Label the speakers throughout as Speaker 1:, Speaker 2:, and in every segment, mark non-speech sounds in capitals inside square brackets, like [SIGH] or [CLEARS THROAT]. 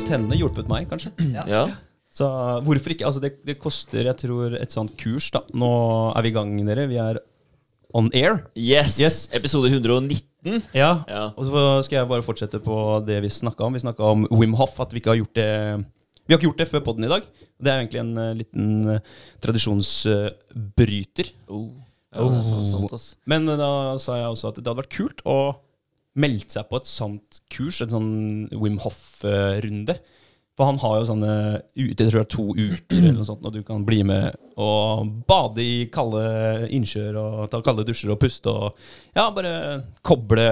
Speaker 1: hjulpet henne, hjulpet meg, kanskje.
Speaker 2: Ja.
Speaker 1: Så hvorfor ikke? Altså, det, det koster, jeg tror, et sånt kurs, da. Nå er vi i gang, dere. Vi er on air.
Speaker 2: Yes.
Speaker 1: Yes.
Speaker 2: Episode 119.
Speaker 1: Ja.
Speaker 2: Ja.
Speaker 1: Og så skal jeg bare fortsette på det vi snakka om. Vi snakka om Wim Hof, at vi ikke har gjort det Vi har ikke gjort det før podden i dag. Det er egentlig en uh, liten uh, tradisjonsbryter.
Speaker 2: Oh. Ja, er sant.
Speaker 1: Men eh, da sa jeg også at det hadde vært kult å melde seg på et sånt kurs, en sånn Wim Hof-runde. For han har jo sånne jeg tror det er to uker eller noe sånt, og du kan bli med og bade i kalde innsjøer og ta kalde dusjer og puste og ja, bare koble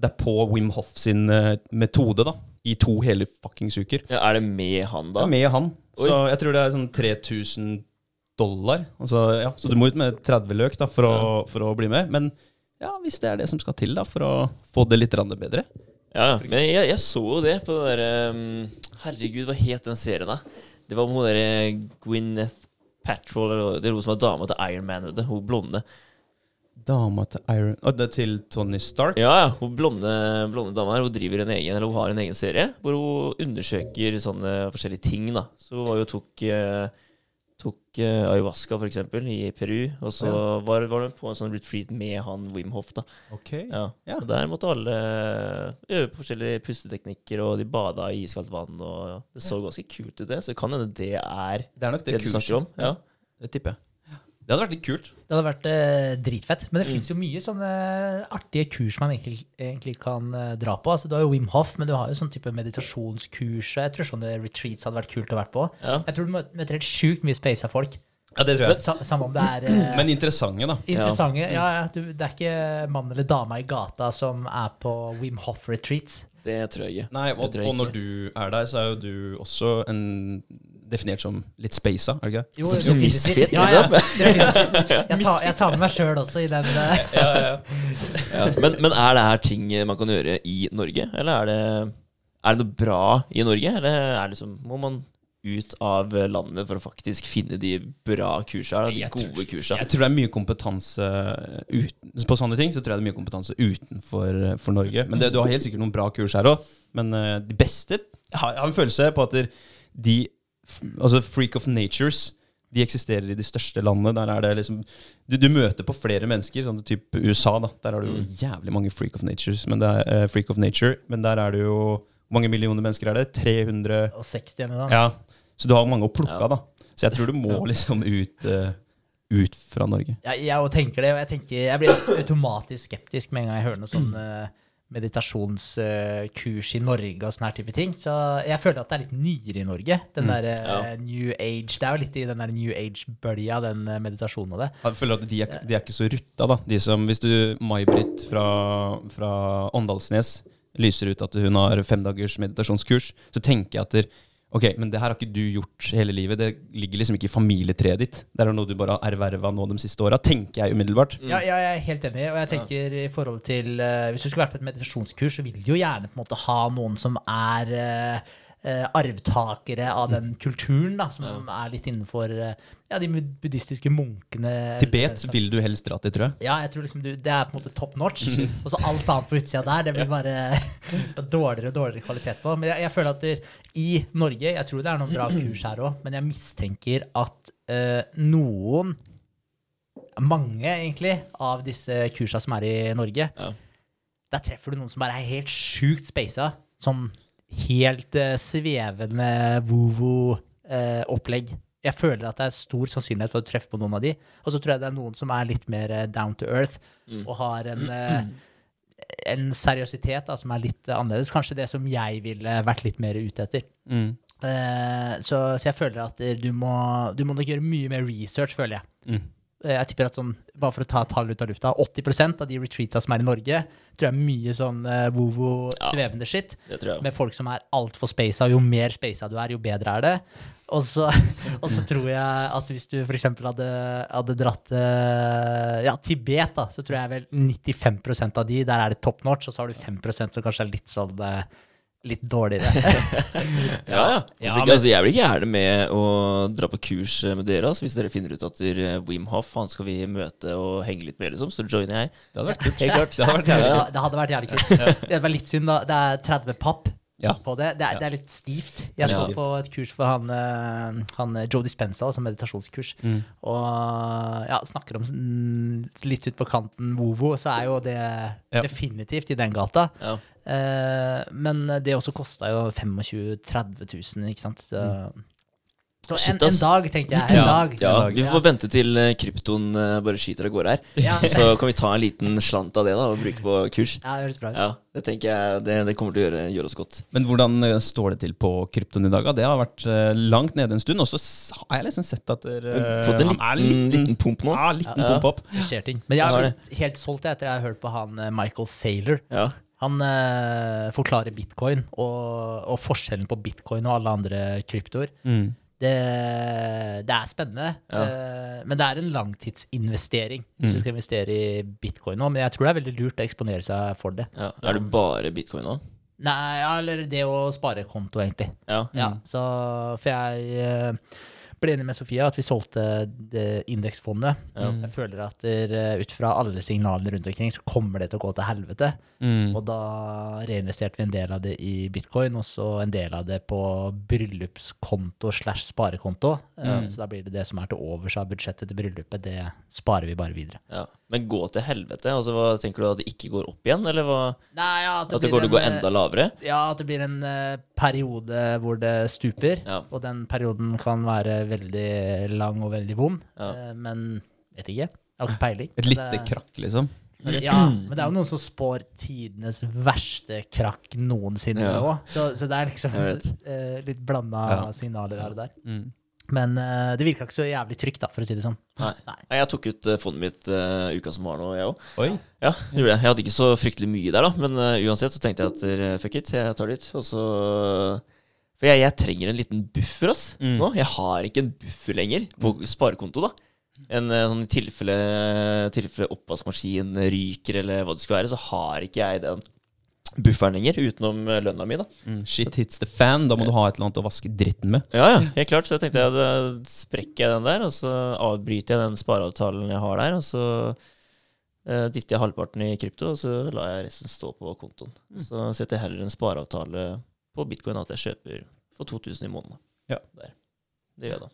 Speaker 1: deg på Wim Hof sin eh, metode, da. I to hele fuckings uker.
Speaker 2: Ja, er det med han,
Speaker 1: Det
Speaker 2: da?
Speaker 1: er med han.
Speaker 2: Oi.
Speaker 1: Så jeg tror det er sånn 3000 dollar. Altså, ja, så du må ut med 30 løk da, for, å, for å bli med. Men ja, hvis det er det som skal til da, for å få det litt bedre.
Speaker 2: Ja, men jeg, jeg så jo det på den derre um, Herregud, hva het den serien, da? Det var hun derre Gwyneth Patrol, eller det er hun som var dama til Iron Man, vet du. Hun blonde.
Speaker 1: Dama til Iron Og det er til Tony Stark?
Speaker 2: Ja, ja. Hun blonde, blonde dama her, hun driver en egen Eller hun har en egen serie hvor hun undersøker sånne forskjellige ting, da. Så hun var jo tok eh, Tok eh, ayahuasca, for eksempel, i Peru. Og så var, var hun på en sånn retreat med han Wim Hof, da.
Speaker 1: Ok.
Speaker 2: Ja.
Speaker 1: Ja.
Speaker 2: Og der måtte alle øve på forskjellige pusteteknikker, og de bada i iskaldt vann, og det så ganske kult ut, det. Så det kan hende det er
Speaker 1: Det er nok det,
Speaker 2: det du snakker om. Ja.
Speaker 1: Det tipper jeg. Det hadde vært litt kult.
Speaker 3: Det hadde vært eh, dritfett. Men det
Speaker 2: Mm.
Speaker 3: finnes jo mye sånne artige kurs man egentlig, egentlig kan eh, dra på. Altså, du har jo Wim Hof, men du har jo sånn type meditasjonskurs. Jeg tror sånne retreats hadde vært kult å være på.
Speaker 2: Ja.
Speaker 3: Jeg tror du møter helt sjukt mye space av folk.
Speaker 1: Ja, det tror jeg.
Speaker 3: Sa, samme om det er eh,
Speaker 1: Men interessante, da.
Speaker 3: interessante. Ja, ja, du, det er ikke mann eller dame i gata som er på Wim Hof-retreats.
Speaker 2: Det tror jeg ikke.
Speaker 1: Nei, og, og når
Speaker 2: ikke.
Speaker 1: du er der, så er jo du også en definert som litt spasa, er det ikke det?
Speaker 3: Jo, definitivt.
Speaker 2: misfit,
Speaker 3: Ja, ja,
Speaker 2: liksom?
Speaker 3: Jeg tar, jeg tar med meg sjøl også i den. eh,
Speaker 2: Ja. Men, men er det her ting man kan gjøre i Norge, eller er det, er det noe bra i Norge? Eller er det liksom, må man ut av landet for å faktisk finne de bra kursa, de
Speaker 1: Jeg
Speaker 2: gode
Speaker 1: tror-
Speaker 2: kursa?
Speaker 1: Jeg tror det er mye kompetanse uten, På sånne ting så tror jeg det er mye kompetanse utenfor for Norge. Men det, du har helt sikkert noen bra kurs her òg. Men eh, de beste Jeg har, jeg har en følelse på at de Altså Freak of Natures de eksisterer i de største landene. Der er det liksom Du, du møter på flere mennesker, sånn type USA. da Der har du jo
Speaker 2: Mm.
Speaker 1: jævlig mange Freak of Natures Men det er, uh, Freak of Nature. Men der er det jo Hvor mange millioner mennesker er det? 300
Speaker 3: og 60 eller noe.
Speaker 1: Ja. Så du har mange å plukke
Speaker 2: Ja.
Speaker 1: av, da. Så jeg tror du må liksom ut, uh, ut fra Norge.
Speaker 3: Jeg, jeg tenker det, og jeg, tenker, jeg blir automatisk skeptisk med en gang jeg hører noe sånn [CLEARS THROAT] eh, meditasjonskurs i Norge og sånne her type ting. Så jeg føler at det er litt nyere i Norge. Den der eh,
Speaker 2: Ja.
Speaker 3: New Age Det er jo litt i den der New Age-bølja, den eh, meditasjonen og det.
Speaker 1: Jeg føler at de er, de er ikke så rutta, da. De som, hvis du May-Britt fra, fra Åndalsnes lyser ut at hun har femdagers meditasjonskurs, så tenker jeg at der, Ok, men det her har ikke du gjort hele livet. Det ligger liksom ikke i familietreet ditt. Det er noe du bare har erverva nå de siste åra, tenker jeg umiddelbart.
Speaker 3: Ja, ja, jeg er helt enig. Og jeg tenker i forhold til uh, Hvis du skulle vært på et meditasjonskurs, så vil du jo gjerne på en måte ha noen som er eh, arvtakere av den kulturen, da, som er litt innenfor eh, ja, de buddhistiske munkene.
Speaker 1: Tibet vil du helst dra til, tror jeg.
Speaker 3: Ja, jeg tror liksom du, det er på en måte top notch. [LAUGHS] Og så alt annet på utsida der, det blir bare [LAUGHS] dårligere og dårligere kvalitet på. Men jeg, jeg føler at der, i Norge Jeg tror det er noen bra [CLEARS THROAT] kurs her òg, men jeg mistenker at eh, noen Mange, egentlig, av disse kursa som er i Norge,
Speaker 2: Ja.
Speaker 3: der treffer du noen som bare er helt sjukt speisa. Sånn helt eh, svevende vovo-opplegg. jeg føler at det er stor sannsynlighet for å treffe på noen av de. Og så tror jeg det er noen som er litt mer eh, down to earth
Speaker 2: Mm.
Speaker 3: og har en, eh, en seriøsitet da, som er litt eh, annerledes. Kanskje det som jeg ville vært litt mer ute etter.
Speaker 1: Mm.
Speaker 3: Eh, så, så jeg føler at eh, du må, du må nok gjøre mye mer research, føler jeg.
Speaker 1: Mm.
Speaker 3: Eh, Jeg tipper at sånn, bare for å ta tall ut av lufta, 80% av de retreatsa som er i Norge, tror jeg er mye sånn uh, vovo,
Speaker 2: Ja.
Speaker 3: svevende shit. Med folk som er altfor spasa. Jo mer spasa du er, jo bedre er det. Og så, [LAUGHS] og så tror jeg at hvis du f.eks. Hadde, hadde dratt ja, Tibet, da, så tror jeg vel 95% av de, der er det top notch, og så har du 5% som kanskje er litt sånn eh, litt dårligere. [LAUGHS]
Speaker 2: Ja, ja.
Speaker 1: Ja, men-
Speaker 2: altså, jeg blir gjerne med å dra på kurs eh, med dere. Altså, hvis dere finner ut at Wim Hoff han skal vi møte og henge litt med, liksom, så joiner jeg.
Speaker 1: Det hadde vært kult.
Speaker 2: Helt klart.
Speaker 1: Det hadde vært jævlig
Speaker 3: Ja,
Speaker 1: kult.
Speaker 3: det hadde vært jævlig kult. Det var litt synd, da. Det er 30 papp
Speaker 1: Ja.
Speaker 3: på det. Det er, det er litt stivt. Jeg så på et kurs for han, eh, han eh, Joe Dispenza, som meditasjonskurs,
Speaker 1: Mm.
Speaker 3: og ja, snakker om mm, litt ut på kanten Vovo, så er jo det
Speaker 1: Ja.
Speaker 3: definitivt i den gata.
Speaker 2: Ja.
Speaker 3: Eh, men det også kosta jo 25 000-30 000, ikke sant. Så, så en, en dag, tenkte jeg. En
Speaker 1: Ja.
Speaker 3: dag.
Speaker 2: Ja, vi får bare vente til eh, kryptoen eh, bare skyter av gårde her.
Speaker 3: Ja. [LAUGHS]
Speaker 2: Så kan vi ta en liten slant av det da og bruke på kurs.
Speaker 3: Ja, det høres bra ut.
Speaker 2: Ja, Det tenker jeg det, det kommer til å gjøre, gjøre oss godt.
Speaker 1: Men hvordan eh, står det til på kryptoen i dag? Det har vært langt nede en stund. Og så har jeg liksom sett at dere,
Speaker 2: Fått en
Speaker 1: er
Speaker 2: liten,
Speaker 1: liten,
Speaker 2: liten pump nå.
Speaker 1: ja, liten
Speaker 2: Ja.
Speaker 1: pump opp.
Speaker 3: Det skjer ting. Men jeg har blitt helt solgt etter jeg har hørt på han Michael Saylor.
Speaker 2: Ja.
Speaker 3: Han eh, forklarer bitcoin og, og forskjellen på bitcoin og alle andre kryptoer.
Speaker 1: Mm.
Speaker 3: Det, det er spennende,
Speaker 2: Ja.
Speaker 3: uh, men det er en langtidsinvestering hvis
Speaker 1: Mm.
Speaker 3: du skal investere i bitcoin nå. Men jeg tror det er veldig lurt å eksponere seg for det.
Speaker 2: Ja. Er det bare bitcoin nå?
Speaker 3: Nei, ja, eller det å spare konto, egentlig.
Speaker 2: Ja.
Speaker 3: Ja, så For jeg eh, ble enig med Sofia at vi solgte indeksfondet.
Speaker 2: Ja.
Speaker 3: Jeg føler at der, eh, ut fra alle signalene rundt omkring, så kommer det til å gå til helvete.
Speaker 1: Mm.
Speaker 3: Og da reinvesterte vi en del av det i bitcoin, og så en del av det på bryllupskonto slash sparekonto. Eh,
Speaker 1: Mm.
Speaker 3: Så da blir det det som er til overs av budsjettet til bryllupet, det sparer vi bare videre.
Speaker 2: ja. Men gå til helvete? Altså, hva Tenker du at det ikke går opp igjen, eller hva?
Speaker 3: Nei, ja,
Speaker 2: At det går en, å gå enda lavere?
Speaker 3: Ja, at det blir en uh, periode hvor det stuper. Og den perioden kan være veldig lang og veldig vond.
Speaker 2: Ja.
Speaker 3: Eh, men vet ikke. Jeg har ikke peiling.
Speaker 1: Et lite
Speaker 3: Det-
Speaker 1: krakk, liksom.
Speaker 3: Ja, men det er jo noen som spår tidenes verste krakk noensinne
Speaker 2: Ja.
Speaker 3: Så, så det er liksom eh, litt blanda
Speaker 1: Ja.
Speaker 3: signaler her og der.
Speaker 1: Mm.
Speaker 3: Men uh, det virka ikke så jævlig trygt, da, for å si det sånn.
Speaker 2: Nei.
Speaker 3: Nei.
Speaker 2: Jeg tok ut uh, fondet mitt uh, uka som var nå, jeg òg. Ja, jeg gjorde. Jeg hadde ikke så fryktelig mye der, da. Men uansett så tenkte jeg at fuck it, jeg tar det ut. Og så For jeg, jeg trenger en liten buffer, ass.
Speaker 1: Mm.
Speaker 2: Nå. Jeg har ikke en buffer lenger på sparekonto, da. En eh, sånn i tilfelle, tilfelle oppvaskmaskin ryker, eller hva det skulle være, så har ikke jeg den bufferen lenger, utenom eh, lønna mi, da.
Speaker 1: Mm. Shit hits the fan. Da må du ha et eller annet å vaske dritten med.
Speaker 2: Ja, ja, helt klart. Så jeg tenkte jeg, da sprekker jeg den der, og så avbryter jeg den spareavtalen jeg har der, og så eh, dytter jeg halvparten i krypto, og så lar jeg resten stå på kontoen. Så setter jeg heller en spareavtale på bitcoin at jeg kjøper for 2000 i måneden.
Speaker 1: Ja.
Speaker 2: Der. Det gjør jeg da.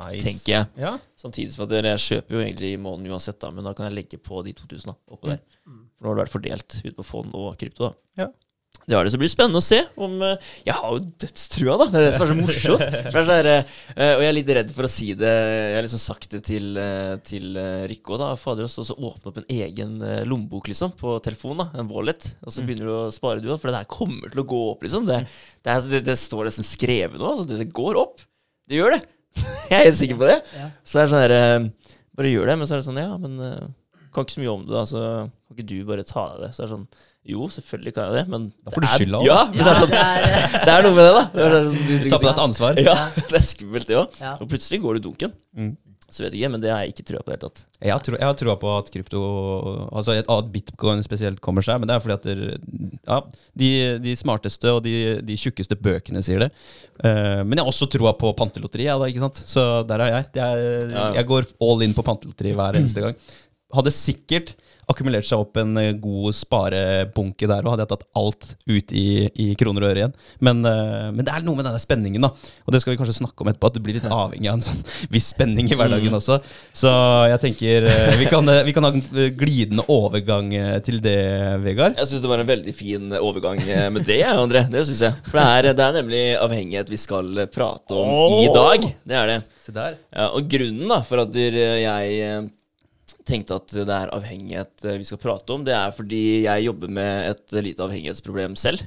Speaker 1: Nice.
Speaker 2: Tenker jeg.
Speaker 1: Ja.
Speaker 2: Samtidig som at jeg kjøper jo egentlig i måneden uansett, da, men da kan jeg legge på de 2000 da, oppå der.
Speaker 3: Mm.
Speaker 2: For nå har det vært fordelt ut på fond og krypto. da.
Speaker 1: Ja.
Speaker 2: Det var det, som blir spennende å se om eh, Jeg har jo dødstrua, da. Det er det som er så morsomt. [LAUGHS] For det er så her, eh, og jeg er litt redd for å si det. Jeg har liksom sagt det til, eh, til Rikke òg, da. Fader, og så åpne opp en egen lommebok, liksom, på telefon, da. En wallet. Og så
Speaker 1: Mm.
Speaker 2: begynner du å spare, du òg. For det her kommer til å gå opp, liksom. Det, det, det, det står nesten skrevet nå. Altså, det, det går opp. Det gjør det. [LAUGHS] jeg er helt sikker på det. Så det er sånn her Bare gjør det. Men så er det sånn, ja, men kan ikke så mye om det, da. Så kan ikke du bare ta deg det? Så er det sånn Jo, selvfølgelig kan jeg det, men
Speaker 1: Da får du skylda òg.
Speaker 2: Ja, men det er sånn [LAUGHS]
Speaker 3: det er,
Speaker 2: noe med det, da. Det er sånn, du, du,
Speaker 1: Ta på deg et ansvar.
Speaker 2: Ja, det er skummelt, det òg.
Speaker 3: ja.
Speaker 2: Og plutselig går du dunken.
Speaker 1: Mm.
Speaker 2: Så vet du ikke, men det har jeg ikke trua på i det hele tatt.
Speaker 1: Jeg har, tro, jeg har troa på at krypto Altså at bitcoin spesielt kommer seg, men det er fordi at det, ja, de, de smarteste og de, de tjukkeste bøkene sier det. Uh, men jeg har også trua på pantelotteri, ja, da, ikke sant? så der er jeg. jeg. Jeg går all in på pantelotteri hver eneste gang. Hadde sikkert akkumulert seg opp en eh, god sparebunke der, og hadde jeg tatt alt ut i, i kroner og øre igjen. Men, eh, men det er noe med denne spenningen, da. Og det skal vi kanskje snakke om etterpå, at du blir litt avhengig av en sånn viss spenning i hverdagen
Speaker 2: Mm.
Speaker 1: også. Så jeg tenker eh, vi kan, vi kan ha en glidende overgang til det, Vegard.
Speaker 2: Jeg syns det var en veldig fin overgang med det, André. Det syns jeg. For det er, det er nemlig avhengighet vi skal prate om i dag. Det er det.
Speaker 1: Se der.
Speaker 2: Ja, og grunnen da for at jeg tenkte at det er avhengighet eh, vi skal prate om, det er fordi jeg jobber med et lite avhengighetsproblem selv.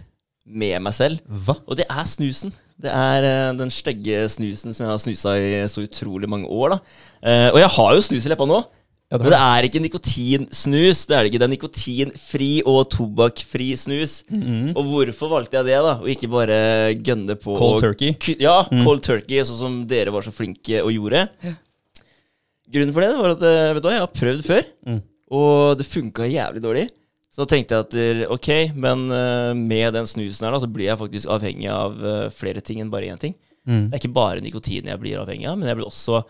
Speaker 2: Med meg selv.
Speaker 1: Hva?
Speaker 2: Og det er snusen. Det er eh, den stygge snusen som jeg har snusa i så utrolig mange år. da. Eh, og jeg har jo snus i leppa nå.
Speaker 1: Ja,
Speaker 2: Men det er ikke nikotinsnus. Det er det ikke. Det er nikotinfri og tobakkfri snus.
Speaker 1: Mhm.
Speaker 2: Og hvorfor valgte jeg det, da? Og ikke bare gønne på
Speaker 1: Cold
Speaker 2: og,
Speaker 1: turkey.
Speaker 2: Ja,
Speaker 1: Mm.
Speaker 2: cold turkey, sånn som dere var så flinke og gjorde. Grunnen for det var at eh, vet du hva, jeg har prøvd før,
Speaker 1: Mm.
Speaker 2: og det funka jævlig dårlig. Så da tenkte jeg at eh, ok, men eh, med den snusen her da, så blir jeg faktisk avhengig av flere ting enn bare én ting.
Speaker 1: Mm.
Speaker 2: Det er ikke bare nikotin jeg blir avhengig av, men jeg blir også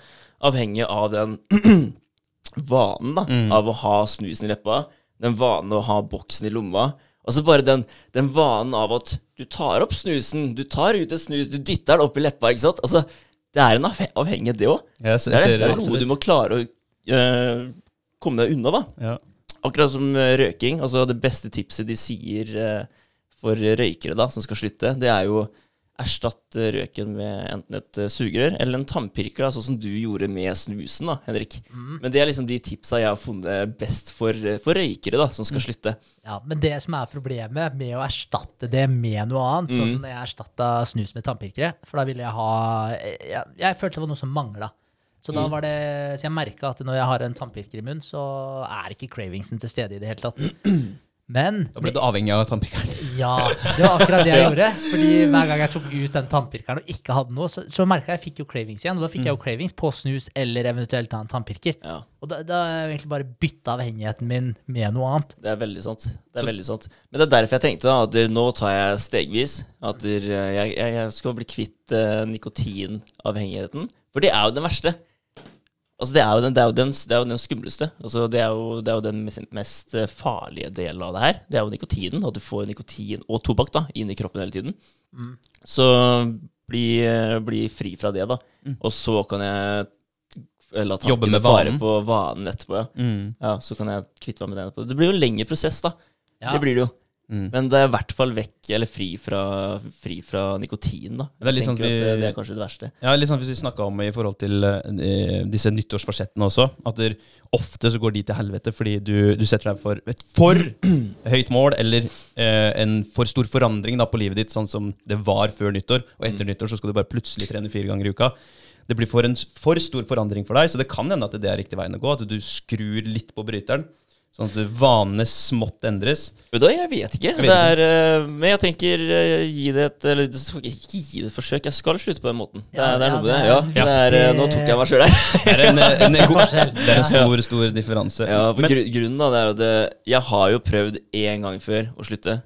Speaker 2: avhengig av den [CLEARS THROAT] vanen da,
Speaker 1: Mm.
Speaker 2: av å ha snusen i leppa, den vanen å ha boksen i lomma, Altså bare den, den vanen av at du tar opp snusen, du tar ut en snus, du dytter den opp i leppa, ikke sant? Altså, det er en avhengighet, det òg.
Speaker 1: Ja,
Speaker 2: Det det er noe du må klare å øh, komme deg unna, da.
Speaker 1: ja.
Speaker 2: Akkurat som øh, røyking. Altså det beste tipset de sier øh, for røykere da, som skal slutte, det er jo erstatt øh, røyken med enten et øh, sugerør eller en tannpirker, sånn som du gjorde med snusen, da, Henrik. Men det er liksom de tipsa jeg har funnet best for, øh, for røykere da, som skal slutte.
Speaker 3: Ja, Men det som er problemet med å erstatte det med noe annet, sånn som når jeg erstatta snus med tannpirkere, for da ville jeg ha Jeg, jeg følte det var noe som mangla. Så da var det, så jeg merka at når jeg har en tannpirker i munnen, så er ikke cravingsen til stede i det hele tatt. [CLEARS THROAT] Men
Speaker 1: Da ble du avhengig av tannpirkeren. [LAUGHS]
Speaker 3: ja, det var akkurat det jeg [LAUGHS] gjorde. Fordi hver gang jeg tok ut den tannpirkeren og ikke hadde noe, så, så merka jeg jeg fikk jo cravings igjen. Og da fikk jeg jo cravings på snus eller eventuelt en tannpirker.
Speaker 2: Ja,
Speaker 3: Og da, da har jeg egentlig bare bytta avhengigheten min med noe annet.
Speaker 2: det er veldig sant. Det er veldig sant. Men det er derfor jeg tenkte da, at nå tar jeg stegvis. At jeg, jeg, jeg skal bli kvitt uh, nikotinavhengigheten. For det er jo den verste. Altså, det er jo den, det er den, det er jo den skumleste. Altså, det, er jo, det er jo den mest, eh, farlige delen av det her. Det er jo nikotinen. At du får nikotin og tobakk da, inn i kroppen hele tiden.
Speaker 3: Mm.
Speaker 2: Så bli, eh, bli fri fra det, da. Og så kan jeg la
Speaker 1: Jobbe med
Speaker 2: tankene
Speaker 1: vare
Speaker 2: på vanen etterpå. Ja.
Speaker 1: Mm.
Speaker 2: ja, Så kan jeg kvitte meg med den etterpå. Det blir jo en lengre prosess, da.
Speaker 3: Ja.
Speaker 2: Det blir det jo.
Speaker 1: Mm.
Speaker 2: Men det er i hvert fall vekk, eller fri fra, fri fra nikotin, da.
Speaker 1: Det er litt
Speaker 2: Jeg
Speaker 1: sånn vi-
Speaker 2: at det, er kanskje det verste.
Speaker 1: Ja, litt sånn hvis vi snakka om i forhold til uh, disse nyttårsforsettene også, at der, ofte så går de til helvete fordi du, du setter deg for et for [CLEARS THROAT] høyt mål, eller uh, en for stor forandring da, på livet ditt, sånn som det var før nyttår, og etter nyttår så skal du bare plutselig trene fire ganger i uka. Det blir for en for stor forandring for deg, så det kan hende at det er riktig veien å gå, at du skrur litt på bryteren, sånn at vanene smått endres.
Speaker 2: Da, jeg vet ikke.
Speaker 1: vet
Speaker 2: det er, eh, men jeg tenker eh, gi det et Eller ikke gi det et forsøk. Jeg skal slutte på den måten. Det, er- det er noe med det.
Speaker 3: det
Speaker 2: Ja, det er, eh, nå tok jeg meg sjøl her.
Speaker 1: Det er en, en, [LAUGHS] en, det er en stor, stor differanse.
Speaker 2: Ja, for
Speaker 1: Men-
Speaker 2: gru- grunnen da, det er at jeg har jo prøvd én gang før å slutte.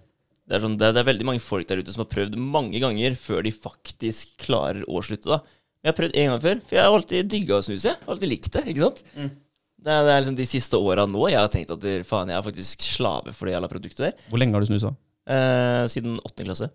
Speaker 2: Det er, sånn, det, er, det er veldig mange folk der ute som har prøvd mange ganger før de faktisk klarer å slutte. da Jeg har prøvd én gang før, for jeg har alltid digga å snuse. Jeg har alltid likt det. ikke sant? Det, er, det er liksom de siste åra nå jeg har tenkt at faen, jeg er faktisk slave for det jævla produktet der.
Speaker 1: Hvor lenge har du snusa?
Speaker 2: Eh, siden åttende klasse.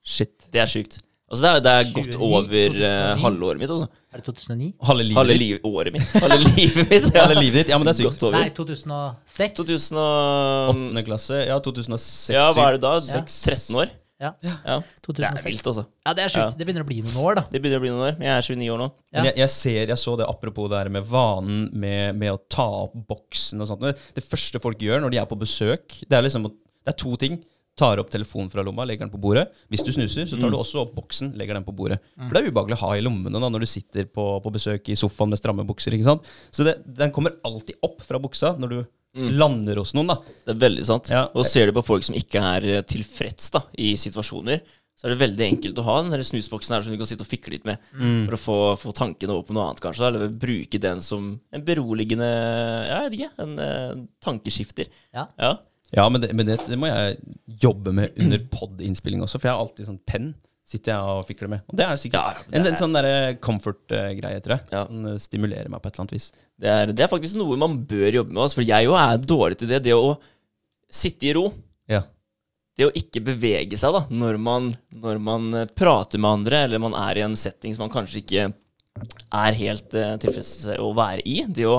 Speaker 1: Shit.
Speaker 2: Det er sjukt. Altså, det er, det er godt over uh,
Speaker 3: 2009.
Speaker 2: halvåret mitt. altså
Speaker 3: Er det 2009?
Speaker 1: Halve livet
Speaker 2: Halve liv, året mitt. Halve livet mitt. ja. [LAUGHS]
Speaker 1: Halve livet ditt? Ja, men det er sykt.
Speaker 2: Godt over.
Speaker 3: Nei, 2006.
Speaker 2: 2000
Speaker 1: Åttende klasse, ja, 2006
Speaker 2: Ja, hva er det da?
Speaker 3: Ja.
Speaker 2: 13 år?
Speaker 3: Ja,
Speaker 2: Ja. Det er
Speaker 3: 2006.
Speaker 2: vilt, altså.
Speaker 3: Ja, det er sjukt.
Speaker 2: Ja.
Speaker 3: Det begynner å bli noen år, da.
Speaker 2: Det begynner å bli noen år. Jeg er 29 år nå.
Speaker 3: Ja.
Speaker 1: Men jeg, jeg ser, jeg så det apropos det her med vanen med, med å ta opp boksen og sånt. Det, det første folk gjør når de er på besøk, det er liksom Det er to ting. Tar opp telefonen fra lomma, legger den på bordet. Hvis du snuser, så tar du også opp boksen, legger den på bordet. For det er ubehagelig å ha i lommene da, når du sitter på, på besøk i sofaen med stramme bukser. ikke sant? Så det, den kommer alltid opp fra buksa når du lander hos noen. da.
Speaker 2: Det er veldig sant.
Speaker 1: Ja.
Speaker 2: Og ser du på folk som ikke er eh, tilfreds da, i situasjoner, så er det veldig enkelt å ha den snusboksen her som du kan sitte og fikle litt med. For å få, få tankene over på noe annet, kanskje. da, Eller bruke den som en beroligende ja, Jeg vet ikke. En eh, tankeskifter.
Speaker 3: Ja.
Speaker 2: Ja.
Speaker 1: Ja, men det, men det, det må jeg jobbe med under pod-innspilling også, for jeg har alltid sånn penn sitter jeg og fikler med. Og det er sikkert
Speaker 2: Ja, det
Speaker 1: en,
Speaker 2: er-
Speaker 1: en sånn derre comfort-greie, tror jeg.
Speaker 2: Ja.
Speaker 1: Som eh, stimulerer meg på et eller annet vis.
Speaker 2: Det er, det er faktisk noe man bør jobbe med. Altså, for jeg jo er dårlig til det. Det å sitte i ro.
Speaker 1: Ja.
Speaker 2: Det å ikke bevege seg da, når man, når man eh, prater med andre, eller man er i en setting som man kanskje ikke er helt uh, tilfreds å være i. Det å,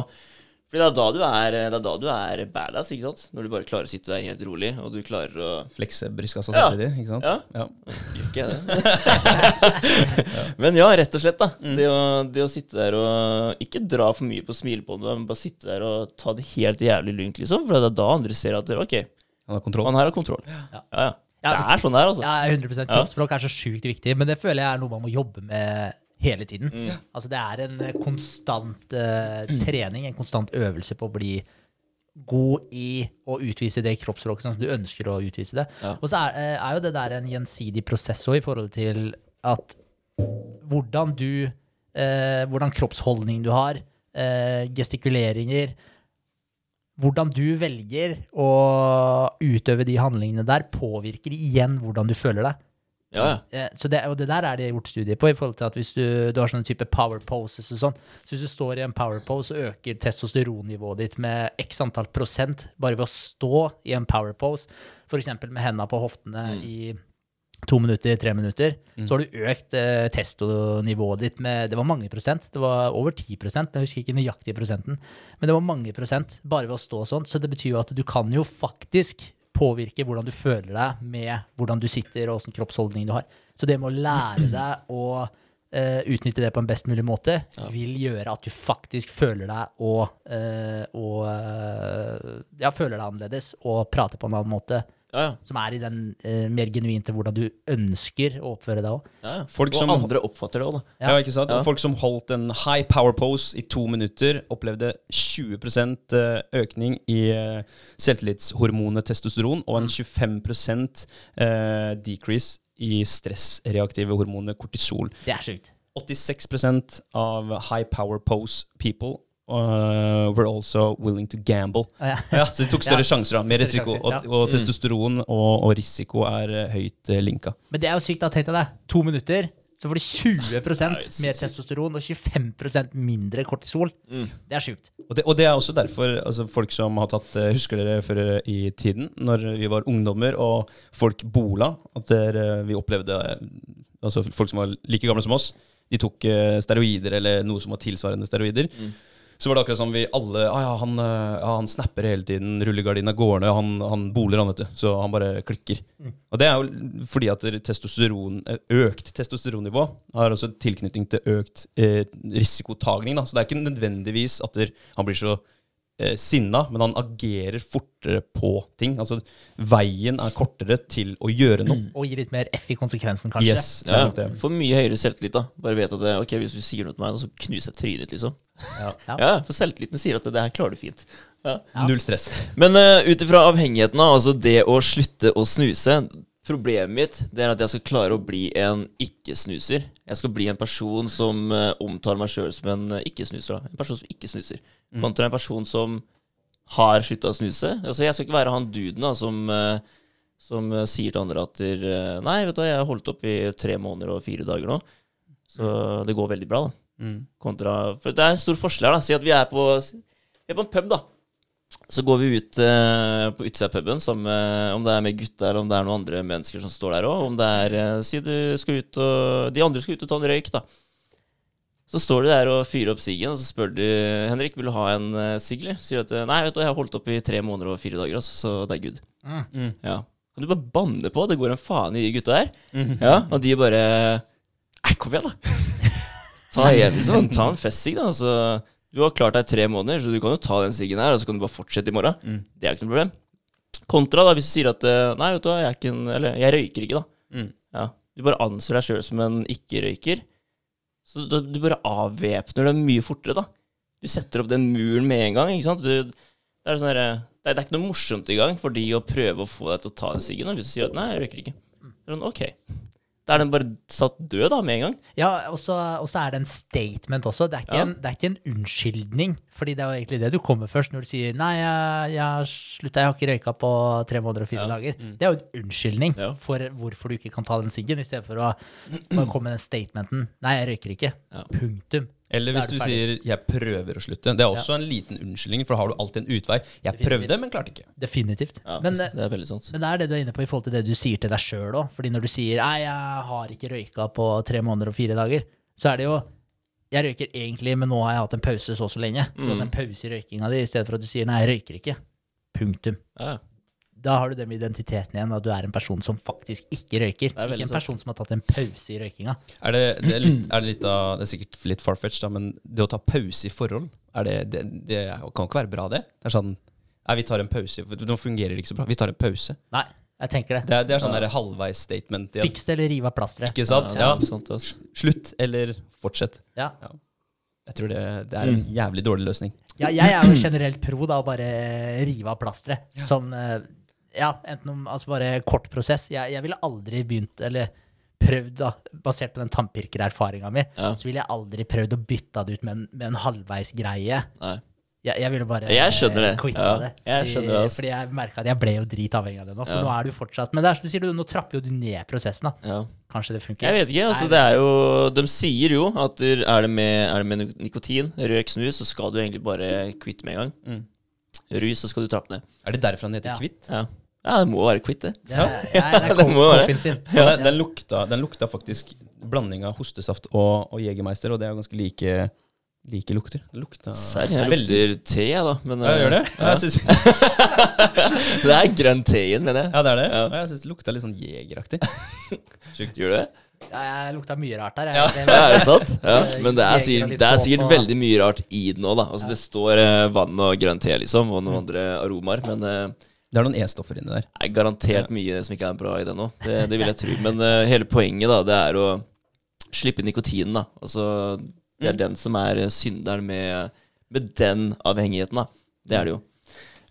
Speaker 2: fordi det er, da du er, det er da du er badass, ikke sant? Når du bare klarer å sitte der helt rolig, og du klarer å
Speaker 1: Flekse brystkassa
Speaker 2: Ja.
Speaker 1: samtidig, ikke sant?
Speaker 2: Ja.
Speaker 1: Ja.
Speaker 2: Gjør ikke jeg det? [LAUGHS] Men ja, rett og slett, da. Det, å, det å sitte der og ikke dra for mye på smilebåndet, men bare sitte der og ta det helt jævlig lugnt, liksom. For det er da andre ser at ok,
Speaker 1: Han har kontroll.
Speaker 2: han her har kontroll. Ja, ja.
Speaker 3: Ja,
Speaker 2: Det er sånn det er, altså.
Speaker 3: Ja, 100% Kroppsspråk er så sjukt viktig, men det føler jeg er noe man må jobbe med hele tiden.
Speaker 2: Mm.
Speaker 3: Altså Det er en eh, konstant uh, [CLEARS THROAT] trening, en konstant øvelse på å bli god i å utvise det kroppsspråket som du ønsker å utvise det.
Speaker 2: Ja.
Speaker 3: Og så er, eh, er jo det der en gjensidig prosess òg, i forhold til at hvordan du eh, Hvordan kroppsholdning du har, eh, gestikuleringer hvordan du velger å utøve de handlingene der, påvirker igjen hvordan du føler deg.
Speaker 2: Ja, ja.
Speaker 3: Eh, Så det, og det der er det gjort studier på, i forhold til at hvis du, du har sånne type power poses og sånn, så hvis du står i en power pose, så øker testosteronnivået ditt med x antall prosent bare ved å stå i en power pose, f.eks. med hendene på hoftene i to minutter, tre minutter, så har du økt eh, testonivået ditt med Det var mange prosent. Det var over 10 men jeg husker ikke nøyaktig prosenten. Men det var mange prosent bare ved å stå sånn. Så det betyr jo at du kan jo faktisk påvirke hvordan du føler deg med hvordan du sitter og åssen kroppsholdning du har. Så det med å lære [CLEARS THROAT] deg å uh, utnytte det på en best mulig måte, vil gjøre at du faktisk føler deg og, uh, og eh, ja, føler deg annerledes og prater på en annen måte.
Speaker 2: Ja, ja.
Speaker 3: Som er i den eh, mer genuinte hvordan du ønsker å oppføre deg òg.
Speaker 2: ja, ja. Og
Speaker 1: som-
Speaker 2: andre oppfatter det òg, da.
Speaker 3: Ja.
Speaker 1: Ja, ikke sant?
Speaker 2: Ja.
Speaker 1: Folk som holdt en high power pose i to minutter, opplevde 20% økning i eh, selvtillitshormonet testosteron og en 25 eh, decrease i stressreaktive hormonet kortisol.
Speaker 3: Det er sjukt.
Speaker 1: 86% av high power pose people uh, were also willing to gamble.
Speaker 3: Ah, ja.
Speaker 1: Ja, så de tok større
Speaker 3: Ja,
Speaker 1: sjanser, da. Mer risiko.
Speaker 3: sjanser,
Speaker 1: Og,
Speaker 3: ja.
Speaker 1: og testosteron og, og risiko er uh, høyt eh, linka.
Speaker 3: Men det er jo sykt, da. Tenk deg det. To minutter, så får du 20% mer testosteron og 25% mindre kortisol.
Speaker 2: Mm.
Speaker 3: Det er sjukt.
Speaker 1: Og det, og det er også derfor altså folk som har tatt eh, Husker dere før i tiden, når vi var ungdommer og folk bola, at dere, vi opplevde Altså folk som var like gamle som oss, de tok steroider eller noe som var tilsvarende steroider.
Speaker 2: Mm.
Speaker 1: Så var det akkurat som vi alle ah, ja, han, eh, ja, han snapper hele tiden, rullegardina går ned, han, han boler, han, vet du. Så han bare klikker. Og det er jo fordi at testosteron, eh, økt testosteronnivå har også tilknytning til økt eh, risikotagning. Da. Så det er ikke nødvendigvis at der, han blir så eh, sinna, men han agerer fortere på ting. Altså veien er kortere til å gjøre noe.
Speaker 3: Og gi litt mer F i konsekvensen, kanskje.
Speaker 1: Yes,
Speaker 2: Ja. Får mye høyere selvtillit, da. Bare vet at det, ok, hvis du sier noe til meg, så knuser jeg trynet ditt, liksom.
Speaker 1: Ja.
Speaker 3: Ja.
Speaker 2: Ja, For selvtilliten sier at det her klarer du fint. Ja.
Speaker 3: Ja.
Speaker 1: Null stress.
Speaker 2: Men uh, ut ifra avhengigheten, altså det å slutte å snuse Problemet mitt det er at jeg skal klare å bli en ikke-snuser. Jeg skal bli en person som uh, omtaler meg sjøl som en uh, ikke-snuser. En person som ikke snuser. Kontra en person som har slutta å snuse. Altså, jeg skal ikke være han duden da, som, uh, som sier til andre at Nei, vet du jeg har holdt opp i tre måneder og fire dager nå. Så det går veldig bra, da.
Speaker 1: Mm.
Speaker 2: Kontra For det er en stor forskjell her, da. Si at vi er på, vi er på en pub, da. Så går vi ut eh, på utsida av puben, med, om det er med gutta eller om det er noen andre mennesker som står der òg. Om det er eh, Si du skal ut og De andre skal ut og ta en røyk, da. Så står du der og fyrer opp siggen, og så spør du Henrik, vil du ha en uh, sigg. Sier du at nei, vet du, jeg har holdt opp i tre måneder og fire dager, altså, så det er good.
Speaker 3: Mm.
Speaker 1: Mm.
Speaker 2: Ja. Kan du bare banne på at det går en faen i de gutta der.
Speaker 1: Mm.
Speaker 2: Ja, og de bare Nei, kom igjen, da. Ta, igjen, liksom, ta en festsigg, da. Altså, du har klart deg tre måneder, så du kan jo ta den siggen her, og så kan du bare fortsette i morgen.
Speaker 1: Mm.
Speaker 2: Det er ikke noe problem. Kontra da, hvis du sier at eh, Nei, vet du hva, jeg ikke en Eller jeg røyker ikke, da.
Speaker 1: Mm.
Speaker 2: Ja. Du bare anser deg sjøl som en ikke-røyker. Så da, du bare avvæpner deg mye fortere, da. Du setter opp den muren med en gang, ikke sant. Du, det, er sånn derre- det, er, det er ikke noe morsomt engang for de å prøve å få deg til å ta den siggen. Hvis du sier at nei, jeg røyker ikke. Det er sånn, ok. Da er den bare satt død, da, med en gang.
Speaker 3: Ja, og så er det en statement også. Det er, ikke
Speaker 2: Ja.
Speaker 3: en, det er ikke en unnskyldning. Fordi det er jo egentlig det du kommer først når du sier 'nei, jeg, jeg slutta, jeg har ikke røyka på tre måneder og fire
Speaker 2: Ja.
Speaker 3: dager'. Det er jo en unnskyldning
Speaker 2: Ja.
Speaker 3: for hvorfor du ikke kan ta den siggen, i stedet for å bare komme med den statementen 'nei, jeg røyker ikke'. Punktum.
Speaker 1: Eller
Speaker 3: er
Speaker 1: hvis
Speaker 3: du
Speaker 1: sier 'jeg prøver å slutte'. Det er også en liten unnskyldning, for da har du alltid en utvei. 'Jeg
Speaker 3: Definitivt.
Speaker 1: prøvde, men klarte ikke'.
Speaker 3: Definitivt.
Speaker 2: Ja,
Speaker 3: Men,
Speaker 2: det er veldig sant.
Speaker 3: Men det er det du er inne på i forhold til det du sier til deg sjøl òg. Fordi når du sier 'nei, jeg har ikke røyka på tre måneder og fire dager', så er det jo Jeg røyker egentlig, men nå har jeg hatt en pause så og så lenge. Du har hatt en pause i røykinga di, i stedet for at du sier 'nei, jeg røyker ikke'. Punktum.
Speaker 2: Ja,
Speaker 3: Da har du den identiteten igjen, at du er en person som faktisk ikke røyker.
Speaker 2: er
Speaker 3: Ikke en
Speaker 2: sant.
Speaker 3: person som har tatt en pause i røykinga.
Speaker 1: Er det, det, er litt, er det litt av Det er sikkert litt farfetch, da, men det å ta pause i forhold, er det, det, det kan ikke være bra, det? Det er sånn Nei, vi tar en pause. Nå fungerer det ikke så bra. Vi tar en pause.
Speaker 3: Nei, jeg tenker det.
Speaker 1: Det er, det er sånn ja. halvveis statement igjen.
Speaker 3: Fiks det eller riv av plasteret.
Speaker 1: Ikke sant? Ja.
Speaker 2: Ja.
Speaker 1: Slutt eller fortsett.
Speaker 3: Ja.
Speaker 1: Jeg tror det, det er en jævlig dårlig løsning.
Speaker 3: Ja, jeg er jo generelt pro da å bare rive av plasteret. Sånn eh, Ja, enten om Altså bare kort prosess. Jeg, jeg ville aldri begynt, eller prøvd, da, basert på den tannpirkererfaringa mi,
Speaker 2: Ja.
Speaker 3: så ville jeg aldri prøvd å bytte det ut med en, med en halvveis greie.
Speaker 2: Nei.
Speaker 3: Jeg, jeg ville bare
Speaker 2: Jeg skjønner det.
Speaker 3: quitta
Speaker 2: Ja,
Speaker 3: det.
Speaker 2: jeg skjønner det,
Speaker 3: Fordi- Fordi jeg merka at jeg ble jo dritavhengig av det nå. For
Speaker 2: Ja.
Speaker 3: nå er du fortsatt Men det er som du sier, du, nå trapper jo du ned prosessen, da.
Speaker 2: Ja.
Speaker 3: Kanskje det funker.
Speaker 2: Jeg vet ikke. altså
Speaker 3: Nei.
Speaker 2: det er jo De sier jo at er det med, er det med nikotin, røyk, snus, så skal du egentlig bare kvitte med en gang.
Speaker 1: Mm.
Speaker 2: Rus, så skal du trappe ned.
Speaker 1: Er det derfor han heter
Speaker 3: Ja.
Speaker 1: Kvitt?
Speaker 2: Ja, ja det må være kvitt, det.
Speaker 3: Ja, [LAUGHS] det er sin.
Speaker 1: Ja, den, den, lukta, den lukta faktisk blanding av hostesaft og, og Jegermeister, og det er ganske like, like lukter. Det lukta
Speaker 2: Serr, jeg
Speaker 1: veldig
Speaker 2: lukter te, jeg, da. Men,
Speaker 1: Ja, gjør det?
Speaker 2: Ja.
Speaker 1: Jeg synes, [LAUGHS]
Speaker 2: det er grønn te i den, mener jeg.
Speaker 1: ja, det er det.
Speaker 2: Ja.
Speaker 1: Og Jeg syns det lukta litt sånn jegeraktig. [LAUGHS]
Speaker 2: Sjukt, gjør du det?
Speaker 3: Ja, jeg lukta mye rart der.
Speaker 1: Ja.
Speaker 3: Jeg,
Speaker 2: Ja, er det sant? Ja, men det er sikkert, det er sikkert veldig mye rart i den òg, da. Altså, det står eh, vann og grønn te, liksom, og noen andre aromaer. Men eh,
Speaker 1: Det er noen E-stoffer inni der.
Speaker 2: Nei, garantert garantert mye som ikke er bra i det nå. Det, det vil jeg tro. Men uh, hele poenget, da, det er å slippe nikotinen, da. Altså, det er den som er eh, synderen med, med den avhengigheten, da. Det er det jo.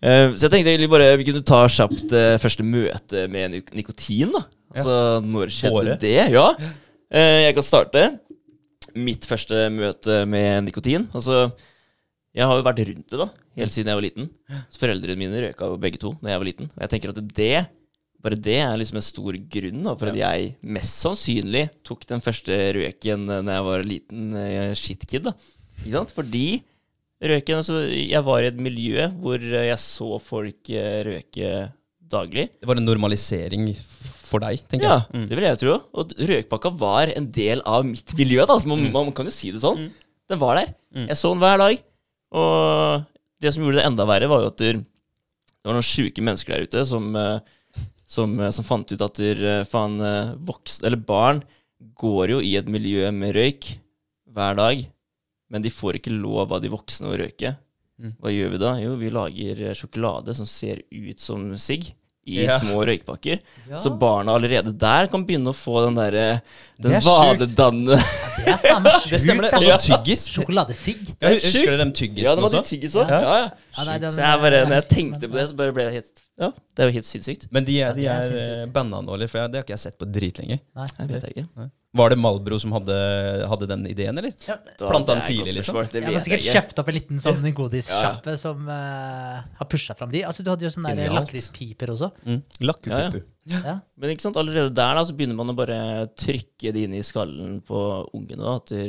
Speaker 2: Uh, så jeg tenkte egentlig bare vi kunne ta kjapt uh, første møte med nik- nikotin, da. Altså, når skjedde
Speaker 1: Våre.
Speaker 2: det? Ja. Jeg kan starte. Mitt første møte med nikotin. Altså, jeg har jo vært rundt det da, helt siden jeg var liten. Så Foreldrene mine røyka jo begge to da jeg var liten. Og jeg tenker at det, bare det er liksom en stor grunn da, for at jeg mest sannsynlig tok den første røyken da jeg var liten eh, shitkid. da. Ikke sant? Fordi røyken altså, Jeg var i et miljø hvor jeg så folk eh, røyke daglig.
Speaker 1: Det var en normalisering for deg, tenker
Speaker 2: Ja,
Speaker 1: jeg. Mm.
Speaker 2: det vil jeg tro. Og røykpakka var en del av mitt miljø. da, så man, man kan jo si det sånn. Den var der.
Speaker 1: Mm.
Speaker 2: Jeg så den hver dag. Og det som gjorde det enda verre, var jo at der, det var noen sjuke mennesker der ute som, eh, som, eh, som fant ut at der, eh, faen, eh, voks, eller barn går jo i et miljø med røyk hver dag, men de får ikke lov av de voksne å røyke.
Speaker 1: Mm.
Speaker 2: Hva gjør vi da? Jo, vi lager sjokolade som ser ut som sigg. I
Speaker 1: Ja.
Speaker 2: små røykpakker. Så barna allerede der kan begynne å få den derre Den
Speaker 1: er
Speaker 2: ja,
Speaker 3: Det er faen meg [LAUGHS]
Speaker 1: Det stemmer, det. Og
Speaker 3: Altså.
Speaker 1: så tyggis.
Speaker 3: Sjokoladesigg.
Speaker 1: Ja,
Speaker 2: er
Speaker 1: husker du dem tyggisene
Speaker 2: Ja, de
Speaker 1: også?
Speaker 2: tyggis også?
Speaker 3: Ja.
Speaker 2: Ja, ja.
Speaker 3: Ja, nei, den-
Speaker 2: Så jeg bare, når jeg tenkte på det, så bare ble jeg helt Ja, det er jo helt sinnssykt.
Speaker 1: Men de er, de
Speaker 3: er
Speaker 1: er eh, banna nå, eller? For det har ikke jeg sett på dritlenge.
Speaker 3: Nei.
Speaker 2: Jeg vet jeg ikke.
Speaker 1: Var det Malbro som hadde, hadde den ideen, eller?
Speaker 3: Ja,
Speaker 1: Planta den tidlig, liksom?
Speaker 2: Det
Speaker 3: jeg har sikkert kjøpt opp en liten sånn godissjappe som uh, har pusha fram de. Altså, du hadde jo sånne lakrispiper også.
Speaker 1: Mm. Lakkupupu.
Speaker 3: Ja.
Speaker 2: Men ikke sant, allerede der da, så begynner man å bare trykke det inn i skallen på ungene. da, At det,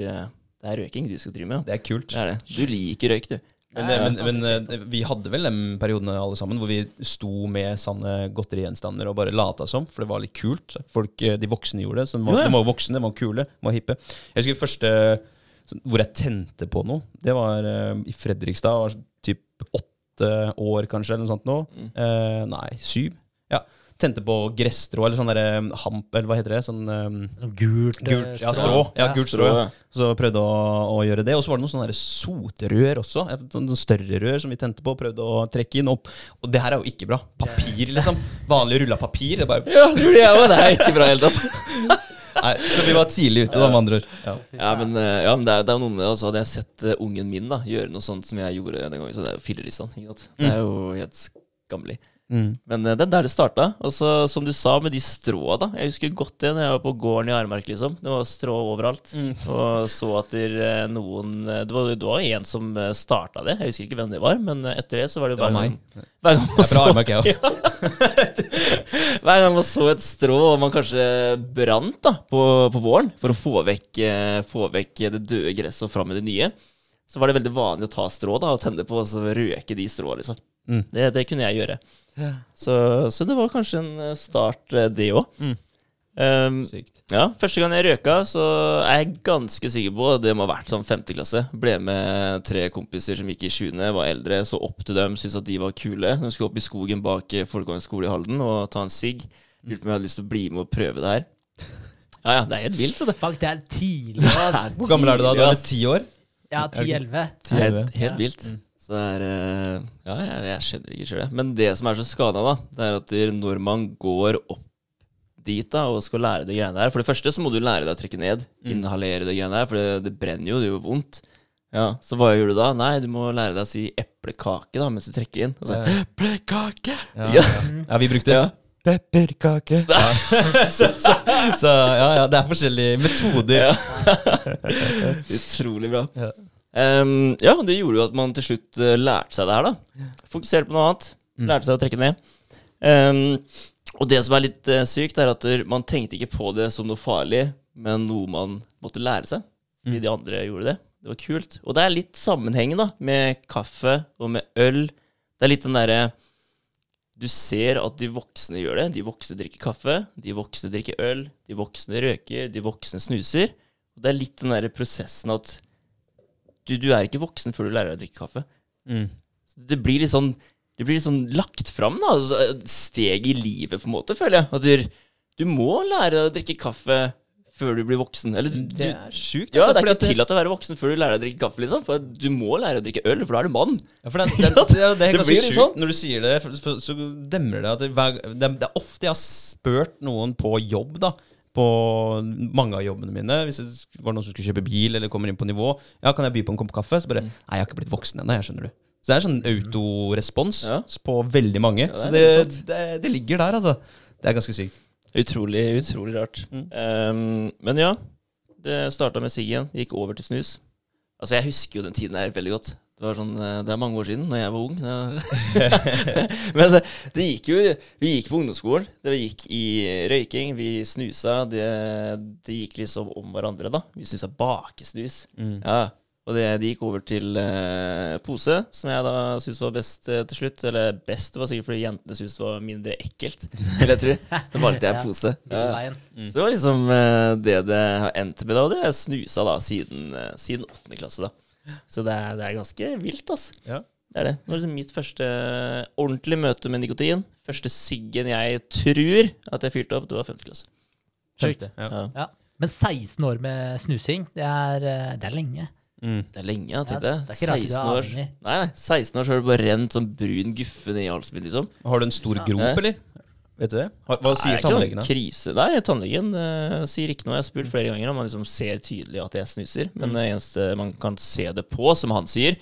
Speaker 2: det er røyking du skal drive med.
Speaker 1: Det er kult.
Speaker 2: Det er det. Du liker røyk, du.
Speaker 1: Men, det, men, men eh, vi hadde vel den perioden alle sammen hvor vi sto med sanne godterigjenstander og bare lata som, for det var litt kult. Folk, eh, De voksne gjorde det. Så de var, de var voksne, de var kule, de var hippe. Jeg husker første hvor jeg tente på noe. Det var eh, i Fredrikstad. Var typ åtte år, kanskje, eller noe sånt nå.
Speaker 2: Mm.
Speaker 1: Eh, nei, syv. Ja. Tente på gresstrå, eller sånn derre hamp, eller hva heter det? Sånn
Speaker 3: um, gult, eh,
Speaker 1: Gult, ja, strå. Ja, gult strå. Ja. Så prøvde å, å gjøre det. Og så var det noen sånne sotrør også. Et Sånn, større rør som vi tente på. Prøvde å trekke inn. opp. og det her er jo ikke bra. Papir, liksom. Vanlig rulla papir. Det er bare,
Speaker 2: Ja, det gjorde jeg òg. Det er ikke bra i det hele tatt. [LAUGHS]
Speaker 1: nei, så vi var tidlig ute, da, med andre ord. Ja.
Speaker 2: Ja, men, eh, ja, men det, er, det er noe med det. Og så hadde jeg sett eh, ungen min da gjøre noe sånt som jeg gjorde den gangen. Så det er jo ikke sant? Det er jo helt skammelig.
Speaker 1: Mm.
Speaker 2: Men eh, det er der det starta. Og så, som du sa, med de stråa, da. Jeg husker godt det når jeg var på gården i Armark, liksom. Det var strå overalt.
Speaker 1: Mm.
Speaker 2: Og så at der, eh, noen eh, Det var, det var en som starta det. Jeg husker ikke hvem det var, men etter det så var det,
Speaker 1: Det
Speaker 2: hver gang, hver gang man så
Speaker 1: Armark, ja. [LAUGHS]
Speaker 2: hver gang man så et strå og man kanskje brant da, på, på våren for å få vekk, få vekk det døde gresset og fram med det nye, så var det veldig vanlig å ta strå da, og tenne på og så røke de stråa, Liksom.
Speaker 1: Mm.
Speaker 2: Det, det kunne jeg gjøre. Så, så det var kanskje en eh, start, eh, det òg.
Speaker 1: Mm.
Speaker 2: Um,
Speaker 1: Sykt.
Speaker 2: ja, første gang jeg røka, så er jeg ganske sikker på Det må ha vært sånn femte klasse. Ble med tre kompiser som gikk i sjuende, var eldre, så opp til dem, syntes at de var kule. De skulle opp i skogen bak eh, skole i Halden og ta en sigg. Lurte på om jeg hadde lyst til å bli med og prøve det her. Ja, ja, det er helt vilt, Det.
Speaker 3: Fuck, det er tidlig. ass.
Speaker 1: Hvor gammel er du da? Du er ti år?
Speaker 3: Ja, 10-11.
Speaker 2: Helt, helt
Speaker 3: Ja.
Speaker 2: vilt. Så det er eh, Ja, jeg, jeg skjønner ikke sjøl, Men det som er så skada, da, det er at når man går opp dit da og skal lære de greiene der For det første så må du lære deg å trekke ned. Inhalere de greiene der, for det, det brenner jo, det gjør vondt. Ja, Så hva gjør du da? Nei, du må lære deg å si eplekake da mens du trekker inn. Og så,
Speaker 1: Ja.
Speaker 2: eplekake!
Speaker 1: Ja,
Speaker 2: Ja.
Speaker 1: ja, vi brukte
Speaker 2: Ja.
Speaker 1: pepperkake. [LAUGHS] Ja. så, så, så ja, ja, det er forskjellige metoder. [LAUGHS]
Speaker 2: Utrolig bra. Ehm, ja, det gjorde jo at man til slutt uh, lærte seg det her, da. Fokuserte på noe annet.
Speaker 1: Mm.
Speaker 2: Lærte seg å trekke ned. Um, og det som er litt uh, sykt, er at man tenkte ikke på det som noe farlig, men noe man måtte lære seg. Fordi
Speaker 1: Mm.
Speaker 2: de andre gjorde det. Det var kult. Og det er litt sammenheng da, med kaffe og med øl. Det er litt den derre Du ser at de voksne gjør det. De voksne drikker kaffe, de voksne drikker øl, de voksne røker, de voksne snuser. Og det er litt den derre prosessen at du, du er ikke voksen før du lærer deg å drikke kaffe.
Speaker 1: Mm.
Speaker 2: Det blir litt sånn Det blir litt sånn lagt fram, da. Altså, steg i livet, på en måte, føler jeg. Du, du må lære deg å drikke kaffe før du blir voksen. Eller du,
Speaker 1: Det er sjukt.
Speaker 2: ja,
Speaker 1: altså,
Speaker 2: det er ikke
Speaker 1: at
Speaker 2: tillatt å være voksen før du lærer deg å drikke kaffe, liksom. For du må lære å drikke øl, for da er du mann.
Speaker 1: Ja, for det,
Speaker 2: den, [LAUGHS]
Speaker 1: det, det, det er
Speaker 2: blir
Speaker 1: sjukt.
Speaker 2: sånn.
Speaker 1: Når du sier det, så demrer det at det, det er ofte jeg har spurt noen på jobb, da. På mange av jobbene mine. Hvis det var noen som skulle kjøpe bil eller kommer inn på nivå. Ja, kan jeg by på en kopp kaffe? Så
Speaker 2: Mm.
Speaker 1: bare Nei, jeg har ikke blitt voksen ennå, jeg skjønner du. Så det er sånn autorespons
Speaker 2: Ja.
Speaker 1: på veldig mange.
Speaker 2: Ja, det
Speaker 1: så det, det, det ligger der, altså. Det er ganske sykt.
Speaker 2: Utrolig, utrolig rart.
Speaker 1: Mm.
Speaker 2: Um, men ja, det starta med siggen, gikk over til snus. Altså, jeg husker jo den tiden her veldig godt. Det var sånn, eh, det er mange år siden, da jeg var ung. [LAUGHS] Men det, det gikk jo Vi gikk på ungdomsskolen. Det gikk i røyking, vi snusa. Det, det gikk liksom om hverandre, da. Vi snusa bakesnus.
Speaker 1: Mm.
Speaker 2: Ja, og det, det gikk over til uh, pose, som jeg da syntes var best uh, til slutt. Eller best det var sikkert fordi jentene syntes det var mindre ekkelt, vil jeg tro. Da valgte jeg [LAUGHS] pose. Ja.
Speaker 3: Mm.
Speaker 2: Så det var liksom uh, det det har endt med, da. Og det snusa da siden, eh, siden åttende klasse, da. Så det er, det er ganske vilt, altså.
Speaker 1: Ja.
Speaker 2: Det er det. Det var liksom mitt første ordentlige møte med nikotin. Første siggen jeg tror at jeg fyrte opp, det var femte klasse.
Speaker 3: Sjukt.
Speaker 1: Ja.
Speaker 2: Ja.
Speaker 3: Ja. Men 16 år med snusing, det er, eh, det er lenge.
Speaker 1: Mm.
Speaker 2: Det er lenge, jeg
Speaker 3: Ja,
Speaker 2: tenkte jeg.
Speaker 3: det er ikke rart du er
Speaker 2: 16 år. Nei, nei, 16 år så har du bare rent sånn brun guffe ned i halsen min, liksom.
Speaker 1: Har du en stor grop,
Speaker 2: Ja.
Speaker 1: eller? Vet du det? Hva
Speaker 2: sier
Speaker 1: sier
Speaker 2: det er ikke
Speaker 1: tannlegen,
Speaker 2: noen
Speaker 1: da?
Speaker 2: Krise. Nei, tannlegen uh, sier ikke noe. Jeg har spurt flere ganger om han liksom ser tydelig at jeg snuser. Men
Speaker 1: Mm.
Speaker 2: det eneste man kan se det på, som han sier,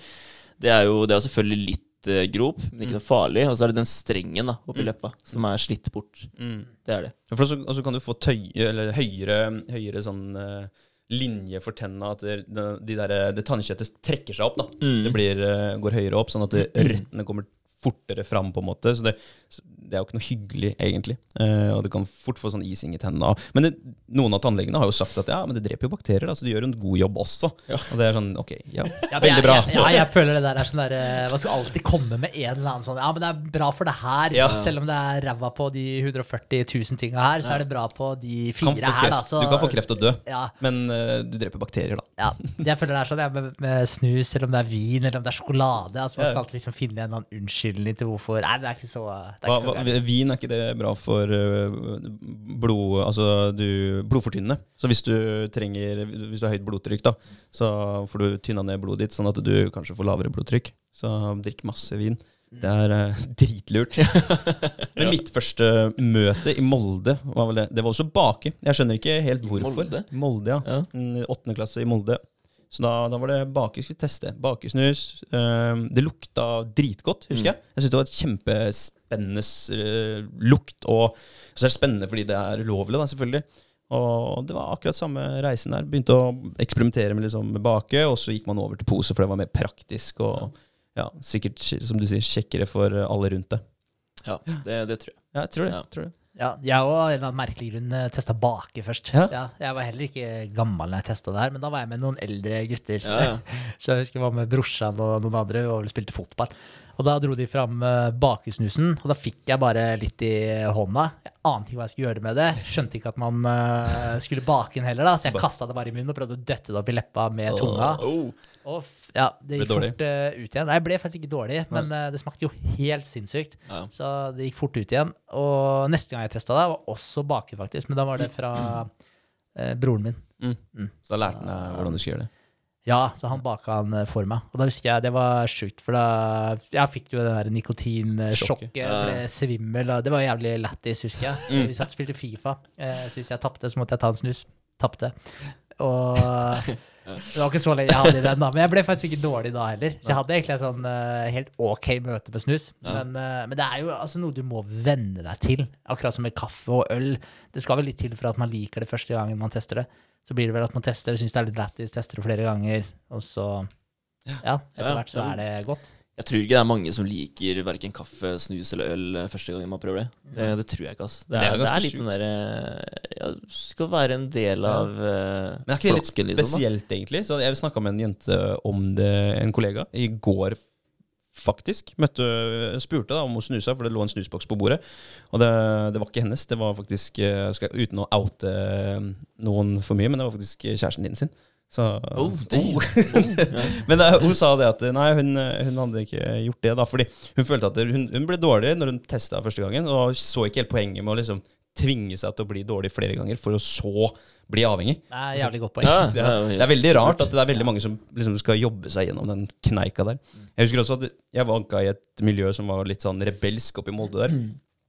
Speaker 2: det er jo det er selvfølgelig litt uh, grop, men ikke noe farlig. Og så er det den strengen da, oppi
Speaker 1: Mm.
Speaker 2: leppa som er slitt bort.
Speaker 1: Mm.
Speaker 2: Det er det.
Speaker 1: Så, og så kan du få tøye, eller høyere, høyere sånn uh, linje for tenna, at det, de, der, det tannkjøttet trekker seg opp. da.
Speaker 2: Mm.
Speaker 1: Det blir, går høyere opp, sånn at [CLEARS THROAT] røttene kommer fortere fram, på en måte. Så det, det er jo ikke noe hyggelig, egentlig. Eh, og det kan fort få sånn ising i tennene. Men det, noen av tannlegene har jo sagt at ja, men det dreper jo bakterier, da, så det gjør en god jobb også.
Speaker 2: Ja.
Speaker 1: Og det er sånn, ok, ja,
Speaker 3: Ja,
Speaker 1: veldig bra.
Speaker 3: Jeg, ja, jeg føler det der er sånn der eh, Man skal alltid komme med en eller annen sånn Ja, men det er bra for det her. Selv om det er ræva på de 140 000 tinga her, så er det bra på de fire her, da. Så,
Speaker 1: Du kan få kreft og dø,
Speaker 3: Ja,
Speaker 1: men uh, du dreper bakterier, da.
Speaker 3: ja. Jeg føler det er sånn med, med snus, eller om det er vin, eller om det er sjokolade. Altså, man skal alltid liksom finne en eller annen unnskyldning til hvorfor Nei, det er ikke så, det er ikke så
Speaker 1: hva. Vin er ikke det bra for øh, blod, altså du, blodfortynnende? Så hvis du trenger Hvis du har høyt blodtrykk, da, så får du tynna ned blodet ditt, sånn at du kanskje får lavere blodtrykk. Så drikk masse vin. Det er øh, [LAUGHS] dritlurt. Men mitt første møte i Molde var vel det. Det var også bake. Jeg skjønner ikke helt hvorfor.
Speaker 2: Molde?
Speaker 1: Molde, ja.
Speaker 2: Ja.
Speaker 1: Mm, Åttende klasse i Molde. Så da, da var det bake vi skulle teste. Bakesnus. Ehm, det lukta dritgodt, husker jeg. Jeg syntes det var et kjempespennende eh, lukt. Og så er det spennende fordi det er ulovlig, da, selvfølgelig. Og det var akkurat samme reisen der. Begynte å eksperimentere med, liksom, med bake, og så gikk man over til pose, for det var mer praktisk. Og ja, sikkert, som du sier, kjekkere for alle rundt det.
Speaker 2: Ja, det, det tror jeg.
Speaker 1: Ja, jeg tror det.
Speaker 2: Ja.
Speaker 1: Tror det.
Speaker 3: Ja, jeg òg av en eller annen merkelig grunn testa bake først.
Speaker 1: Ja.
Speaker 3: Ja, jeg var heller ikke gammel når jeg testa det her, men da var jeg med noen eldre gutter.
Speaker 2: Ja. [LAUGHS]
Speaker 3: Så jeg husker jeg var med brorsan og noen andre og spilte fotball. Og da dro de fram eh, bakesnusen, og da fikk jeg bare litt i hånda. Jeg ante ikke hva jeg skulle gjøre med det. Skjønte ikke at man eh, skulle bake den heller, da, så jeg kasta det bare i munnen og prøvde å døtte det opp i leppa med tunga.
Speaker 2: Oh.
Speaker 3: Og ja, det gikk fort uh, ut igjen. Nei, jeg ble faktisk ikke dårlig, men uh, det smakte jo helt sinnssykt.
Speaker 2: Ja.
Speaker 3: Så det gikk fort ut igjen. Og neste gang jeg testa det, var også baket, faktisk. Men da var det fra uh, broren min.
Speaker 1: Så da lærte han deg hvordan du skal gjøre det.
Speaker 3: Ja, så han baka eh, for meg. Og da husker jeg det var sjukt, for da jeg fikk jo det der nikotinsjokket, ble svimmel, og det var jævlig lættis, husker jeg.
Speaker 1: Mm.
Speaker 3: Vi satt og spilte Fifa, så hvis jeg tapte, så måtte jeg ta en snus. Tapte. Og det var ikke så lenge jeg hadde i den, da. Men jeg ble faktisk ikke dårlig da heller. Så jeg hadde egentlig et sånn uh, helt ok møte med snus. Men, uh, men det er jo altså, noe du må venne deg til. Akkurat som med kaffe og øl. Det skal vel litt til for at man liker det første gangen man tester det. Så blir det vel at man tester det, syns det er litt lættis, tester det flere ganger, og så Ja, etter hvert så er det godt.
Speaker 2: Jeg tror ikke det er mange som liker verken kaffe, snus eller øl eh, første gang man prøver det. Det, det tror jeg ikke, ass. Det
Speaker 1: Det
Speaker 2: er,
Speaker 1: er
Speaker 2: det er litt den derre Ja, du skal være en del av ja.
Speaker 1: Men er ikke det litt
Speaker 2: flokken, liksom. Da.
Speaker 1: spesielt, egentlig? Så Jeg snakka med en jente om det, en kollega, i går faktisk. Møtte, spurte da om hun snusa, for det lå en snusboks på bordet. Og det, det var ikke hennes, det var faktisk eh, skal, Uten å oute noen for mye, men det var faktisk kjæresten din sin. Så,
Speaker 2: Oh, damn. Oh. [LAUGHS]
Speaker 1: Men eh, hun sa det at nei, hun, hun hadde ikke gjort det, da. Fordi hun følte at hun, hun ble dårlig når hun testa første gangen, og så ikke helt poenget med å liksom tvinge seg til å bli dårlig flere ganger, for å så bli avhengig.
Speaker 3: Det er jævlig godt poeng.
Speaker 2: Ja,
Speaker 1: Det er, det er veldig rart at det er veldig mange som liksom skal jobbe seg gjennom den kneika der. Jeg husker også at jeg vanka i et miljø som var litt sånn rebelsk oppe i Molde der.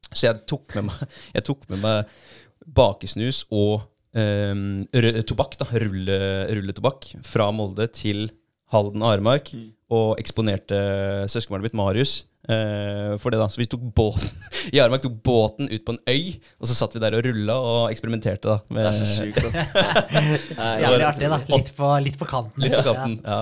Speaker 1: Så jeg tok med meg, jeg tok med meg bakesnus og ehm, tobakk, da, rulle, rulletobakk, fra Molde til Halden og Aremark, og eksponerte søskenbarnet mitt Marius. Eh, for det da, Så vi tok båten [LAUGHS] i Aremark tok båten ut på en øy, og så satt vi der og rulla og eksperimenterte. da med,
Speaker 2: Det er så sjukt, altså. [LAUGHS]
Speaker 3: Jævlig
Speaker 2: det-
Speaker 3: artig, da. Litt på, litt på kanten.
Speaker 1: Litt på kanten. Ja.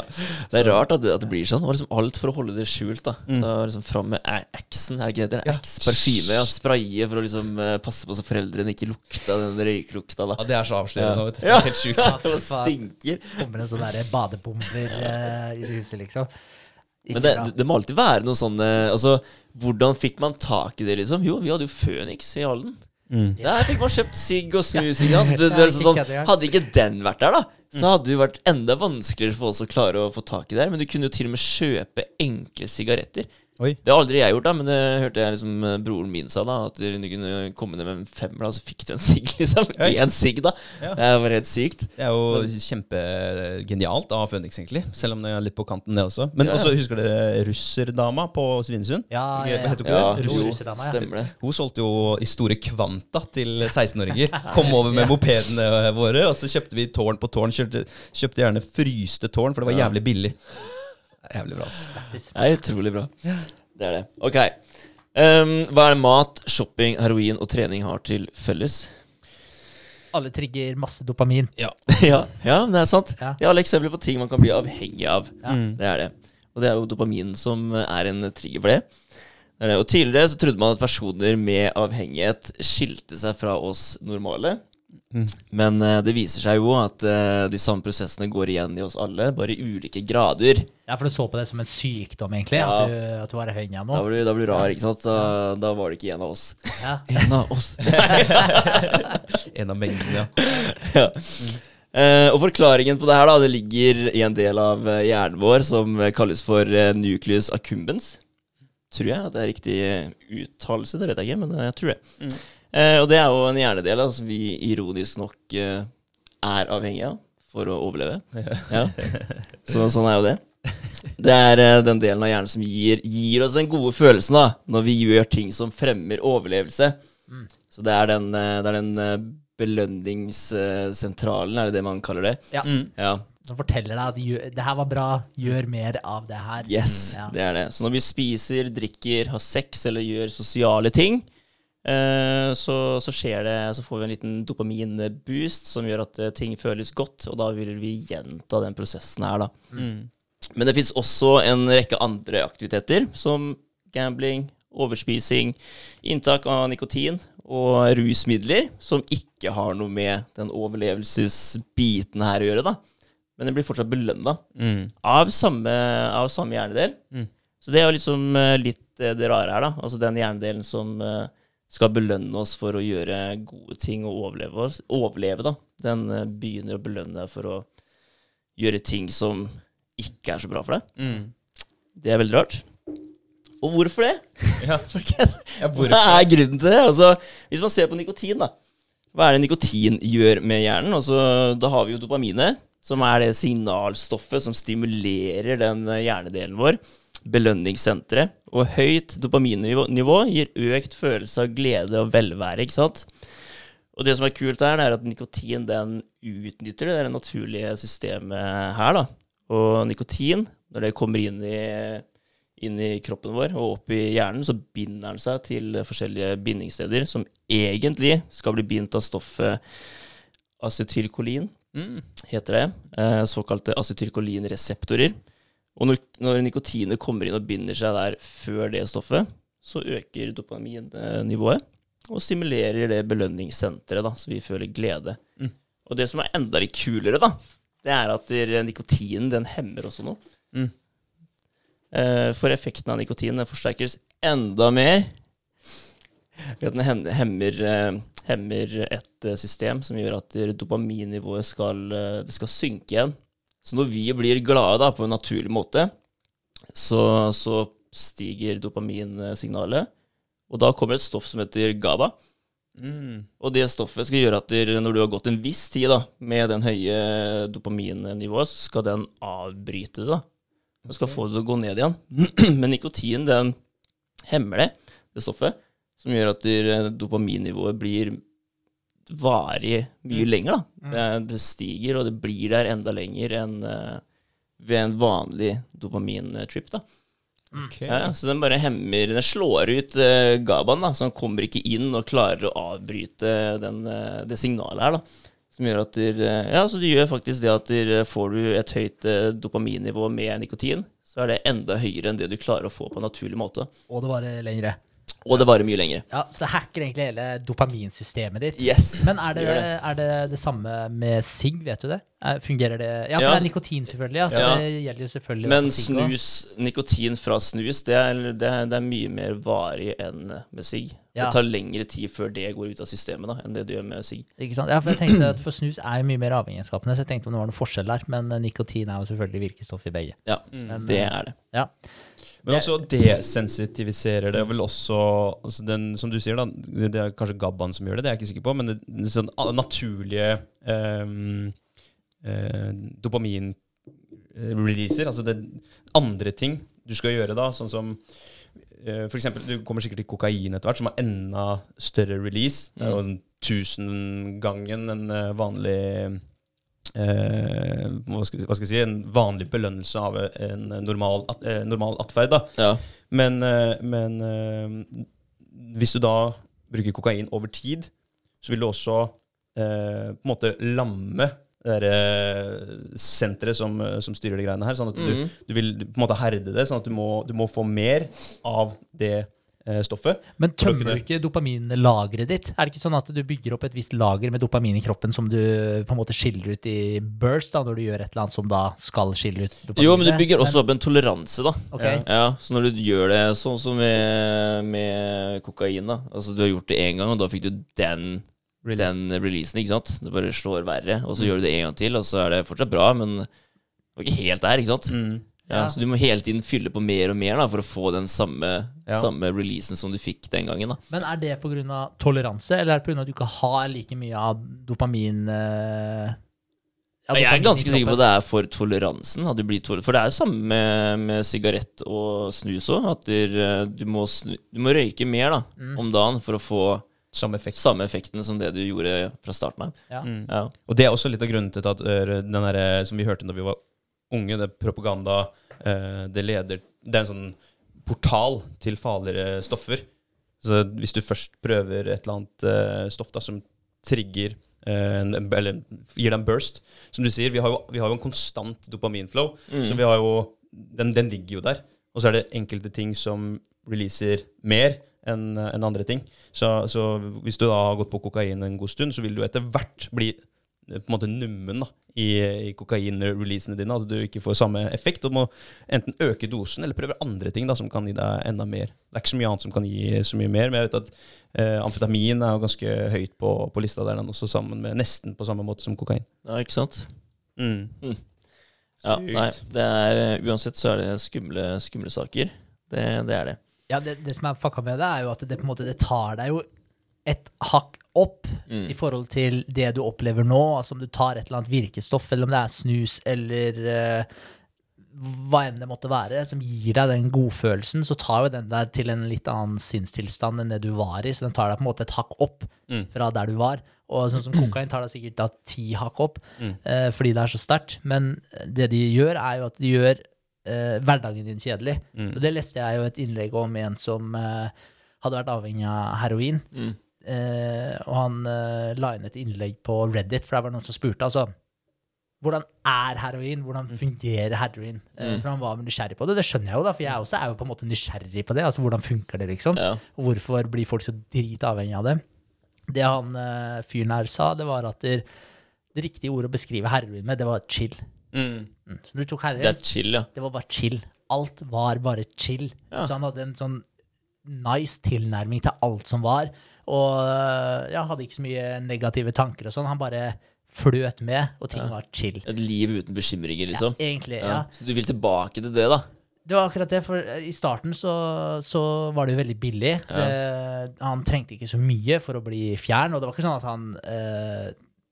Speaker 2: Det er rart at det, at det blir sånn. Og liksom alt for å holde det skjult. da
Speaker 1: Mm.
Speaker 2: Da liksom Fram med Axe-en, er det ikke det?
Speaker 1: Ja.
Speaker 2: Axe parfyme. Ja, spraye for å liksom eh, passe på så foreldrene ikke lukta den røyklukta. da
Speaker 1: Ja, det er så avslørende.
Speaker 2: Ja.
Speaker 1: vet du. Det er Helt sjukt.
Speaker 2: Ja, [LAUGHS] det stinker.
Speaker 3: Kommer en sånn derre badebomber uh, i huset, liksom.
Speaker 2: Men det, det, må alltid være noe sånn Altså, hvordan fikk man tak i det, liksom? Jo, vi hadde jo Føniks i Halden.
Speaker 1: Mm.
Speaker 2: Der fikk man kjøpt sigg og snus. [LAUGHS] ikke sant? Så det, det,
Speaker 3: Ja,
Speaker 2: liksom sånn, hadde ikke den vært der, da, så hadde det jo vært enda vanskeligere for oss å klare å få tak i det her. Men du kunne jo til og med kjøpe enkle sigaretter.
Speaker 1: Oi.
Speaker 2: Det har aldri jeg gjort, da, men det hørte jeg liksom eh, broren min sa. da At du kunne komme ned med en femmer, da, så fikk du en sigg, [LAUGHS] liksom. Én sigg, da.
Speaker 1: Ja.
Speaker 2: Det var helt sykt.
Speaker 1: Det er jo kjempegenialt av Phoenix, egentlig. Selv om det er litt på kanten, det også. Men
Speaker 2: Ja, ja.
Speaker 1: også husker dere russerdama på Svinesund?
Speaker 3: Ja, ja, ja.
Speaker 2: Ja,
Speaker 1: det?
Speaker 3: Russ-
Speaker 2: jo,
Speaker 3: ja.
Speaker 2: stemmer det.
Speaker 1: Hun solgte jo i store kvanta til 16-åringer. [LAUGHS] Kom over med mopedene våre, og så kjøpte vi tårn på tårn. Kjøpte, kjøpte gjerne fryste tårn, for det var jævlig billig. Jævlig bra, ass.
Speaker 2: Det er utrolig bra. Det er det. Ok. Um, hva er det mat, shopping, heroin og trening har til felles?
Speaker 3: Alle trigger masse dopamin.
Speaker 2: ja, [LAUGHS] ja, det er sant.
Speaker 3: Ja.
Speaker 2: Det er alle eksempler på ting man kan bli avhengig av.
Speaker 3: Ja.
Speaker 1: Mm.
Speaker 2: Det er det. Og det er jo dopamin som er en trigger for det. det, er det. Og tidligere så trodde man at personer med avhengighet skilte seg fra oss normale.
Speaker 1: Mm.
Speaker 2: Men uh, det viser seg jo at uh, de samme prosessene går igjen i oss alle, bare i ulike grader.
Speaker 3: Ja, for du så på det som en sykdom, egentlig.
Speaker 2: Ja.
Speaker 3: At, du, at du var avhengig nå?
Speaker 2: Da
Speaker 3: noe.
Speaker 2: da blir du rar, ikke sant? Da, da var du ikke en av oss.
Speaker 3: Ja. [LAUGHS]
Speaker 2: En av oss. [LAUGHS]
Speaker 1: En av mengdene, ja. [LAUGHS]
Speaker 2: ja. Uh, og forklaringen på det her da, det ligger i en del av hjernen vår som kalles for nucleus accumbens. Tror jeg at det er riktig uttalelse, det vet jeg ikke, men jeg tror det.
Speaker 1: Mm.
Speaker 2: Eh, og det er jo en hjernedel altså, vi ironisk nok eh, er avhengig av for å overleve. Ja. Så sånn er jo det. Det er eh, den delen av hjernen som gir, gir oss den gode følelsen da, når vi gjør ting som fremmer overlevelse.
Speaker 3: Mm.
Speaker 2: Så det er den, eh, det er den eh, belønningssentralen, er det det man kaller det?
Speaker 3: Ja.
Speaker 1: Mm.
Speaker 2: Ja.
Speaker 3: Som forteller deg at gjør, det her var bra, gjør mer av det her.
Speaker 2: Yes,
Speaker 3: Ja.
Speaker 2: det er det. Så når vi spiser, drikker, har sex eller gjør sosiale ting, så, så skjer det Så får vi en liten dopaminboost som gjør at eh, ting føles godt, og da vil vi gjenta den prosessen her, da.
Speaker 1: Mm.
Speaker 2: Men det fins også en rekke andre aktiviteter, som gambling, overspising, inntak av nikotin og rusmidler, som ikke har noe med den overlevelsesbiten her å gjøre, da. Men den blir fortsatt belønna
Speaker 1: Mm.
Speaker 2: av samme, av samme hjernedel.
Speaker 1: Mm.
Speaker 2: Så det er jo liksom eh, litt eh, det rare her, da. Altså den hjernedelen som eh, skal belønne oss for å gjøre gode ting og overleve, oss, overleve da. Den eh, begynner å belønne deg for å gjøre ting som ikke er så bra for deg.
Speaker 1: Mm.
Speaker 2: Det er veldig rart. Og hvorfor det? [LAUGHS]
Speaker 1: Ja. [LAUGHS] Ja,
Speaker 2: Hva
Speaker 1: hvorfor?
Speaker 2: er grunnen til det? Altså, hvis man ser på nikotin, da. Hva er det nikotin gjør med hjernen? Altså, da har vi jo dopaminet, som er det signalstoffet som stimulerer den eh, hjernedelen vår. Belønningssenteret. Og høyt dopaminnivå gir økt følelse av glede og velvære, ikke sant? Og det som er kult her, det er at nikotin den utnytter det, det er naturlige systemet her, da. Og nikotin, når det kommer inn i inn i kroppen vår og opp i hjernen, så binder den seg til forskjellige bindingssteder som egentlig skal bli bindt av stoffet acetylkolin,
Speaker 1: Mm.
Speaker 2: heter det. Eh, såkalte acetylkolinreseptorer. Og når, når nikotinet kommer inn og binder seg der før det stoffet, så øker dopaminnivået og stimulerer det belønningssenteret, da, så vi føler glede.
Speaker 1: Mm.
Speaker 2: Og det som er enda litt kulere, da, det er at nikotinen den hemmer også noe.
Speaker 1: Mm.
Speaker 2: Eh, For effekten av nikotin forsterkes enda mer ved at den hemmer, eh, hemmer et eh, system som gjør at dopaminnivået skal, det skal synke igjen. Så når vi blir glade da, på en naturlig måte, så, så stiger dopaminsignalet. Og da kommer et stoff som heter GABA.
Speaker 1: Mm.
Speaker 2: Og det stoffet skal gjøre at når du har gått en viss tid da, med den høye dopaminnivået, så skal den avbryte det. da. Og skal få det til å gå ned igjen. [CLEARS THROAT] Men nikotin den hemmer det, det stoffet, som gjør at dopaminnivået blir varig mye lenger. da. Det, det stiger, og det blir der enda lenger enn uh, ved en vanlig dopamintrip. da.
Speaker 1: Okay.
Speaker 2: Ja, ja, så den bare hemmer Den slår ut uh, GABAen, da, så den kommer ikke inn og klarer å avbryte den, uh, det signalet her. da Som gjør at der, eh, Ja, så det gjør faktisk det at der, får du et høyt uh, dopaminnivå med nikotin, så er det enda høyere enn det du klarer å få på en naturlig måte.
Speaker 3: Og det varer lengre.
Speaker 2: Og det varer mye lenger.
Speaker 3: Ja, Så det hacker egentlig hele dopaminsystemet ditt.
Speaker 2: Yes.
Speaker 3: Men er det,
Speaker 2: det.
Speaker 3: er det det samme med sigg, vet du det? Er- Fungerer det Ja, for
Speaker 2: Ja.
Speaker 3: det er nikotin, selvfølgelig. Altså,
Speaker 2: Ja.
Speaker 3: det gjelder jo selvfølgelig
Speaker 2: Men
Speaker 3: for sigg også.
Speaker 2: snus, nikotin fra snus, det er, det er, det er mye mer varig enn med sigg.
Speaker 3: Ja.
Speaker 2: Det tar lengre tid før det går ut av systemet da, enn det det gjør med sigg.
Speaker 3: Ikke sant? Ja, for jeg tenkte at for snus er jo mye mer avhengighetsskapende, så jeg tenkte om det var noen forskjell der. Men eh, nikotin er jo selvfølgelig virkestoff i begge.
Speaker 2: Ja, det
Speaker 3: eh,
Speaker 2: er det.
Speaker 3: Ja.
Speaker 1: Men også desensitiviserer det vel også altså den, Som du sier, da, det er kanskje Gabban som gjør det, det er jeg ikke sikker på, men det sånn naturlige um, uh, dopamin-releaser, altså det andre ting du skal gjøre da, sånn som uh, for eksempel, du kommer sikkert til kokain etter hvert, som har enda større release. Det er jo en tusengangen en eh, vanlig eh, hva, skal, hva skal jeg si, en vanlig belønnelse av en normal, at, eh, normal atferd.
Speaker 2: Ja.
Speaker 1: Men, eh, men eh, hvis du da bruker kokain over tid, så vil du også eh, på en måte lamme det derre senteret som, som styrer de greiene her. Sånn at du,
Speaker 2: mm.
Speaker 1: du vil på en måte herde det, sånn at du må, du må få mer av det stoffet.
Speaker 3: Men tømmer du ikke dopaminlageret ditt? Er det ikke sånn at du bygger opp et visst lager med dopamin i kroppen som du på en måte skiller ut i burst, da, når du gjør et eller annet som da skal skille ut dopamin?
Speaker 2: Jo, men du bygger også opp en toleranse, da.
Speaker 3: Ok.
Speaker 1: Ja.
Speaker 2: Ja, Så når du gjør det sånn som med, med kokain, da. Altså du har gjort det én gang, og da fikk du den,
Speaker 1: Release.
Speaker 2: den releasen, ikke sant. Det bare slår verre. Og så gjør du det en gang til, og så er det fortsatt bra, men det var ikke helt der, ikke sant.
Speaker 1: Mm.
Speaker 2: Ja,
Speaker 3: Ja.
Speaker 2: Så du må hele tiden fylle på mer og mer da, for å få den samme,
Speaker 1: Ja.
Speaker 2: samme releasen som du fikk den gangen. da.
Speaker 3: Men er det pga. toleranse, eller er det pga. at du ikke har like mye av dopamin eh, ja,
Speaker 2: Jeg er ganske sikker på at det er for toleransen. At du blir tol for det er jo samme med, med sigarett og snus òg. At der, du, må snu du må røyke mer da,
Speaker 3: Mm.
Speaker 2: om dagen for å få
Speaker 1: Samme effekt.
Speaker 2: samme effekten som det du gjorde fra starten av.
Speaker 3: Ja.
Speaker 1: Mm.
Speaker 2: Ja.
Speaker 1: Og det er også litt av grunnen til at øh, den der, som vi hørte da vi var unge, det propaganda, det leder Det er en sånn portal til farligere stoffer. Så hvis du først prøver et eller annet øh, stoff da, som trigger øh, en, eller gir deg en burst Som du sier, vi har jo, vi har jo en konstant dopaminflow.
Speaker 2: Mm.
Speaker 1: Så vi har jo den, den ligger jo der. Og så er det enkelte ting som releaser mer enn en andre ting. Så, så hvis du da har gått på kokain en god stund, så vil du etter hvert bli eh, på en måte nummen da, i, i kokain-releasene dine. At du ikke får samme effekt. Du må enten øke dosen eller prøve andre ting da, som kan gi deg enda mer. Det er ikke så mye annet som kan gi så mye mer, men jeg vet at eh, amfetamin er jo ganske høyt på, på lista der, den også sammen med nesten på samme måte som kokain.
Speaker 2: ja, ikke sant?
Speaker 1: Mm.
Speaker 2: Ja, nei, det er, uansett så er det skumle, skumle saker. Det, det er det.
Speaker 3: Ja, det, det som er fucka med det, er jo at det på en måte det tar deg jo et hakk opp
Speaker 2: Mm.
Speaker 3: i forhold til det du opplever nå. Altså om du tar et eller annet virkestoff, eller om det er snus, eller uh, hva enn det måtte være, som gir deg den godfølelsen, så tar jo den deg til en litt annen sinnstilstand enn det du var i. Så den tar deg på en måte et hakk opp
Speaker 1: Mm.
Speaker 3: fra der du var. Og sånn som kokain tar deg sikkert da ti hakk opp,
Speaker 1: Mm.
Speaker 3: uh, fordi det er så sterkt. Men det de gjør, er jo at de gjør uh, hverdagen din kjedelig.
Speaker 1: Mm.
Speaker 3: Og det leste jeg jo et innlegg om en som uh, hadde vært avhengig av heroin.
Speaker 2: Mm.
Speaker 3: Eh, og han eh, la inn et innlegg på Reddit, for det var noen som spurte. Altså, hvordan er heroin? Hvordan fungerer heroin? Eh,
Speaker 2: Mm.
Speaker 3: For han var nysgjerrig på det. Det skjønner jeg jo, da, for jeg også er jo på en måte nysgjerrig på det. Altså hvordan funker det, liksom?
Speaker 2: Ja.
Speaker 3: Og hvorfor blir folk så dritavhengig av det? Det han fyren her sa, det var at det, det riktige ordet å beskrive heroin med, det var chill.
Speaker 1: Mm.
Speaker 3: Mm. Så du tok heroin,
Speaker 2: Det er chill, ja.
Speaker 3: det var bare chill. Alt var bare chill.
Speaker 2: Ja.
Speaker 3: Så han hadde en sånn nice tilnærming til alt som var. Og øh, ja, hadde ikke så mye negative tanker og sånn. Han bare fløt med, og ting
Speaker 2: Ja.
Speaker 3: var chill.
Speaker 2: Et liv uten bekymringer, liksom.
Speaker 3: Ja, egentlig, ja.
Speaker 2: Ja. Så du vil tilbake til det, da?
Speaker 3: Det var akkurat det, for eh, i starten så, så var det jo veldig billig. Det, han trengte ikke så mye for å bli fjern, og det var ikke sånn at han eh,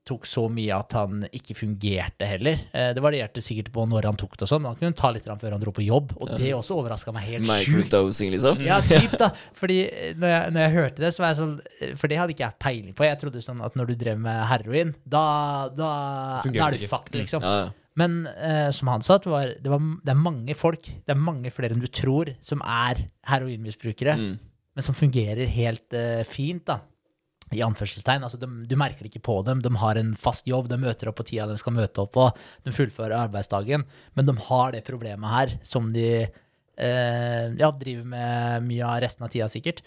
Speaker 3: tok så mye at han ikke fungerte heller. Eh, det varierte sikkert på når han tok det og sånn, men han kunne ta litt før han dro på jobb, og det også overraska meg helt sjukt.
Speaker 2: Liksom?
Speaker 3: Ja, typ da. [LAUGHS] Fordi eh, når jeg, når jeg hørte det, så var jeg sånn eh, For det hadde ikke jeg peiling på. Jeg trodde sånn at når du drev med heroin, da, da, da er du fucked, liksom.
Speaker 2: Ja, ja.
Speaker 3: Men eh, som han sa, det, var, det, var, det er mange folk, det er mange flere enn du tror, som er heroinmisbrukere,
Speaker 2: Mm.
Speaker 3: men som fungerer helt eh, fint, da. I anførselstegn. Altså, de, du merker det ikke på dem. De har en fast jobb, de møter opp på tida de skal møte opp på, de fullfører arbeidsdagen, men de har det problemet her som de eh, ja, driver med mye av resten av tida, sikkert.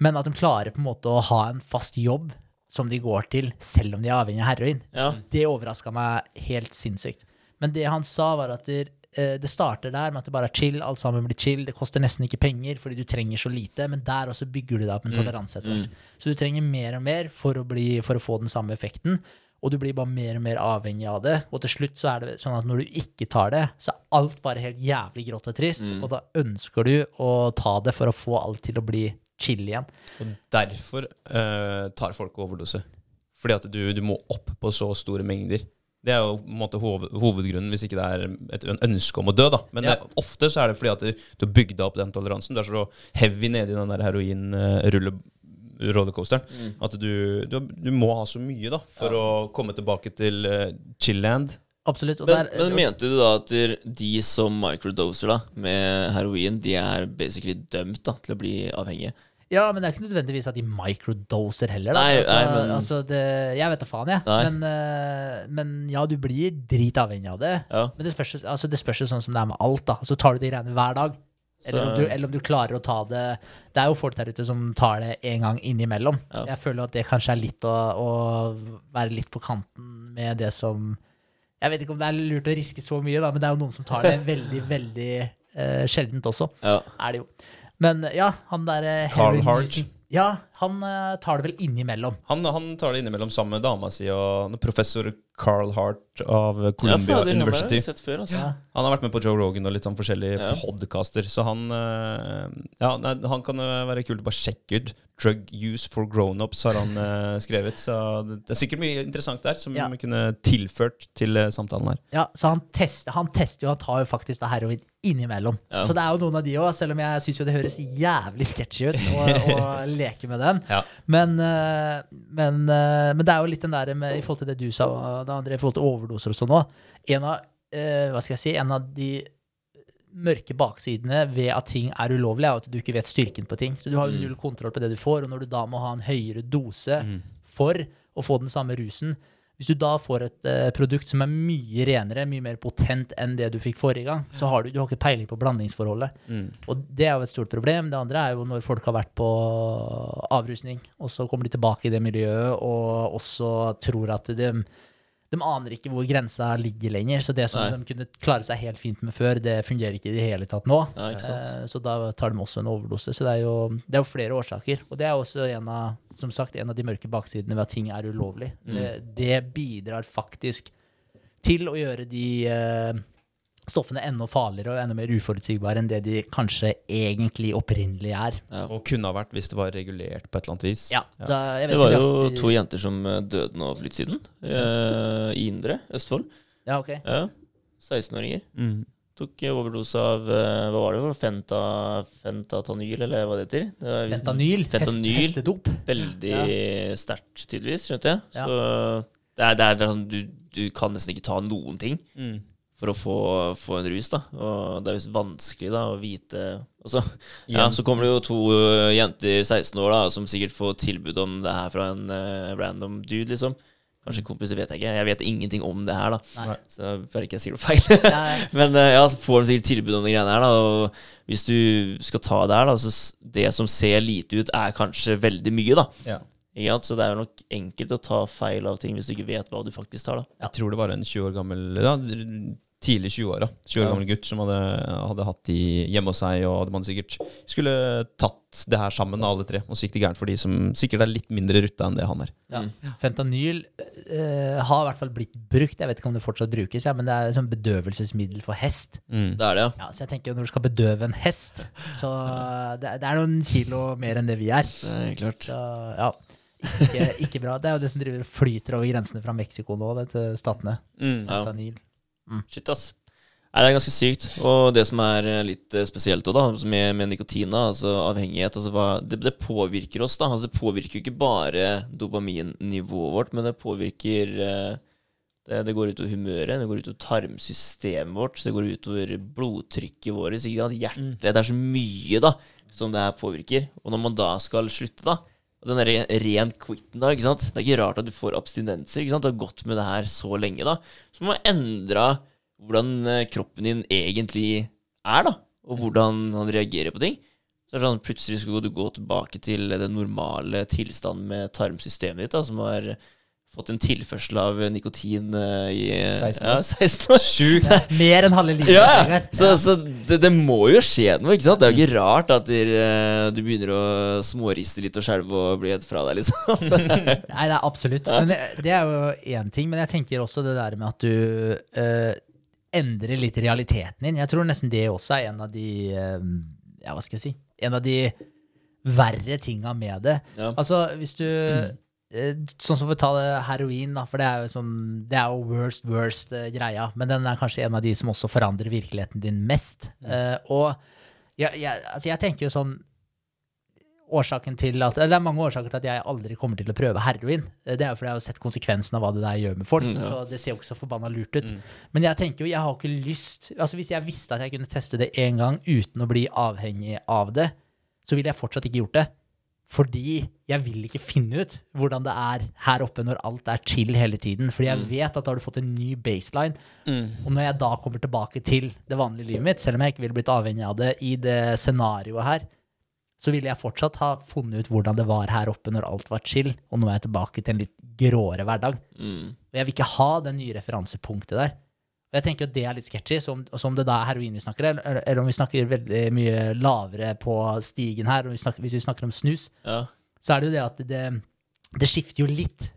Speaker 3: Men at de klarer på en måte å ha en fast jobb som de går til, selv om de er avhengig av heroin.
Speaker 2: ja.
Speaker 3: Det overraska meg helt sinnssykt. Men det han sa, var at eh, det starter der med at det bare er chill, alt sammen blir chill. Det koster nesten ikke penger fordi du trenger så lite, men der også bygger du deg opp en toleranse etter hvert. Så du trenger mer og mer for å, bli, for å få den samme effekten. Og du blir bare mer og mer avhengig av det. Og til slutt så er det sånn at når du ikke tar det, så er alt bare helt jævlig grått og trist. Og da ønsker du å ta det for å få alt til å bli chill igjen.
Speaker 1: Og derfor uh, tar folk overdose. Fordi at du, du må opp på så store mengder. Det er jo på en måte hovedgrunnen, hvis ikke det er et ønske om å dø. da. Men
Speaker 3: Ja.
Speaker 1: det, ofte så er det fordi at du, har bygd opp den toleransen. Du er så heavy nede i den der heroin-rollercoasteren
Speaker 2: Mm.
Speaker 1: at du, du, du må ha så mye da, for å komme tilbake til uh, chill-land.
Speaker 3: Absolutt. Og
Speaker 2: Men,
Speaker 3: der,
Speaker 2: men mente du da at de som microdoser da, med heroin, de er basically dømt da, til å bli avhengige?
Speaker 3: Ja, men det er ikke nødvendigvis at de microdoser heller. Da.
Speaker 2: Nei,
Speaker 3: altså,
Speaker 2: nei, men-
Speaker 3: altså det, jeg vet da faen, jeg.
Speaker 2: Nei.
Speaker 3: Men, eh, men ja, du blir dritavhengig av det.
Speaker 2: Ja.
Speaker 3: Men det spørs, altså, det spørs jo sånn som det er med alt. da. Så tar du de greiene hver dag. Eller om, du, eller om du klarer å ta det Det er jo folk der ute som tar det en gang innimellom.
Speaker 2: Ja.
Speaker 3: Jeg føler at det kanskje er litt å, å være litt på kanten med det som Jeg vet ikke om det er lurt å riske så mye, da, men det er jo noen som tar det veldig, veldig eh, sjeldent også.
Speaker 2: Ja.
Speaker 3: Er det jo. Men ja, han der eh,
Speaker 1: Carl Hart.
Speaker 3: Ja, han eh, tar det vel innimellom.
Speaker 1: Han, han tar det innimellom sammen med dama si og professor Carl Hart av Columbia
Speaker 2: ja, har
Speaker 1: University.
Speaker 2: jeg sett før, altså.
Speaker 3: Ja.
Speaker 1: Han har vært med på Joe Rogan og litt sånn forskjellige
Speaker 2: Ja.
Speaker 1: podcaster, så han eh, Ja, nei, han kan eh, være kult å bare sjekke ut. Drug use for grownups har han uh, skrevet. Så det det er sikkert mye interessant der som
Speaker 3: Ja.
Speaker 1: vi kunne tilført til uh, samtalen her.
Speaker 3: Ja, så han tester, han tester jo, han tar jo faktisk da heroin innimellom.
Speaker 2: Ja.
Speaker 3: Så det er jo noen av de òg, selv om jeg syns jo det høres jævlig sketchy ut å, å leke med den.
Speaker 1: Ja.
Speaker 3: Men, eh, men, eh, men det er jo litt den der med, i forhold til det du sa, da, André, i forhold til overdoser og sånn òg. En eh, si, en av de mørke baksidene ved at ting er ulovlig, er at du ikke vet styrken på ting. Så du har jo null kontroll på det du får, og når du da må ha en høyere dose for å få den samme rusen Hvis du da får et uh, produkt som er mye renere, mye mer potent enn det du fikk forrige gang, så har du, du har ikke peiling på blandingsforholdet.
Speaker 1: Mm.
Speaker 3: Og det er jo et stort problem. Det andre er jo når folk har vært på avrusning, og så kommer de tilbake i det miljøet og også tror at de, de aner ikke hvor grensa ligger lenger. Så det som
Speaker 2: Nei.
Speaker 3: de kunne klare seg helt fint med før, det fungerer ikke i det hele tatt nå.
Speaker 2: Sant.
Speaker 3: Eh, Så da tar de også en overdose. Så det er jo, det er jo flere årsaker. Og det er også en av, som sagt, en av de mørke baksidene ved at ting er ulovlig.
Speaker 2: Mm.
Speaker 3: Det, det bidrar faktisk til å gjøre de eh, stoffene enda farligere og enda mer uforutsigbare enn det de kanskje egentlig opprinnelig er.
Speaker 2: Ja.
Speaker 1: Og kunne ha vært hvis det var regulert på et eller annet vis.
Speaker 3: Ja, så jeg vet
Speaker 2: Det var jo
Speaker 3: de-
Speaker 2: to jenter som eh, døde nå for litt siden. eh, I Indre, Østfold.
Speaker 3: Ja, ok.
Speaker 2: Ja. 16-åringer.
Speaker 1: Mm.
Speaker 2: Tok overdose av eh, Hva var det for Fenta, Fentatanyl, eller hva det heter? Det
Speaker 3: Fentanyl, hest,
Speaker 2: Fentanyl.
Speaker 3: hestedop.
Speaker 2: Veldig sterkt, tydeligvis, skjønte jeg.
Speaker 3: Ja.
Speaker 2: Så det er, det er, det er sånn du, du kan nesten ikke ta noen ting
Speaker 1: Mm.
Speaker 2: For å få, få en rus, da. Og det er visst vanskelig da å vite og så, ja, så kommer det jo to øh, jenter, 16 år, da, som sikkert får tilbud om det her fra en uh, random dude, liksom. Kanskje kompiser, vet jeg ikke. Jeg vet ingenting om det her, da.
Speaker 3: Nei.
Speaker 2: Så føler ikke jeg sier noe feil. [LAUGHS] Men uh, ja, så får de sikkert tilbud om de greiene her, da. Og hvis du skal ta det her, da, så det som ser lite ut, er kanskje veldig mye, da.
Speaker 1: Ja.
Speaker 2: Ja. Så det er jo nok enkelt å ta feil av ting hvis du ikke vet hva du faktisk tar, da.
Speaker 1: Jeg tror det var en 20 år gammel ja, Tidlig 20-åra. 20 år gammel gutt som hadde, hadde hatt de hjemme hos seg, og man sikkert skulle tatt det her sammen, alle tre. Og så gikk det gærent for de som sikkert er litt mindre rutta enn det han er.
Speaker 3: Ja.
Speaker 2: Mm.
Speaker 3: Fentanyl uh, har i hvert fall blitt brukt, jeg vet ikke om det fortsatt brukes, ja, men det er sånn bedøvelsesmiddel for hest.
Speaker 1: Mm.
Speaker 2: Det er det, ja.
Speaker 3: Ja, så jeg tenker når du skal bedøve en hest, så det, det er noen kilo mer enn det vi er.
Speaker 2: Det er klart.
Speaker 3: Så ja, ikke, ikke bra. Det er jo det som driver og flyter over grensene fra Mexico nå, til statene.
Speaker 1: Mm.
Speaker 2: Ja.
Speaker 3: Fentanyl.
Speaker 2: Shit, ass. Nei, det er ganske sykt. Og det som er eh, litt eh, spesielt da, med, med nikotina, altså avhengighet altså hva, det, det påvirker oss. da, altså Det påvirker ikke bare dopaminnivået vårt, men det påvirker eh, det, det går utover humøret, det går utover tarmsystemet vårt, det går utover blodtrykket vårt, hjertet Det er så mye da som det her påvirker. Og når man da skal slutte, da og den der ren quitten, da, ikke sant? Det er ikke rart at du får abstinenser. ikke sant? Du har gått med det her så lenge, da. Så må man endre hvordan eh, kroppen din egentlig er, da. Og hvordan han reagerer på ting. Så er sånn, Plutselig skal du gå tilbake til den normale tilstanden med tarmsystemet ditt, da, som har fått en tilførsel av nikotin eh, i
Speaker 1: 16 år.
Speaker 2: ja,
Speaker 1: år.
Speaker 2: 16 år.
Speaker 1: Sjukt! [LAUGHS]
Speaker 3: Mer enn halve livet.
Speaker 2: Ja, ja. Så, så det, det må jo skje noe, ikke sant? Det er jo ikke rart at der, eh, du begynner å småriste litt og skjelve og bli helt fra deg, liksom. [LAUGHS]
Speaker 3: Nei, det er absolutt. Men det, det er jo én ting. Men jeg tenker også det der med at du uh, endrer litt realiteten din. Jeg tror nesten det også er en av de uh, Ja, hva skal jeg si? En av de verre tinga med det.
Speaker 2: Ja.
Speaker 3: Altså, hvis du eh, [CLEARS THROAT] Sånn som for å ta det heroin, da, for det er jo sånn Det er jo worst, worst uh, greia. Men den er kanskje en av de som også forandrer virkeligheten din mest. Uh, og jeg, jeg, altså, jeg tenker jo sånn årsaken til at, Det er mange årsaker til at jeg aldri kommer til å prøve heroin. Eh, Det er jo fordi jeg har sett konsekvensen av hva det der gjør med folk.
Speaker 2: Mm, ja.
Speaker 3: Så det ser jo ikke så forbanna lurt ut. Men jeg tenker jo, jeg har ikke lyst altså Hvis jeg visste at jeg kunne teste det én gang uten å bli avhengig av det, så ville jeg fortsatt ikke gjort det. Fordi jeg vil ikke finne ut hvordan det er her oppe når alt er chill hele tiden. Fordi jeg vet at da har du fått en ny baseline. Og når jeg da kommer tilbake til det vanlige livet mitt, selv om jeg ikke ville blitt avhengig av det i det scenarioet her, så ville jeg fortsatt ha funnet ut hvordan det var her oppe når alt var chill, og nå er jeg tilbake til en litt gråere hverdag.
Speaker 2: Mm.
Speaker 3: Og jeg vil ikke ha det nye referansepunktet der. Og jeg tenker at det er litt sketchy, som, om, det da er heroin vi snakker, eller, eller om vi snakker veldig mye lavere på stigen her, vi snakker, hvis vi snakker om snus,
Speaker 2: Ja.
Speaker 3: så er det jo det at det, det skifter jo litt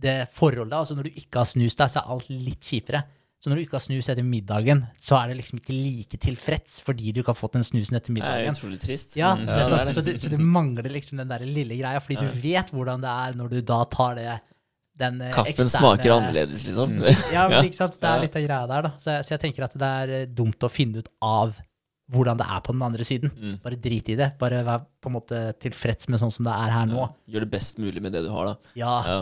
Speaker 3: det forholdet. Altså når du ikke har snus der, så er alt litt kjipere. Så når du ikke har snus etter middagen, så er det liksom ikke like tilfreds fordi du ikke har fått den snusen etter middagen.
Speaker 2: Det er utrolig trist.
Speaker 3: Ja,
Speaker 2: Mm.
Speaker 3: nettopp.
Speaker 2: det er det.
Speaker 3: Så, det, så det mangler liksom den der lille greia, fordi du vet hvordan det er når du da tar det den eh,
Speaker 2: Kaffen
Speaker 3: eksterne-
Speaker 2: smaker annerledes, liksom. [LAUGHS]
Speaker 3: Ja, men ikke sant? Det er litt av greia der, da. Så jeg, så jeg tenker at det er eh, dumt å finne ut av hvordan det er på den andre siden.
Speaker 2: Mm.
Speaker 3: Bare drit i det. Bare vær på en måte tilfreds med sånn som det er her nå.
Speaker 2: Gjør det best mulig med det du har, da.
Speaker 3: Ja,
Speaker 2: Ja.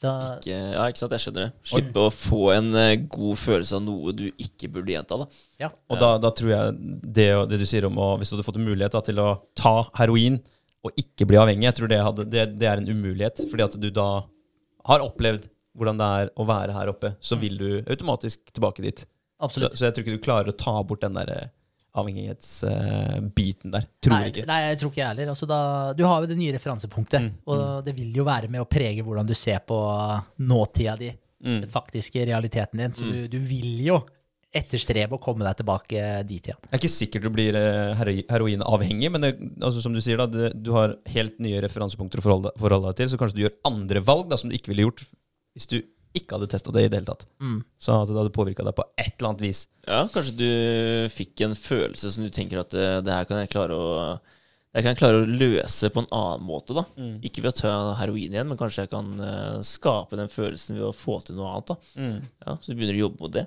Speaker 3: så
Speaker 2: Ikke, ja, ikke sant, jeg skjønner det. Slippe å få en eh, god følelse av noe du ikke burde gjenta, da.
Speaker 3: ja.
Speaker 1: Og da, da tror jeg det, det du sier om å, hvis du hadde fått en mulighet da, til å ta heroin og ikke bli avhengig, jeg tror det, hadde, det, det er en umulighet. Fordi at du da har opplevd hvordan det er å være her oppe, så vil du automatisk tilbake dit.
Speaker 3: Absolutt.
Speaker 1: så jeg tror ikke du klarer å ta bort den der eh, avhengighetsbiten der. Tror
Speaker 3: nei,
Speaker 1: ikke.
Speaker 3: nei, jeg tror ikke jeg heller. Altså, da, du har jo det nye referansepunktet,
Speaker 1: Mm,
Speaker 3: og det vil jo være med å prege hvordan du ser på nåtida di,
Speaker 1: Mm.
Speaker 3: den faktiske realiteten din. Så du, du vil jo etterstrebe å komme deg tilbake dit igjen.
Speaker 1: Det er ikke sikkert du blir eh, heroinavhengig, men det, altså, som du sier, da, det, du har helt nye referansepunkter å forholde, forholde deg til, så kanskje du gjør andre valg da, som du ikke ville gjort hvis du ikke hadde testa det i det hele tatt.
Speaker 3: Mm.
Speaker 1: Så at det hadde påvirka deg på et eller annet vis.
Speaker 2: Ja, kanskje du fikk en følelse som du tenker at eh, det her kan jeg klare å jeg kan klare å løse på en annen måte, da.
Speaker 1: Mm.
Speaker 2: Ikke ved å ta heroin igjen, men kanskje jeg kan uh, skape den følelsen ved å få til noe annet. da.
Speaker 1: Mm.
Speaker 2: Ja, Så du begynner å jobbe mot det.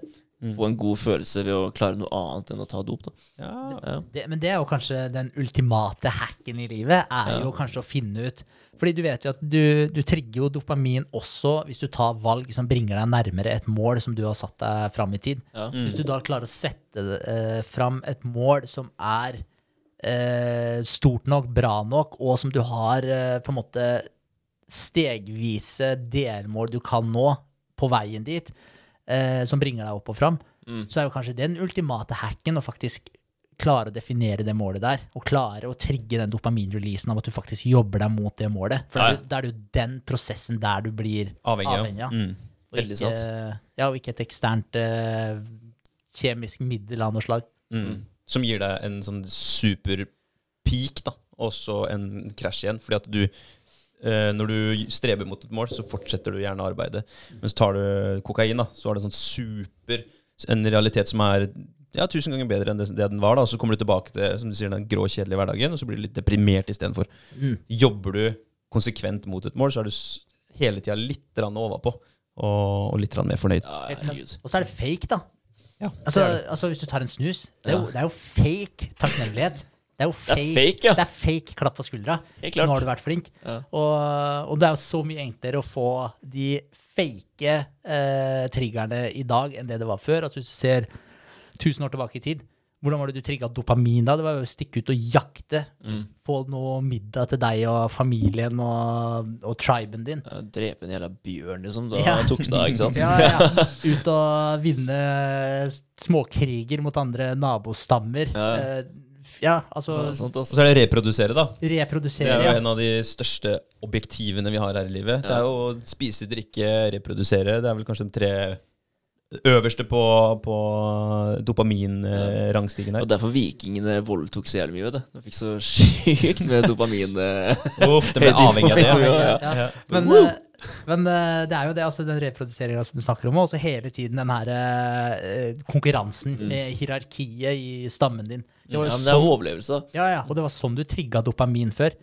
Speaker 2: Få en god følelse ved å klare noe annet enn å ta dop. da.
Speaker 1: Ja.
Speaker 2: Ja.
Speaker 3: Det, men det er jo kanskje den ultimate hacken i livet, er
Speaker 2: Ja.
Speaker 3: jo kanskje å finne ut Fordi du vet jo at du, du trigger jo dopamin også hvis du tar valg som bringer deg nærmere et mål som du har satt deg fram i tid.
Speaker 2: Ja.
Speaker 3: Så Hvis du da klarer å sette eh, fram et mål som er eh, stort nok, bra nok, og som du har eh, på en måte stegvise delmål du kan nå på veien dit, eh, som bringer deg opp og fram,
Speaker 2: Mm.
Speaker 3: så er jo kanskje den ultimate hacken å faktisk klare å definere det målet der, og klare å trigge den dopaminreleasen av at du faktisk jobber deg mot det målet. For
Speaker 2: Ja,
Speaker 3: da er det- jo den prosessen der du blir
Speaker 1: Avhengig,
Speaker 3: Avhengig, ja.
Speaker 1: ja. Mm.
Speaker 3: og
Speaker 2: Veldig
Speaker 3: ikke,
Speaker 2: sant.
Speaker 3: Ja, og ikke et eksternt eh, kjemisk middel av noe slag.
Speaker 1: Mm. Som gir deg en sånn super peak, da, og så en krasj igjen. Fordi at du Når du streber mot et mål, så fortsetter du gjerne arbeidet. Mens tar du kokain, da, så er det sånn super En realitet som er ja, tusen ganger bedre enn det, det den var. da Så kommer du tilbake til som du sier, den grå, kjedelige hverdagen, og så blir du litt deprimert istedenfor.
Speaker 3: Mm.
Speaker 1: Jobber du konsekvent mot et mål, så er du hele tida litt overpå. Og, og litt mer fornøyd.
Speaker 3: Og så er det fake, da.
Speaker 1: Ja,
Speaker 3: Altså,
Speaker 1: det det.
Speaker 3: altså hvis du tar en snus, det er jo, det er jo fake takknemlighet. Det er jo
Speaker 2: Det er
Speaker 3: fake,
Speaker 2: fake, ja.
Speaker 3: det er fake klapp på skuldra. Nå har du vært flink.
Speaker 2: Ja.
Speaker 3: Og, og det er jo så mye enklere å få de fake eh, triggerne i dag enn det det var før. Altså Hvis du ser 1000 år tilbake i tid, hvordan var det du trigga dopamin da? Det var jo å stikke ut og jakte.
Speaker 2: Mm.
Speaker 3: Få noe middag til deg og familien og, og triben din.
Speaker 2: Ja, Drepe en jævla bjørn, liksom. Da
Speaker 3: Ja. [LAUGHS]
Speaker 2: tok det av, ikke sant?
Speaker 3: Ja, ja. [LAUGHS] Ut og vinne småkriger mot andre nabostammer.
Speaker 2: Ja.
Speaker 3: Eh, ja, altså
Speaker 2: Ja, sant,
Speaker 1: Og så er det reprodusere, da.
Speaker 3: Reprodusere, Det
Speaker 1: er jo
Speaker 3: Ja.
Speaker 1: en av de største objektivene vi har her i livet. Det er jo å spise, drikke, reprodusere. Det er vel kanskje de tre øverste på, på dopaminrangstigen
Speaker 2: Og
Speaker 1: her.
Speaker 2: derfor vikingene voldtok så jævlig mye, vet du. De fikk så [LAUGHS] sykt med dopamin. eh.
Speaker 1: Uff, de ble [LAUGHS] avhengig av det.
Speaker 2: Ja,
Speaker 1: Ja.
Speaker 3: ja.
Speaker 1: Ja.
Speaker 3: Men, eh, men uh, det er jo det, altså den reproduseringa som du snakker om, og også hele tiden den her uh, konkurransen med hierarkiet i stammen din. Det var
Speaker 2: Ja, men det er
Speaker 3: sånn,
Speaker 2: jo overlevelse,
Speaker 3: ja, ja, og det var sånn du trigga dopamin før.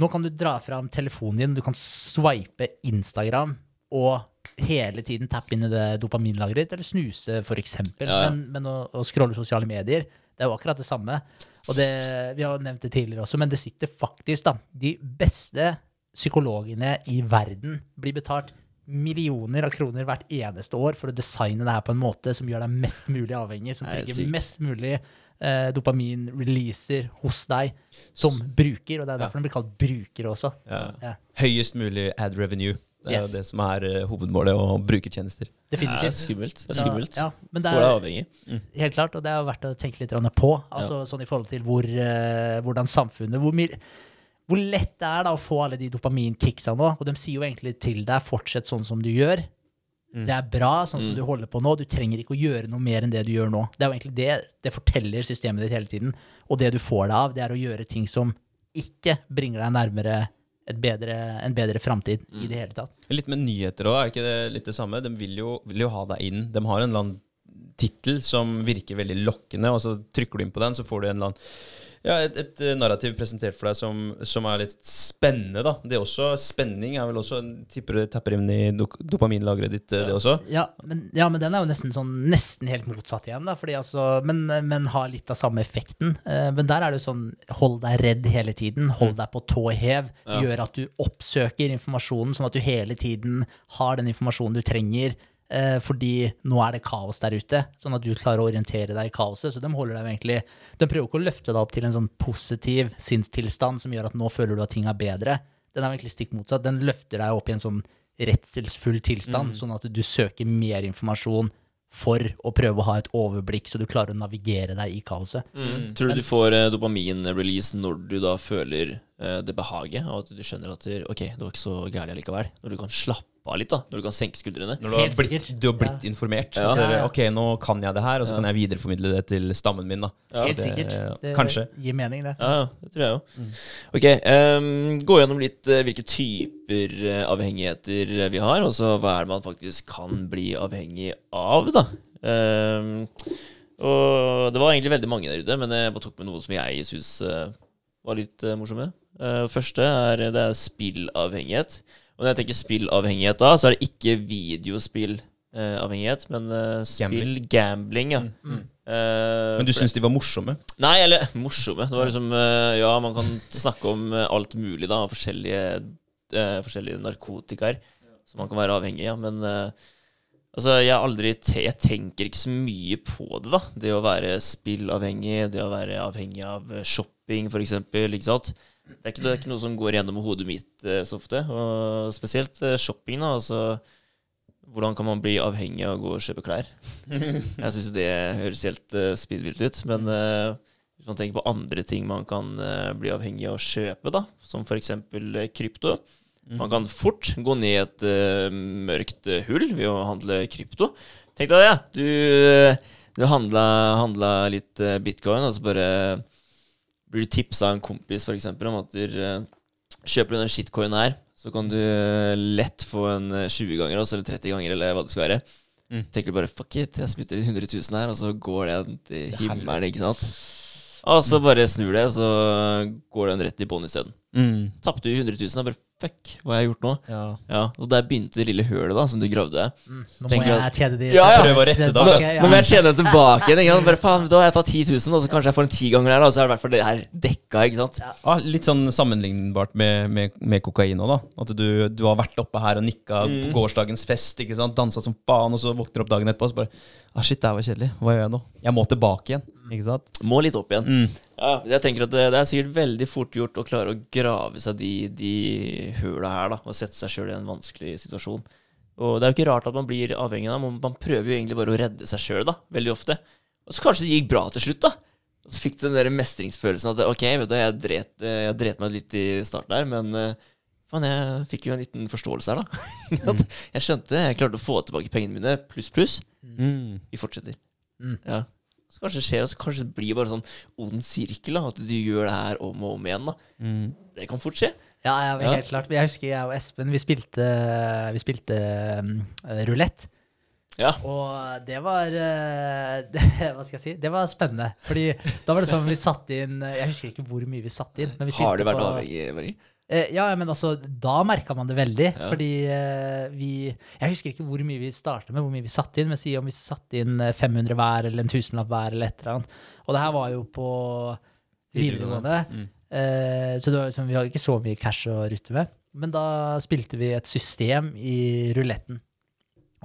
Speaker 3: Nå kan du dra fram telefonen din, du kan swipe Instagram og hele tiden tappe inn i det dopaminlageret ditt, eller snuse, eksempel.
Speaker 2: Ja, ja.
Speaker 3: Men, men å, å scrolle sosiale medier, det er jo akkurat det samme. Og det, vi har nevnt det tidligere også, men det sitter faktisk, da. De beste psykologene i verden blir betalt millioner av kroner hvert eneste år for å designe det her på en måte som gjør deg mest mulig avhengig, som trigger mest mulig eh, dopamin-releaser hos deg som bruker, og det er derfor den blir kalt bruker også.
Speaker 1: Ja.
Speaker 3: Ja.
Speaker 1: Høyest mulig ad revenue. Det er
Speaker 3: Yes.
Speaker 1: det som er eh, hovedmålet, å bruke tjenester.
Speaker 2: Det er skummelt. Det er skummelt.
Speaker 3: Ja, men det
Speaker 2: er,
Speaker 3: er
Speaker 2: avhengig.
Speaker 3: helt klart, og det er verdt å tenke litt på. Altså sånn i forhold til hvor, eh, hvordan samfunnet hvor, mye, hvor lett det er da å få alle de dopaminkicksa nå. Og de sier jo egentlig til deg 'fortsett sånn som du gjør'. Det er bra sånn som du holder på nå. Du trenger ikke å gjøre noe mer enn det du gjør nå. Det er jo egentlig det det forteller systemet ditt hele tiden. Og det du får deg av, det er å gjøre ting som ikke bringer deg nærmere bedre, en bedre framtid i det hele tatt.
Speaker 1: Litt med nyheter òg, er ikke det litt det samme? De vil jo, vil jo ha deg inn. De har en eller annen tittel som virker veldig lokkende, og så trykker du inn på den, så får du en eller annen ja, et, et eh, narrativ presentert for deg som, som er litt spennende, da. Det er også Spenning er vel også tipper det tapper inn i do, dopaminlageret ditt, eh, det også.
Speaker 3: Ja men, ja, men den er jo nesten sånn Nesten helt motsatt igjen, da. Fordi altså, men, men har litt av samme effekten. Eh, men der er det jo sånn hold deg redd hele tiden. Hold deg på tå hev. Gjør at du oppsøker informasjonen, sånn at du hele tiden har den informasjonen du trenger. Eh, fordi nå er det kaos der ute, sånn at du klarer å orientere deg i kaoset. Så de holder deg egentlig De prøver ikke å løfte deg opp til en sånn positiv sinnstilstand som gjør at nå føler du at ting er bedre. Den er egentlig stikk motsatt. Den løfter deg opp i en sånn redselsfull tilstand, sånn at du søker mer informasjon for å prøve å ha et overblikk, så du klarer å navigere deg i kaoset.
Speaker 2: Mm. Tror du du får eh, dopamin-release når du da føler eh, det behaget, og at du skjønner at det, ok, det var ikke så gærent likevel? Når du kan slappe av litt, da? Når du kan senke skuldrene?
Speaker 1: Når du har blitt, du har blitt informert.
Speaker 2: Ja.
Speaker 1: Eh,
Speaker 3: Ja, ja.
Speaker 1: Ok, nå kan jeg det her, og så kan jeg videreformidle det til stammen min. da.
Speaker 2: Ja,
Speaker 3: Helt
Speaker 1: det-
Speaker 3: sikkert. Det
Speaker 1: kanskje.
Speaker 3: gir mening, det.
Speaker 2: Ja, ja, det tror jeg jo. Ok, um, gå gjennom litt uh, hvilke typer uh, avhengigheter eh, vi har, og så hva er det man faktisk kan bli avhengig av, da. Um, og det var egentlig veldig mange der ute, men jeg bare tok med noe som jeg syns var litt uh, morsomme. Uh, første er, det er spillavhengighet. Og når jeg tenker spillavhengighet da, så er det ikke videospillavhengighet, men eh, spill gambling, ja. Eh,
Speaker 1: Men du syns de var morsomme?
Speaker 2: Nei, eller [LAUGHS] morsomme. Det var liksom eh, Ja, man kan snakke om eh, alt mulig, da. og Forskjellige, eh, forskjellige narkotikaer som man kan være avhengig av. Men eh, altså, jeg aldri Jeg tenker ikke så mye på det, da. Det å være spillavhengig, det å være avhengig av eh, shopping, for eksempel, ikke sant. Det er, ikke, det er ikke noe som går gjennom hodet mitt eh, så ofte. Og spesielt eh, shopping, da. Altså hvordan kan man bli avhengig av å gå og kjøpe klær? [LAUGHS] Jeg syns det høres helt uh, speedvilt ut. Men uh, hvis man tenker på andre ting man kan uh, bli avhengig av å kjøpe, da, som f.eks. Uh, krypto Man kan fort gå ned i et mørkt hull ved å handle krypto. Tenk deg det! Du, du handla, handla litt bitcoin, og så bare blir du tipsa av en kompis for eksempel, om at du kjøper du den shitcoinen her så kan du lett få en 20 ganger også, eller 30 ganger, eller hva det skal være. Mm. Tenker du bare fuck it, jeg spytter inn 100 000 her, og så går det til himmelen, ikke sant. Og så bare snur det, så går den rett i bånn isteden. Mm. Tapte du 100 000, og bare Fuck, hva har jeg gjort nå? Ja. ja og der begynte det lille hølet da, som du gravde. Mm,
Speaker 3: nå må jeg tjene de
Speaker 2: ja, ja. Prøve å rette det. Nå, nå må jeg tjene tilbake igjen. Bare faen, Da har jeg tatt 10 000, og så kanskje jeg får en tiganger der, og så er det i hvert fall det her dekka. ikke sant?
Speaker 1: Ja. litt sånn sammenlignbart med, med, med kokain òg, da. At du, du, har vært oppe her og nikka mm. på gårsdagens fest, ikke sant. Dansa som faen, og så våkner du opp dagen etterpå og så bare Ah, shit, det her var kjedelig. Hva gjør jeg nå? Jeg må tilbake igjen. ikke sant?
Speaker 2: Må litt opp igjen. Mm. Ja, jeg tenker at det, det, er sikkert veldig fort gjort å klare å grave seg de, de høla her, da, og sette seg sjøl i en vanskelig situasjon. Og det er jo ikke rart at man blir avhengig av. Man prøver jo egentlig bare å redde seg sjøl, da, veldig ofte. Og så kanskje det gikk bra til slutt, da. Og så fikk du den der mestringsfølelsen at ok, vet du, jeg dret, jeg dret meg litt i starten der, men uh, Faen, jeg fikk jo en liten forståelse her, da. [LAUGHS] Mm. jeg skjønte jeg klarte å få tilbake pengene mine, pluss, pluss. Mm. Vi fortsetter. Mm. Ja. Så kanskje det skjer, og så kanskje det blir bare sånn ond sirkel, da, at du gjør det her om og om igjen. da. Mm. Det kan fort skje.
Speaker 3: Ja, ja, helt klart. Jeg husker jeg og Espen, vi spilte, vi spilte um, rulett. Ja. Og det var uh, [LAUGHS] det, Hva skal jeg si? Det var spennende. Fordi da var det sånn vi satte inn Jeg husker ikke hvor mye vi satte inn.
Speaker 2: Har du vært avhengig, Marie?
Speaker 3: Eh, ja, men altså, da merka man det veldig. Ja. Fordi eh, vi Jeg husker ikke hvor mye vi starta med, hvor mye vi satte inn. Men si om vi satte inn 500 eh, hver eller en tusenlapp hver eller et eller annet. Og det her var jo på videregående. Mm. Eh, så liksom, vi hadde ikke så mye cash å rutte med. Men da spilte vi et system i ruletten.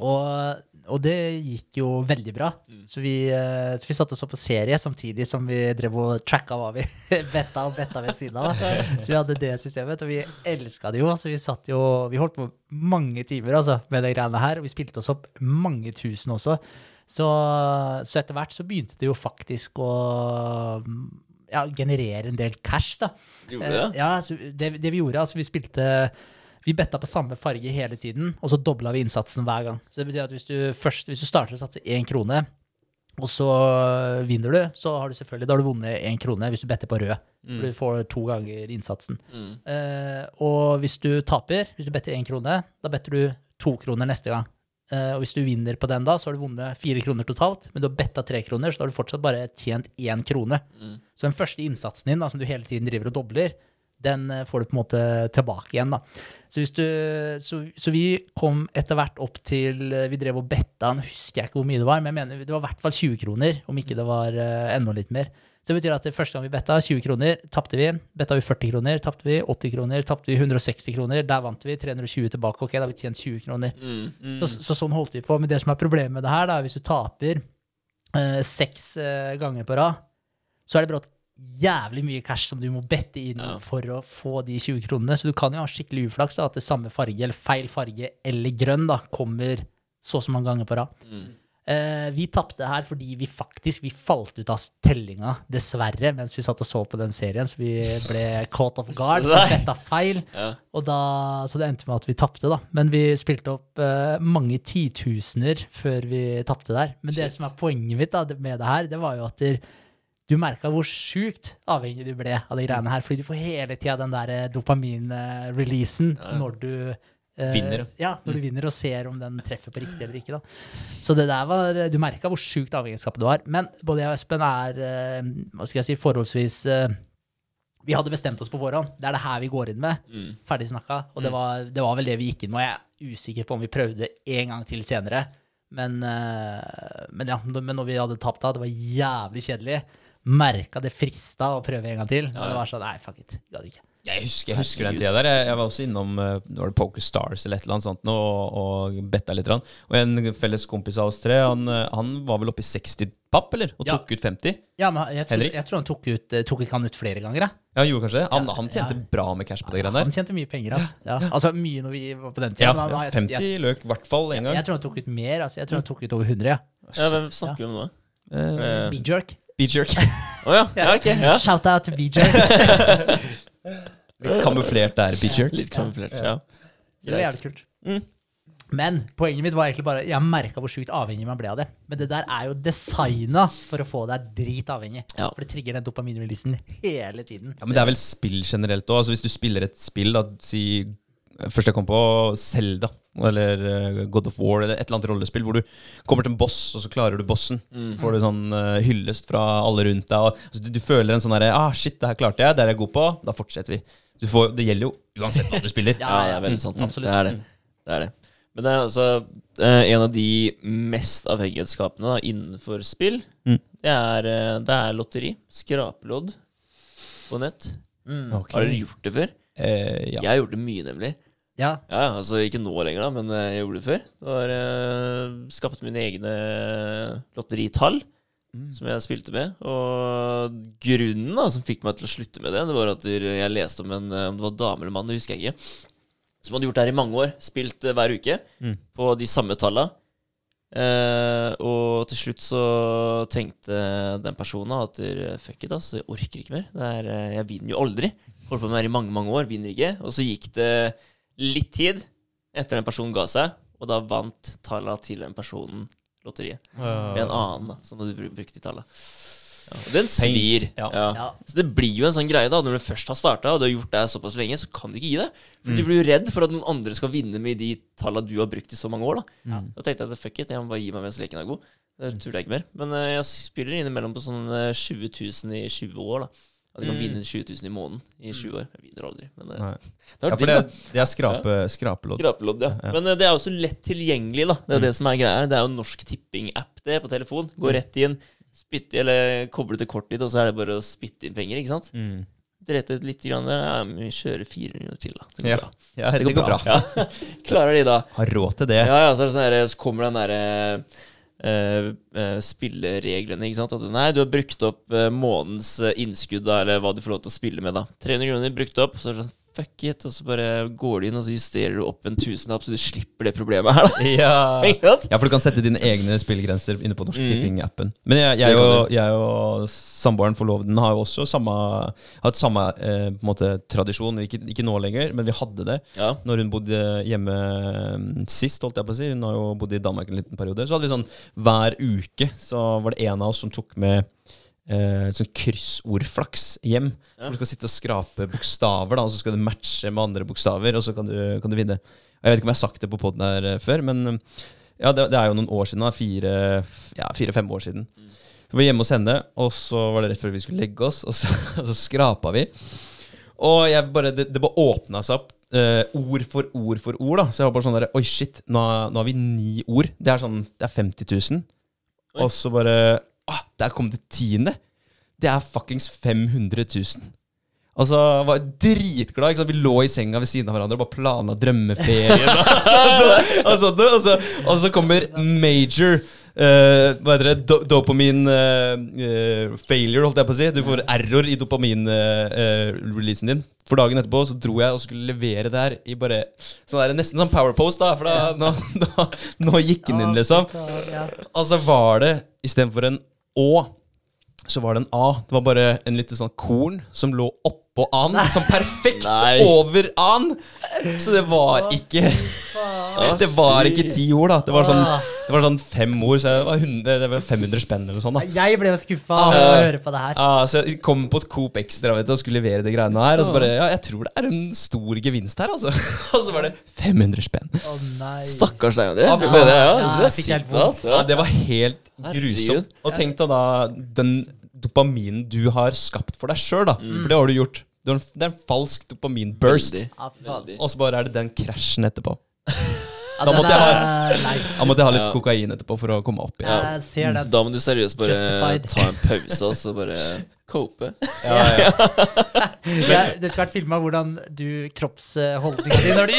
Speaker 3: Og og det gikk jo veldig bra. Mm. Så, vi, uh, så vi satt og så på serie samtidig som vi drev og tracka hva vi [LAUGHS] betta og betta ved siden av. Så vi hadde det systemet, og vi elska det jo. Så vi satt jo Vi holdt på mange timer altså, med de greiene her, og vi spilte oss opp mange tusen også. Så, så etter hvert så begynte det jo faktisk å ja, generere en del cash, da.
Speaker 2: Gjorde det?
Speaker 3: Uh, ja, det, det vi gjorde, altså vi spilte vi betta på samme farge hele tiden, og så dobla vi innsatsen hver gang. Så det betyr at hvis du først, hvis du starter å satse én krone, og så vinner du, så har du selvfølgelig da har du vunnet én krone hvis du better på rød. Mm. Du får to ganger innsatsen. Mm. Eh, og hvis du taper, hvis du better én krone, da better du to kroner neste gang. Uh, og hvis du vinner på den, da, så har du vunnet fire kroner totalt. Men du har betta tre kroner, så da har du fortsatt bare tjent én krone. Mm. Så den første innsatsen din, da, som du hele tiden driver og dobler, den eh, får du på en måte tilbake igjen. da. Så, du, så, så, vi kom etter hvert opp til eh, Vi drev og betta, nå husker jeg ikke hvor mye det var, men jeg mener det var i hvert fall 20 kroner, om ikke det var uh, enda litt mer. Så det betyr at det første gang vi betta 20 kroner, tapte vi. Betta vi 40 kroner, tapte vi 80 kroner, tapte vi 160 kroner. Der vant vi 320 tilbake. Ok, da har vi tjent 20 kroner. Mm, mm. Så, så, sånn holdt vi på. Men det som er problemet med det her, da, hvis du taper uh, seks uh, ganger på rad, så er det brått jævlig mye cash som du må bette inn ja. for å få de 20 kronene. Så du kan jo ha skikkelig uflaks da, at det samme farge, eller feil farge, eller grønn, da, kommer så og så mange ganger på rad. Mm. Eh, vi tapte her fordi vi faktisk vi falt ut av tellinga, dessverre, mens vi satt og så på den serien. Så vi ble [LAUGHS] caught off guard, så betta feil. Ja. Og da, så det endte med at vi tapte, da. Men vi spilte opp eh, mange titusener før vi tapte der. Men Shit. det som er poenget mitt da, med det her, det var jo at der, du merka hvor sjukt avhengig du ble av de greiene her. Fordi du får hele tida den der eh, dopamin-releasen ja. når du
Speaker 1: eh, Vinner.
Speaker 3: Ja, når du mm. vinner og ser om den treffer på riktig eller ikke. Da. Så det der var, du merka hvor sjukt avhengighetsskapet du har. Men både jeg og Espen er eh, hva skal jeg si, forholdsvis eh, Vi hadde bestemt oss på forhånd. Det er det her vi går inn med. Mm. Ferdig snakka. Og det mm. var, det var, vel det vi gikk inn med. Jeg er usikker på om vi prøvde en gang til senere. Men, eh, men ja, men når vi hadde tapt da, det var jævlig kjedelig merka det frista å prøve en gang til. Ja, ja. Det var sånn, nei, fuck it, gadd ikke.
Speaker 1: Jeg husker, jeg husker den tida der. Jeg, jeg var også innom eh, var det Poker Stars eller et eller annet sånt nå, og, og betta litt. Og en felles kompis av oss tre, han, eh, han var vel oppe i 60 papp, eller? Og
Speaker 3: Ja.
Speaker 1: tok ut 50?
Speaker 3: Ja, men jeg tror, jeg tror han tok, ut, eh, tok ikke han ut flere ganger. jeg.
Speaker 1: Ja, han gjorde kanskje det? Han, han tjente
Speaker 3: ja.
Speaker 1: bra med cash på det greiene
Speaker 3: Han tjente mye penger. Altså, ja. altså mye når vi var på den tida.
Speaker 1: Ja,
Speaker 3: men han- jeg,
Speaker 1: 50
Speaker 3: jeg,
Speaker 1: løk i hvert fall en gang.
Speaker 3: jeg tror han tok ut mer. Altså, jeg tror han tok ut over 100. Ja.
Speaker 2: Ja, hvem snakker vi om nå?
Speaker 1: Eh,
Speaker 2: Eh,
Speaker 3: B-jerk.
Speaker 1: Beat jerk. [LAUGHS]
Speaker 2: Å ja. ja, ok. Ja.
Speaker 3: Shout-out til B-jerk. [LAUGHS]
Speaker 1: Litt kamuflert der, beejerk. jerk.
Speaker 2: Litt kamuflert, ja.
Speaker 3: Det var jævlig kult.
Speaker 2: Mm.
Speaker 3: Men poenget mitt var egentlig bare Jeg merka hvor sjukt avhengig man ble av det. Men det der er jo designa for å få deg dritavhengig.
Speaker 2: Ja.
Speaker 3: For det trigger den dopaminreleasen hele tiden.
Speaker 1: Ja, men det er vel spill generelt òg. Altså, hvis du spiller et spill, da, si Først jeg kom på Zelda eller eh, God of War eller et eller annet rollespill hvor du kommer til en boss, og så klarer du bossen. Så får du sånn uh, hyllest fra alle rundt deg. Og, altså, du, du føler en sånn herre ah, Shit, det her klarte jeg. Det er jeg god på. Da fortsetter vi. Du får, det gjelder jo uansett hva du spiller. [LAUGHS]
Speaker 3: Ja,
Speaker 2: Ja, veldig sant.
Speaker 3: absolutt.
Speaker 2: Det er det. det, er det. Men det er altså eh, en av de mest avhengighetsskapende da, innenfor spill.
Speaker 1: Mm.
Speaker 2: Det, er, det er lotteri. Skrapelodd på nett.
Speaker 3: Mm.
Speaker 1: Ok.
Speaker 2: Har dere gjort det før?
Speaker 1: Eh, ja.
Speaker 2: Jeg har gjort det mye, nemlig.
Speaker 3: Ja.
Speaker 2: Ja, altså Ikke nå lenger, da, men eh, jeg gjorde det før. Da har jeg skapt mine egne lotteritall
Speaker 1: Mm.
Speaker 2: som jeg spilte med. Og grunnen da, som fikk meg til å slutte med det, det var at jeg leste om en eh, Om det var dame eller mann, det husker jeg ikke. Som hadde gjort det her i mange år. Spilt eh, hver uke
Speaker 1: Mm.
Speaker 2: på de samme talla. Uh, og til slutt så tenkte den personen at eh, fuck it, ass, jeg orker ikke mer. Det er, eh, jeg vinner jo aldri. Holdt på med det her i mange mange år, vinner ikke. Og så gikk det litt tid etter den personen ga seg, og da vant tallene til den personen lotteriet. Med en annen da, som du brukte i tallet. Ja, og den svir.
Speaker 1: ja.
Speaker 2: Ja. Så det blir jo en sånn greie, da. Når du først har starta, og du har gjort det såpass lenge, så kan du ikke gi det. For
Speaker 1: Mm.
Speaker 2: du blir jo redd for at noen andre skal vinne med de talla du har brukt i så mange år. Da. Da tenkte jeg at fuck it, jeg må bare gi meg mens leken er god. Det tuller jeg ikke mer. Men eh, jeg spiller innimellom på sånn eh, 20 000 i 20 år, da. At du kan
Speaker 3: Mm.
Speaker 2: vinne 20 000 i måneden i 20 år. Jeg vinner aldri. Men det, det
Speaker 1: Ja, for det, det er skrape, skrapelodd.
Speaker 2: Skrapelodd, ja.
Speaker 1: Ja.
Speaker 2: Men eh, det er også lett tilgjengelig, da. Det er det som er greia her. Det er jo Norsk Tipping-app det på telefon. Gå rett inn, spytte eller koble til kortet ditt, og så er det bare å spytte inn penger, ikke sant.
Speaker 1: Mm.
Speaker 2: Drete ut litt, grann der. Ja, vi kjører 400 til, da. Det går
Speaker 1: Ja.
Speaker 2: bra.
Speaker 1: Ja, det går bra.
Speaker 2: Ja. [LAUGHS] Klarer de da.
Speaker 1: Har råd til det.
Speaker 2: Ja, ja, så, er det sånn her, så kommer den derre eh, eh, spillereglene, ikke sant. At nei, du har brukt opp eh, månedens eh, innskudd, eller hva du får lov til å spille med, da. 300 kroner brukt opp, så er det sånn fuck it, og så bare går du inn, og så justerer du opp en tusenlapp, så du slipper det problemet her, da.
Speaker 1: Ja. [LAUGHS] Ja, for du kan sette dine egne spillgrenser inne på Norsk
Speaker 2: mm.
Speaker 1: Tipping-appen. Men jeg, jeg, og, jeg og samboeren forloveden har jo også samme, hatt samme eh, på en måte, tradisjon. Ikke, ikke nå lenger, men vi hadde det
Speaker 2: Ja.
Speaker 1: når hun bodde hjemme mm, sist. holdt jeg på å si Hun har jo bodd i Danmark en liten periode. Så hadde vi sånn hver uke så var det en av oss som tok med eh, sånn kryssordflaks hjem.
Speaker 2: Ja.
Speaker 1: Hvor du skal sitte og skrape bokstaver, da og så skal det matche med andre bokstaver, og så kan du, kan du vinne. Jeg vet ikke om jeg har sagt det på poden her eh, før, men mm, ja, det, det er jo noen år siden. Fire-fem ja, fire-fem år siden. Så vi var hjemme hos henne, og så var det rett før vi skulle legge oss, og så, [LAUGHS] og så skrapa vi. Og bare, det, det bare åpna seg opp. eh, ord for ord for ord. da Så jeg var bare sånn der Oi, shit, nå, nå har vi ni ord. Det er sånn, det er 50 000.
Speaker 2: Oi.
Speaker 1: Og så bare ah, Der kom det tiende! Det er fuckings 500 000. Altså, jeg var dritglad. Ikke sant? Vi lå i senga ved siden av hverandre og bare planla drømmeferien. og, sånt, og, så, og så kommer major Uh, Hva heter det? Do dopamin eh, uh, failure, holdt jeg på å si. Du får error i dopamin-releasen din. For dagen etterpå så dro jeg og skulle levere det her i bare sånn der, Nesten sånn powerpost, da. For da, nå, nå, nå gikk den inn, liksom.
Speaker 3: Altså,
Speaker 1: Og så var det istedenfor en Å, så var det en A. Det var bare en liten sånn korn som lå oppå A-en. Sånn perfekt
Speaker 2: Nei.
Speaker 1: over A-en. Så det var ikke [LAUGHS] Det var ikke ti ord, da. Det var sånn, det var sånn fem ord, så det var, 100, det var 500 spenn eller sånn. da
Speaker 3: Jeg ble jo skuffa av å høre på det her.
Speaker 1: Ja, så jeg kom på et Coop Extra vet du, og skulle levere de greiene her. Og så bare Ja, jeg tror det er en stor gevinst her, altså. [LAUGHS] Og så var det 500 spenn.
Speaker 3: Å nei.
Speaker 2: Stakkars deg, André.
Speaker 1: Ja,
Speaker 2: Fy faen, ja,
Speaker 3: ja,
Speaker 2: ja. Det
Speaker 3: jeg fikk helt vondt.
Speaker 1: Ja, det var helt grusomt. Og tenk deg da den dopaminen du har skapt for deg sjøl, da. For det har du gjort. Du har en, det er en falsk dopamin-burst.
Speaker 2: Veldig.
Speaker 3: Ja.
Speaker 2: Veldig.
Speaker 1: Og så bare er det den krasjen etterpå. [LAUGHS] Da måtte jeg
Speaker 3: ha,
Speaker 1: Da måtte jeg ha litt
Speaker 2: Ja.
Speaker 1: kokain etterpå for å komme opp igjen.
Speaker 3: Ja. ser.
Speaker 2: Da må du seriøst bare
Speaker 3: Justified.
Speaker 2: ta en pause og så bare [LAUGHS] cope.
Speaker 1: Ja, ja. [LAUGHS]
Speaker 3: ja, det skulle vært filma hvordan du kroppsholdninga di når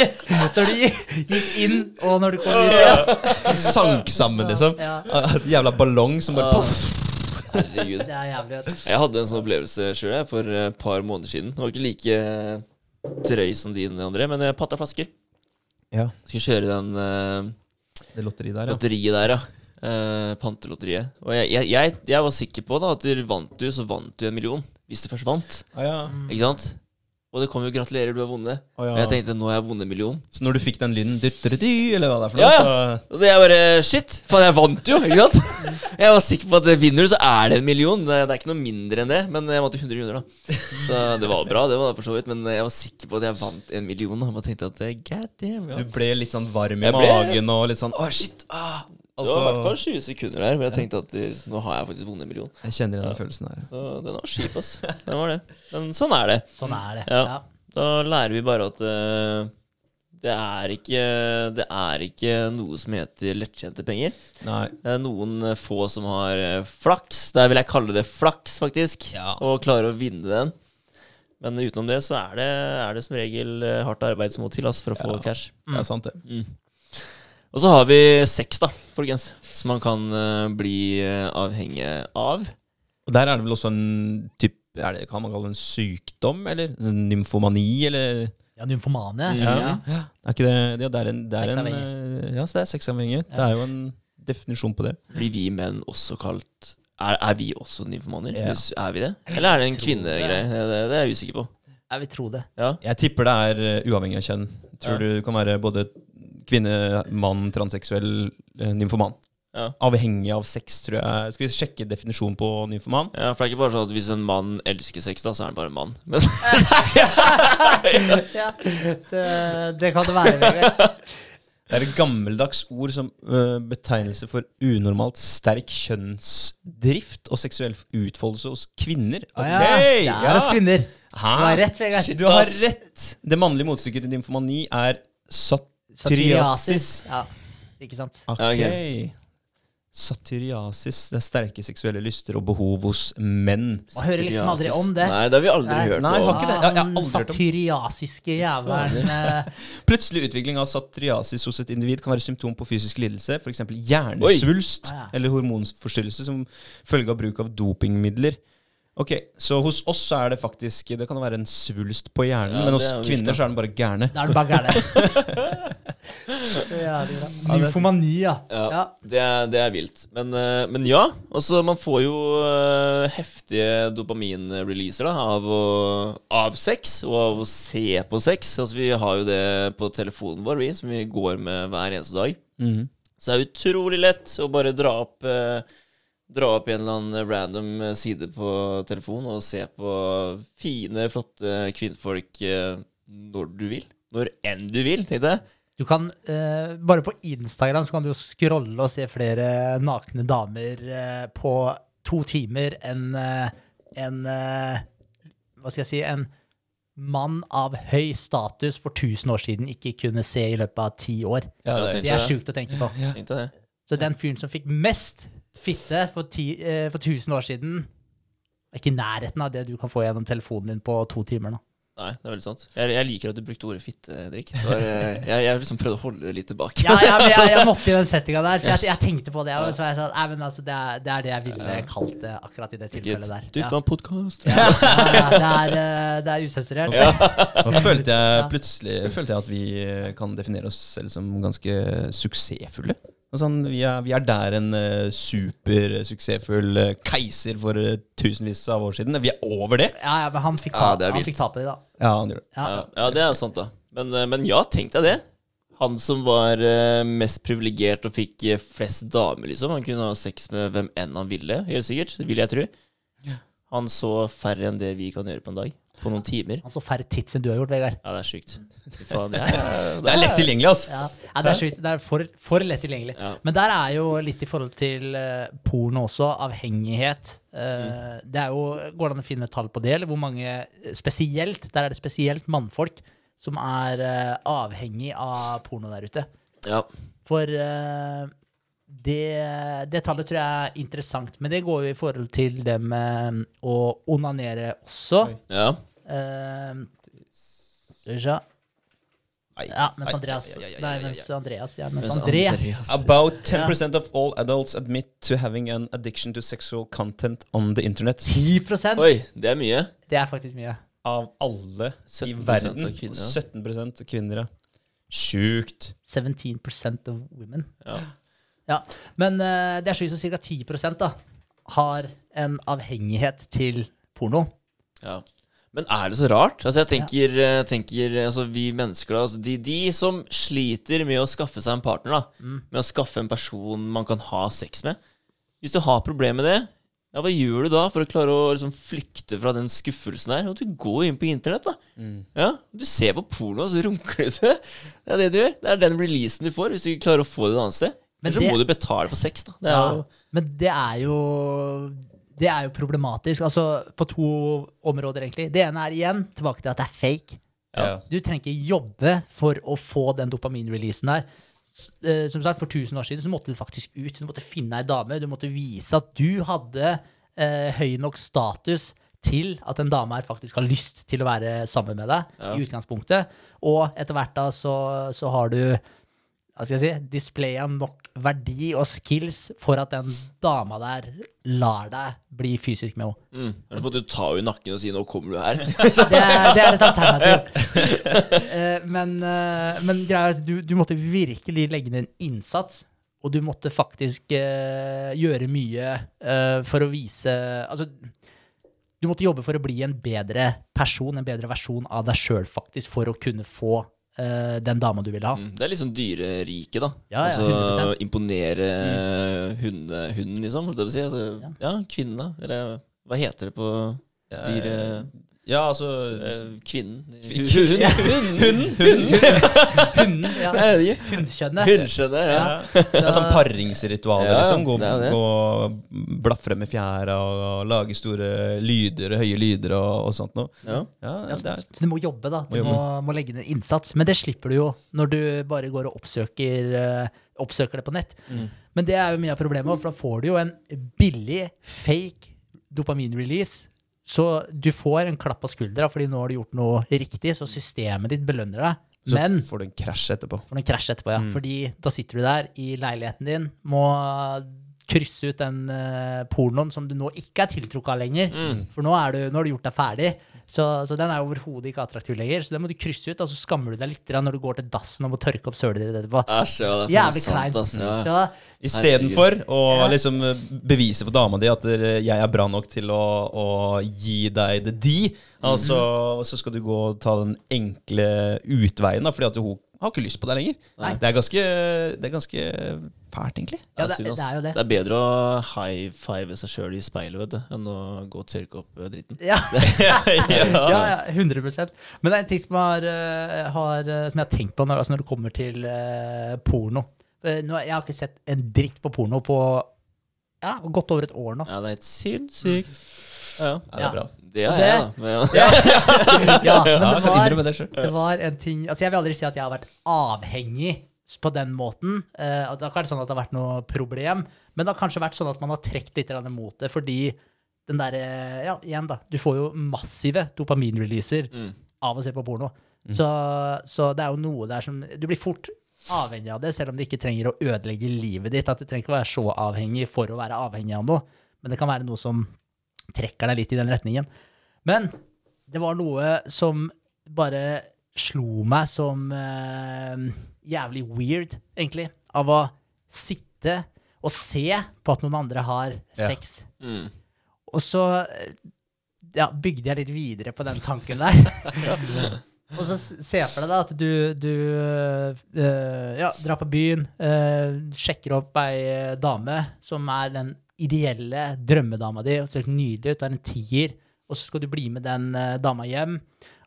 Speaker 3: når du gikk inn, og når du kom ut.
Speaker 1: Sank sammen, liksom.
Speaker 3: Ja,
Speaker 1: Et jævla ballong som bare poff.
Speaker 2: Herregud.
Speaker 3: det er jævlig. vet.
Speaker 2: Jeg hadde en sånn opplevelse sjøl for et par måneder siden. Det var ikke like drøy som din, André, men jeg patta flasker.
Speaker 1: Ja,
Speaker 2: Skulle kjøre den uh,
Speaker 1: det lotteriet der, ja.
Speaker 2: lotteriet der, ja. Uh, pantelotteriet. Og jeg, jeg, jeg, jeg var sikker på da at du vant du, så vant du en million. Hvis du først vant.
Speaker 1: Ah, ja.
Speaker 2: Ikke sant? Og det kom jo 'gratulerer, du har vunnet'.
Speaker 1: Oh, ja.
Speaker 2: Og jeg tenkte nå har jeg vunnet en million.
Speaker 1: Så når du fikk den lyden, eller hva det er for noe,
Speaker 2: ja. ja. så jeg bare Shit, faen, jeg vant jo! Ikke sant? [LAUGHS] Jeg var sikker på at vinner du, så er det en million. Det, er ikke noe mindre enn det. Men jeg vant jo 100 kroner, da. Så det var bra, det var det for så vidt. Men jeg var sikker på at jeg vant en million. Jeg bare tenkte at eh, god damn, ja.
Speaker 1: du ble litt sånn varm i
Speaker 2: Jeg ble-
Speaker 1: magen og litt sånn Å, shit! Ah.
Speaker 2: Det var i hvert fall
Speaker 1: Altså,
Speaker 2: 20 sekunder der hvor jeg tenkte at eh, nå har jeg faktisk vunnet en million.
Speaker 1: jeg kjenner den
Speaker 2: Ja.
Speaker 1: følelsen her.
Speaker 2: Så den var kjip, ass. Den var det. Men sånn er det.
Speaker 3: Sånn er det.
Speaker 2: Ja.
Speaker 3: Ja.
Speaker 2: Da lærer vi bare at uh, det er ikke Det er ikke noe som heter lettjente penger.
Speaker 1: Nei.
Speaker 2: Det er noen få som har eh, flaks. Der vil jeg kalle det flaks, faktisk.
Speaker 1: Ja.
Speaker 2: Og klarer å vinne den. Men utenom det så er det, er det som regel hardt arbeid som må til ass, for å få cash.
Speaker 1: Det er sant, det.
Speaker 2: Mm. Og så har vi sex, da, folkens. Som man kan uh, bli uh, avhengig av.
Speaker 1: Og der er det vel også en type er det, Kan man kalle det en sykdom, eller? En nymfomani, eller
Speaker 3: Ja, nymfomane.
Speaker 2: Ja.
Speaker 3: Ja.
Speaker 1: Ja. Er ikke det Ja, det er en, det er en eh, Ja, så det er sexavhengig. Det er jo en definisjon på det.
Speaker 2: Blir vi menn også kalt Er, er vi også nymfomaner?
Speaker 1: Ja.
Speaker 2: Hvis- Er vi det? Eller er det en kvinnegreie? Det, det, det er jeg usikker på.
Speaker 3: Jeg vil tro det.
Speaker 2: Ja.
Speaker 1: Jeg tipper det er uavhengig av kjønn. Tror
Speaker 2: Ja.
Speaker 1: du kan være både kvinne, mann, transseksuell, eh, nymfoman.
Speaker 2: Ja.
Speaker 1: Avhengig av sex, tror jeg. Skal vi sjekke definisjonen på nymfoman?
Speaker 2: ja, For det er ikke bare sånn at hvis en mann elsker sex, da, så er han bare en mann. Men [LAUGHS]
Speaker 3: ja, det, det kan det være. [LAUGHS]
Speaker 1: Det er et gammeldags ord som uh, betegnelse for unormalt sterk kjønnsdrift og seksuell utfoldelse hos kvinner. Ok,
Speaker 3: ja, det er hos kvinner. Du har rett, Vegard.
Speaker 1: Du har rett! Det mannlige motstykket til nymfomani er satyriasis.
Speaker 3: Ja, ikke sant?
Speaker 1: Ok.
Speaker 2: okay.
Speaker 1: Satyriasis. Det er sterke seksuelle lyster og behov hos menn.
Speaker 3: Man hører liksom aldri om det.
Speaker 2: Nei, det har vi aldri
Speaker 3: Nei.
Speaker 2: hørt
Speaker 1: Nei,
Speaker 2: jeg
Speaker 1: har ikke det. Jeg- jeg har aldri
Speaker 3: satyriasiske jævelen. eh,
Speaker 1: Plutselig utvikling av satyriasis hos et individ kan være symptom på fysisk lidelse, f.eks. hjernesvulst
Speaker 3: Oi.
Speaker 1: eller hormonforstyrrelse som følge av bruk av dopingmidler. Ok, Så hos oss er det faktisk Det kan være en svulst på hjernen,
Speaker 2: Ja,
Speaker 1: men hos
Speaker 2: er
Speaker 1: kvinner
Speaker 2: viktig.
Speaker 1: så er den bare gærne.
Speaker 3: Da er du bare gærne. [LAUGHS] Nymfomani, ja.
Speaker 2: Ja,
Speaker 3: ja.
Speaker 2: det er, det er vilt. Men, eh, men ja, altså man får jo eh, heftige dopaminreleaser av, å, av sex og av å se på sex. Altså Vi har jo det på telefonen vår, vi, som vi går med hver eneste dag.
Speaker 1: Mhm.
Speaker 2: Så det er utrolig lett å bare dra opp eh, Dra opp en eller annen random eh, side på telefonen og se på fine, flotte kvinnfolk eh, når du vil. Når enn du vil, tenkte jeg.
Speaker 3: Du kan, eh, Bare på Instagram så kan du jo scrolle og se flere nakne damer eh, på to timer enn eh, en eh, Hva skal jeg si En mann av høy status for 1000 år siden ikke kunne se i løpet av ti år.
Speaker 1: Ja, det
Speaker 3: Det er sjukt å tenke på.
Speaker 1: Ja.
Speaker 2: ja.
Speaker 3: Så den fyren som fikk mest fitte for, ti, eh, for 1000 år siden, er ikke i nærheten av det du kan få gjennom telefonen din på to timer nå.
Speaker 2: Nei, det er veldig sant. Jeg, jeg liker at du brukte ordet fitte, Henrik. Det var, eh, [LAUGHS] jeg, jeg liksom prøvde å holde det litt tilbake.
Speaker 3: Ja, ja, men jeg, jeg [LAUGHS] måtte i den settinga der. For jeg, jeg tenkte på det. Og så var jeg sånn, nei, men altså, det, er, det er det jeg ville kalt det akkurat i det tilfellet der.
Speaker 2: Du,
Speaker 3: Ja.
Speaker 2: var en podkast.
Speaker 3: Ja, [LAUGHS] det er, eh, det er usensurert.
Speaker 1: Nå følte jeg plutselig følte jeg at vi kan definere oss selv som ganske suksessfulle. Og Sånn, vi, er, vi er der en uh, supersuksessfull uh, keiser for uh, tusenvis av år siden. Vi er over det.
Speaker 3: Ja, ja, men han fikk,
Speaker 2: Ja,
Speaker 3: ta,
Speaker 2: det er
Speaker 3: han fikk ta på det, da.
Speaker 1: Ja, han gjorde det.
Speaker 3: Ja.
Speaker 2: Ja, ja, det er jo sant, da. Men, men ja, tenk deg det. Han som var mest privilegert og fikk flest damer, liksom. Han kunne ha sex med hvem enn han ville, helt sikkert. Det vil jeg tro. Han så færre enn det vi kan gjøre på en dag. På noen timer.
Speaker 3: Han så færre tits enn du har gjort, Vegard.
Speaker 2: Ja, det er sjukt. [LAUGHS] Det er,
Speaker 1: Det er lett tilgjengelig, ass.
Speaker 3: Ja, ja, det er sjukt. Det er for, for lett tilgjengelig.
Speaker 2: Ja.
Speaker 3: Men der er jo litt i forhold til eh, porno også, avhengighet. Eh, Det er jo, Går det an å finne tall på det, eller hvor mange spesielt Der er det spesielt mannfolk som er eh, avhengig av porno der ute.
Speaker 2: Ja.
Speaker 3: For det, det tallet tror jeg er interessant. Men det går jo i forhold til det med å onanere også.
Speaker 2: Ja.
Speaker 3: Uh,
Speaker 1: ja.
Speaker 3: Ja, mens Andreas Nei, mens. Andreas Ja, mens
Speaker 2: Andreas-
Speaker 1: About 10% of all adults admit to having an addiction to sexual content on the internet.
Speaker 3: 10%
Speaker 2: Oi, det er mye.
Speaker 3: Det er faktisk mye.
Speaker 1: Av alle i
Speaker 2: 17%
Speaker 1: verden.
Speaker 2: av kvinner, ja.
Speaker 1: 17 kvinner, ja. Sjukt.
Speaker 3: 17 of women.
Speaker 2: Ja.
Speaker 3: Ja, Men eh, det er slik som ca. 10% da, har en avhengighet til porno.
Speaker 2: Ja. Men er det så rart? Altså jeg tenker, eh, tenker altså Vi mennesker, da altså de, de som sliter med å skaffe seg en partner, da
Speaker 3: Mm.
Speaker 2: med å skaffe en person man kan ha sex med Hvis du har problemer med det, ja, hva gjør du da for å klare å liksom, flykte fra den skuffelsen der? Og du går inn på internett, da.
Speaker 1: Mm.
Speaker 2: Ja, Du ser på porno, og så runker du til. [LAUGHS] Det er det du gjør. Det er den releasen du får hvis du ikke klarer å få det et annet sted.
Speaker 3: Men
Speaker 2: så
Speaker 3: det-
Speaker 2: må du betale for sex, da. Det
Speaker 3: Ja,
Speaker 2: jo
Speaker 3: men det er jo det er jo problematisk. Altså på to områder, egentlig. Det ene er igjen tilbake til at det er fake.
Speaker 1: Ja.
Speaker 3: Du trenger ikke jobbe for å få den dopaminreleasen der. Eh, Som sagt, For 1000 år siden så måtte du faktisk ut. Du måtte finne ei dame. Du måtte vise at du hadde eh, høy nok status til at en dame her faktisk har lyst til å være sammen med deg
Speaker 2: Ja.
Speaker 3: i utgangspunktet. Og etter hvert da så, så har du hva skal jeg si, displaya nok verdi og skills for at den dama der lar deg bli fysisk med henne.
Speaker 2: mm. Ellers måtte du ta henne i nakken og si 'nå kommer du her'. [LAUGHS]
Speaker 3: Det, er- det er et alternativ. [LAUGHS] Eh, men, eh, men greia er at du, du måtte virkelig legge ned en innsats. Og du måtte faktisk eh, gjøre mye for å vise Altså, du måtte jobbe for å bli en bedre person, en bedre versjon av deg sjøl, faktisk, for å kunne få eh, den dama du ville ha.
Speaker 2: Mm. Det er litt sånn dyreriket, da.
Speaker 3: Ja, ja,
Speaker 2: altså
Speaker 3: 100%.
Speaker 2: imponere hunde, hunden, liksom. holdt jeg Si. Altså,
Speaker 3: Ja.
Speaker 2: ja, kvinna. Eller hva heter det på dyre...
Speaker 1: Ja, altså
Speaker 2: eh, kvinnen.
Speaker 1: Hun
Speaker 2: Hunden! Hunden!
Speaker 3: Hunden, [LAUGHS] ja.
Speaker 2: Hundkjønnet.
Speaker 3: Hundskjønnet,
Speaker 2: ja.
Speaker 3: Ja.
Speaker 1: Det er sånn paringsritualer, liksom. Gå, og blafre med fjæra og, lage store lyder, høye lyder og, og sånt noe.
Speaker 2: ja.
Speaker 1: Ja,
Speaker 3: Ja,
Speaker 1: det
Speaker 3: så, du må jobbe, da. Du
Speaker 1: Må
Speaker 3: må, legge ned innsats. Men det slipper du jo når du bare går og oppsøker, eh, oppsøker det på nett.
Speaker 1: Mm.
Speaker 3: Men det er jo mye av problemet, for da får du jo en billig, fake dopaminrelease. Så du får en klapp på skuldra fordi nå har du gjort noe riktig, så systemet ditt belønner deg.
Speaker 1: så
Speaker 3: Men
Speaker 1: får du en krasj etterpå.
Speaker 3: for en krasj etterpå, ja.
Speaker 1: Mm.
Speaker 3: Fordi da sitter du der i leiligheten din, må krysse ut den uh, pornoen som du nå ikke er tiltrukket av lenger.
Speaker 2: Mm.
Speaker 3: For nå, er du, nå har du gjort deg ferdig. Så, så den er overhodet ikke attraktiv lenger. Så den må du krysse ut, og så skammer du deg litt når du går til dassen og må tørke opp sølet ditt etterpå.
Speaker 2: Æsj, ja, det er
Speaker 3: Jævlig kleint.
Speaker 2: ass. Ja.
Speaker 1: Istedenfor å
Speaker 3: Ja.
Speaker 1: liksom bevise for dama di at eh, jeg er bra nok til å, å gi deg det de, altså, så skal du gå og ta den enkle utveien, da, fordi at hun har ikke lyst på det lenger.
Speaker 3: Nei.
Speaker 1: Det er ganske, det er ganske fælt, egentlig.
Speaker 3: Ja, det- det er jo det.
Speaker 2: Det er bedre å high five seg sjøl i speilet vet du, enn å gå og tørke opp eh, dritten.
Speaker 3: ja. [LAUGHS] [LAUGHS]
Speaker 1: ja.
Speaker 3: ja, ja, 100 Men det er en ting som, har, eh, har, eh, som jeg har tenkt på når, altså når det kommer til uh, porno. Nå, jeg har ikke sett en dritt på porno på ja, godt over et år nå.
Speaker 2: Ja, det er helt sinnssykt. Ja,
Speaker 1: Ja, det er bra.
Speaker 2: det er jeg, da. Men,
Speaker 3: Ja, [LAUGHS] men det var,
Speaker 1: det
Speaker 3: var en ting Altså, jeg vil aldri si at jeg har vært avhengig på den måten. Uh, det har ikke vært sånn at det har vært noe problem, men det har kanskje vært sånn at man har trukket litt mot det, fordi den derre Ja, igjen, da. Du får jo massive dopaminreleaser
Speaker 2: mm.
Speaker 3: av å se på porno. Så, så det er jo noe der som Du blir fort avhengig av det, selv om det ikke trenger å ødelegge livet ditt. At du trenger ikke å være så avhengig for å være avhengig av noe, men det kan være noe som trekker deg litt i den retningen. Men det var noe som bare slo meg som eh, jævlig weird, egentlig, av å sitte og se på at noen andre har
Speaker 1: Ja.
Speaker 3: sex.
Speaker 2: Mm.
Speaker 3: Og så eh, ja, bygde jeg litt videre på den tanken der. [LAUGHS] og så se for deg da at du, du eh, ja, drar på byen, eh, sjekker opp ei dame som er den ideelle drømmedama di, og ser helt nydelig ut, er en tier, og så skal du bli med den eh, dama hjem.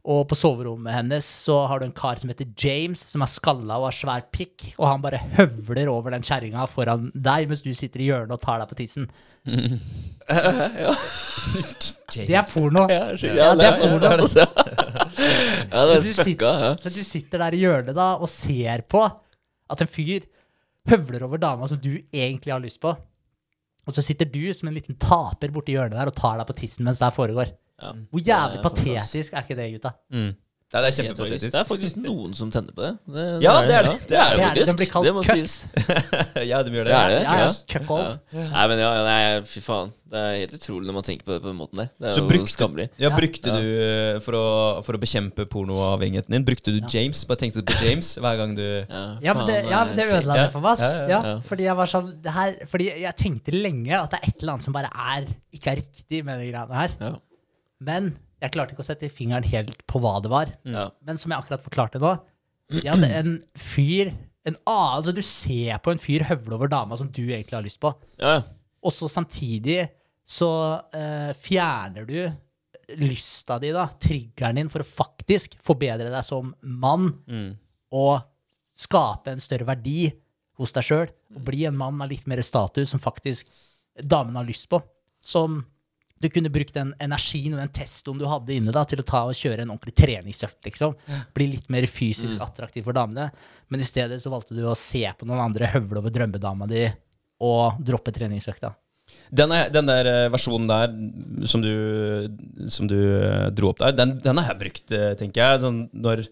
Speaker 3: Og på soverommet hennes så har du en kar som heter James, som er skalla og har svær pikk, og han bare høvler over den kjerringa foran deg mens du sitter i hjørnet og tar deg på tissen.
Speaker 2: ja.
Speaker 3: Det er porno.
Speaker 2: Ja,
Speaker 3: Ja, det er porno.
Speaker 2: Ja, det
Speaker 3: Så
Speaker 2: er [LAUGHS]
Speaker 3: du
Speaker 2: sitter.
Speaker 3: Så du sitter der i hjørnet da og ser på At en fyr høvler over dama som du egentlig har lyst på, og så sitter du som en liten taper borti hjørnet der og tar deg på tissen mens det her foregår.
Speaker 2: Ja.
Speaker 3: Hvor jævlig
Speaker 2: er
Speaker 3: patetisk er ikke det, gutta?
Speaker 1: Mm. Ja, det er kjempepatetisk.
Speaker 2: Det er faktisk noen som tenner på det. det
Speaker 1: Ja, det er det.
Speaker 2: Det er det
Speaker 3: Det er det.
Speaker 2: faktisk.
Speaker 3: Den blir kalt
Speaker 2: sies. [LAUGHS]
Speaker 1: ja, de gjør det.
Speaker 2: Det er det.
Speaker 3: Ja, ja.
Speaker 2: ja. Nei, men ja, nei, fy faen. Det er helt utrolig når man tenker på det på den måten der. Det er
Speaker 1: Så
Speaker 2: jo
Speaker 1: brukte-
Speaker 2: skammelig.
Speaker 1: Ja, brukte
Speaker 2: Ja.
Speaker 1: du eh, for å, for å bekjempe pornoavhengigheten din, brukte du
Speaker 3: Ja.
Speaker 1: James? Bare tenkte du på James hver gang du
Speaker 2: Ja,
Speaker 3: Ja, men det, ja,
Speaker 2: det
Speaker 3: ødela det for meg.
Speaker 1: Ja, ja,
Speaker 3: Ja,
Speaker 2: ja.
Speaker 3: fordi jeg var sånn det her, Fordi jeg tenkte lenge at det er et eller annet som bare er ikke er riktig med de greiene her.
Speaker 2: Ja.
Speaker 3: Men jeg klarte ikke å sette fingeren helt på hva det var.
Speaker 2: Ja.
Speaker 3: Men som jeg akkurat forklarte nå Jeg hadde [CLEARS THROAT] en fyr en annen, altså Du ser på en fyr høvle over dama som du egentlig har lyst på.
Speaker 2: Ja.
Speaker 3: Og så samtidig så uh, fjerner du lysta di, da, triggeren din, for å faktisk forbedre deg som mann
Speaker 1: mm.
Speaker 3: og skape en større verdi hos deg sjøl. Og bli en mann av litt mer status som faktisk damen har lyst på. Som du kunne brukt den energien og den testoen du hadde inne da, til å ta og kjøre en ordentlig treningsøkt. liksom. Bli litt mer fysisk attraktiv for damene. Men i stedet så valgte du å se på noen andre høvle over drømmedama di og droppe treningsøkta.
Speaker 1: Den, er, den der eh, versjonen der som du, som du eh, dro opp der, den, den har jeg brukt, eh, tenker jeg. Sånn når,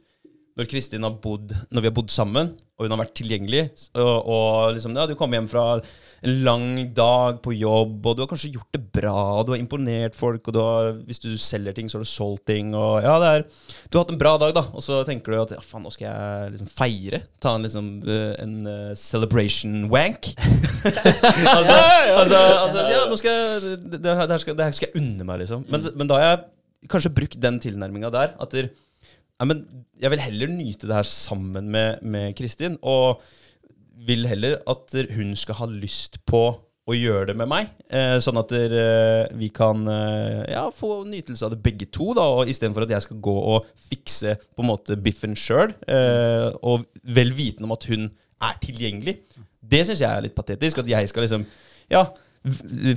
Speaker 1: når Kristin har bodd Når vi har bodd sammen, og hun har vært tilgjengelig, og, og liksom, ja, du kommer hjem fra en lang dag på jobb, og du har kanskje gjort det bra, og du har imponert folk, og du har, hvis du selger ting, så har du solgt ting, og ja, det er Du har hatt en bra dag, da, og så tenker du at ja, faen, nå skal jeg liksom feire. Ta en liksom eh, en uh, celebration wank. [LAUGHS] altså, altså, altså, ja, nå skal jeg det, det, her skal, det her skal jeg unne meg, liksom. Men, men da har jeg kanskje brukt den tilnærminga der. At der, ja, men jeg vil heller nyte det her sammen med, med Kristin. Og vil heller at hun skal ha lyst på å gjøre det med meg. Eh, sånn at der, eh, vi kan eh, ja, få nytelse av det begge to, da, og istedenfor at jeg skal gå og fikse på en måte biffen sjøl, eh, og vel vitende om at hun er tilgjengelig. Det syns jeg er litt patetisk. At jeg skal liksom Ja,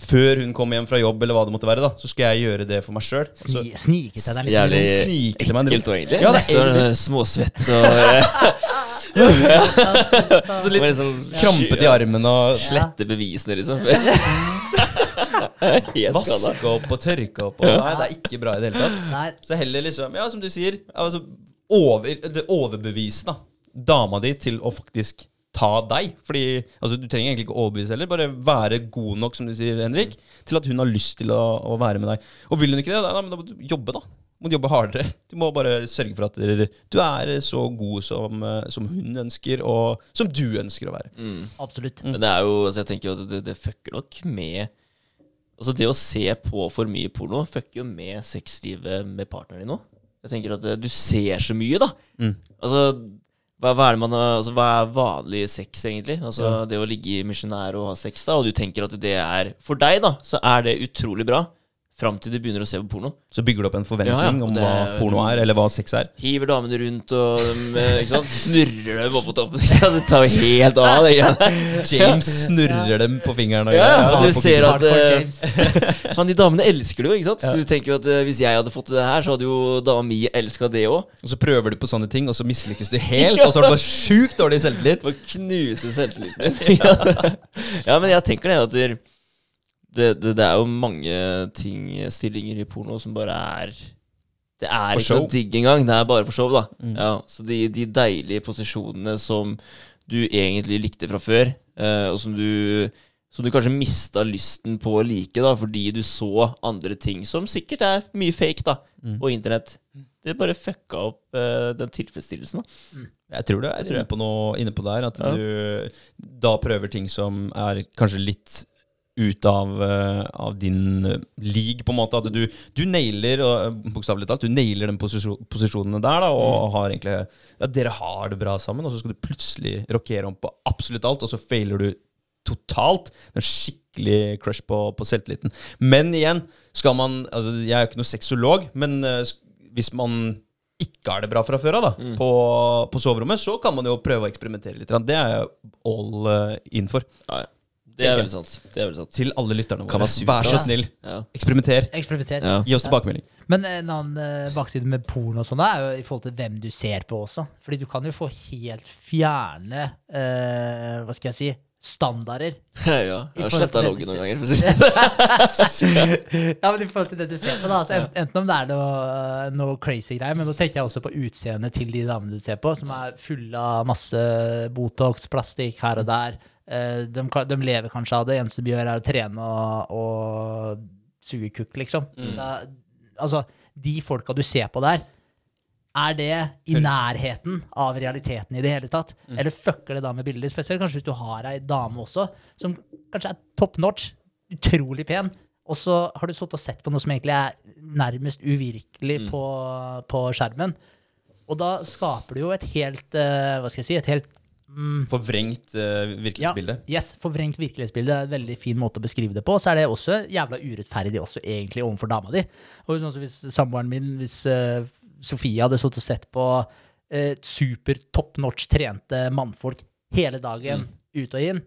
Speaker 1: før hun kom hjem fra jobb, eller hva det måtte være, da, så skal jeg gjøre det for meg sjøl.
Speaker 3: Sni, snike til deg litt.
Speaker 2: Jævlig
Speaker 1: en
Speaker 2: ekkelt og egentlig.
Speaker 1: Ja, det er egentlig-
Speaker 2: eh, småsvett og [LAUGHS] Ja [LAUGHS]
Speaker 1: Så litt
Speaker 2: liksom
Speaker 1: krampete i armen og
Speaker 2: Slette bevisene, liksom. [LAUGHS]
Speaker 1: Vaske opp og tørke opp. Og, nei, det er ikke bra i det hele tatt.
Speaker 3: Nei,
Speaker 1: Så heller liksom, ja, som du sier, altså, over, overbevise da, dama di til å faktisk ta deg. Fordi altså, du trenger egentlig ikke overbevise heller, bare være god nok, som du sier, Henrik, til at hun har lyst til å, å være med deg. Og vil hun ikke det, da, da må du jobbe, da. Du må jobbe hardere. Du må bare sørge for at du er så god som, eh, som hun ønsker, og som du ønsker å være.
Speaker 2: Mm.
Speaker 3: absolutt.
Speaker 2: Men det er jo, altså jeg tenker jo at det, det fucker nok med Altså det å se på for mye porno fucker jo med sexlivet med partneren din òg. Jeg tenker at eh, du ser så mye, da.
Speaker 1: Mm.
Speaker 2: Altså hva, hva, er det man, altså, hva er vanlig sex, egentlig? Altså Det å ligge i misjonær og ha sex, da, og du tenker at det er For deg, da, så er det utrolig bra. Fram til du begynner å se på porno.
Speaker 1: Så bygger du opp en forventning
Speaker 2: Ja, ja,
Speaker 1: om
Speaker 2: det
Speaker 1: hva porno er, eller hva sex er.
Speaker 2: Hiver damene rundt og dem, eh, ikke sant? snurrer dem opp på toppen. [LAUGHS] Ikke sant? Det tar jo helt av. Det. [LAUGHS]
Speaker 1: James snurrer dem på fingeren. Og
Speaker 2: Ja, ja, du ser at eh, [LAUGHS] Fan, de damene elsker det jo, ikke sant? Så Du tenker jo at eh, Hvis jeg hadde fått til det her, så hadde jo dama mi elska det òg.
Speaker 1: Og så prøver du på sånne ting, og så mislykkes du helt, og så har du bare sjukt dårlig selvtillit.
Speaker 2: For å knuse selvtilliten din. ja, men jeg tenker det at det, det, det, er jo mange ting, stillinger i porno, som bare er Det er
Speaker 1: For
Speaker 2: ikke
Speaker 1: show.
Speaker 2: noe digg engang. Det er bare for show, da.
Speaker 1: Mm.
Speaker 2: Ja, så de, de deilige posisjonene som du egentlig likte fra før, eh, og som du som du kanskje mista lysten på å like, da, fordi du så andre ting som sikkert er mye fake da,
Speaker 1: Mm.
Speaker 2: på internett. Det bare fucka opp eh, den tilfredsstillelsen. da.
Speaker 1: Jeg tror du er inne på noe inne på der. At
Speaker 2: Ja.
Speaker 1: du da prøver ting som er kanskje litt ut av, eh, av din uh, league, på en måte. At du, du nailer, eh, bokstavelig talt, du nailer de posisjon, posisjonene der, da, og
Speaker 2: Mm.
Speaker 1: har egentlig Ja, dere har det bra sammen, og så skal du plutselig rokere om på absolutt alt, og så feiler du totalt. Det er en skikkelig crush på, på selvtilliten. Men igjen, skal man altså Jeg er jo ikke noe sexolog, men eh, hvis man ikke har det bra fra før av,
Speaker 2: Mm.
Speaker 1: på, på soverommet, så kan man jo prøve å eksperimentere litt. Det er jeg all eh, in for.
Speaker 2: Ja, ja. Det er veldig sant. Det er veldig sant.
Speaker 1: Til alle lytterne våre.
Speaker 2: Kan være
Speaker 1: Vær så snill,
Speaker 2: Ja.
Speaker 1: eksperimenter.
Speaker 3: Eksperimenter.
Speaker 2: Ja.
Speaker 1: Gi oss tilbakemelding.
Speaker 3: Men en annen eh, bakside med porno og sånn er jo i forhold til hvem du ser på også. Fordi du kan jo få helt fjerne uh, Hva skal jeg si standarder. [LAUGHS]
Speaker 2: ja, jeg har sletta loggen noen ganger. [LAUGHS] For å si det.
Speaker 3: ja, men i forhold til det du ser på, da. Altså, enten om det er noe, noe crazy greier, men nå tenker jeg også på utseendet til de damene du ser på, som er fulle av masse Botox, plastikk her og der. Eh, de, de lever kanskje av det. Eneste de gjør, er å trene og, og suge kukk, liksom. Da, altså, de folka du ser på der, er det i nærheten av realiteten i det hele tatt? Eller fucker det da med bilder? Spesielt kanskje hvis du har ei dame også, som kanskje er top notch, utrolig pen, og så har du sittet og sett på noe som egentlig er nærmest uvirkelig på, på skjermen. Og da skaper du jo et helt uh, Hva skal jeg si? Et helt mm,
Speaker 1: Forvrengt uh, virkelighetsbilde.
Speaker 3: ja, yes, forvrengt virkelighetsbilde er en veldig fin måte å beskrive det på. Så er det også jævla urettferdig også egentlig overfor dama di. Og sånn som hvis samboeren min, hvis uh, Sofie hadde sittet og sett på uh, super top notch trente mannfolk hele dagen, ut og inn,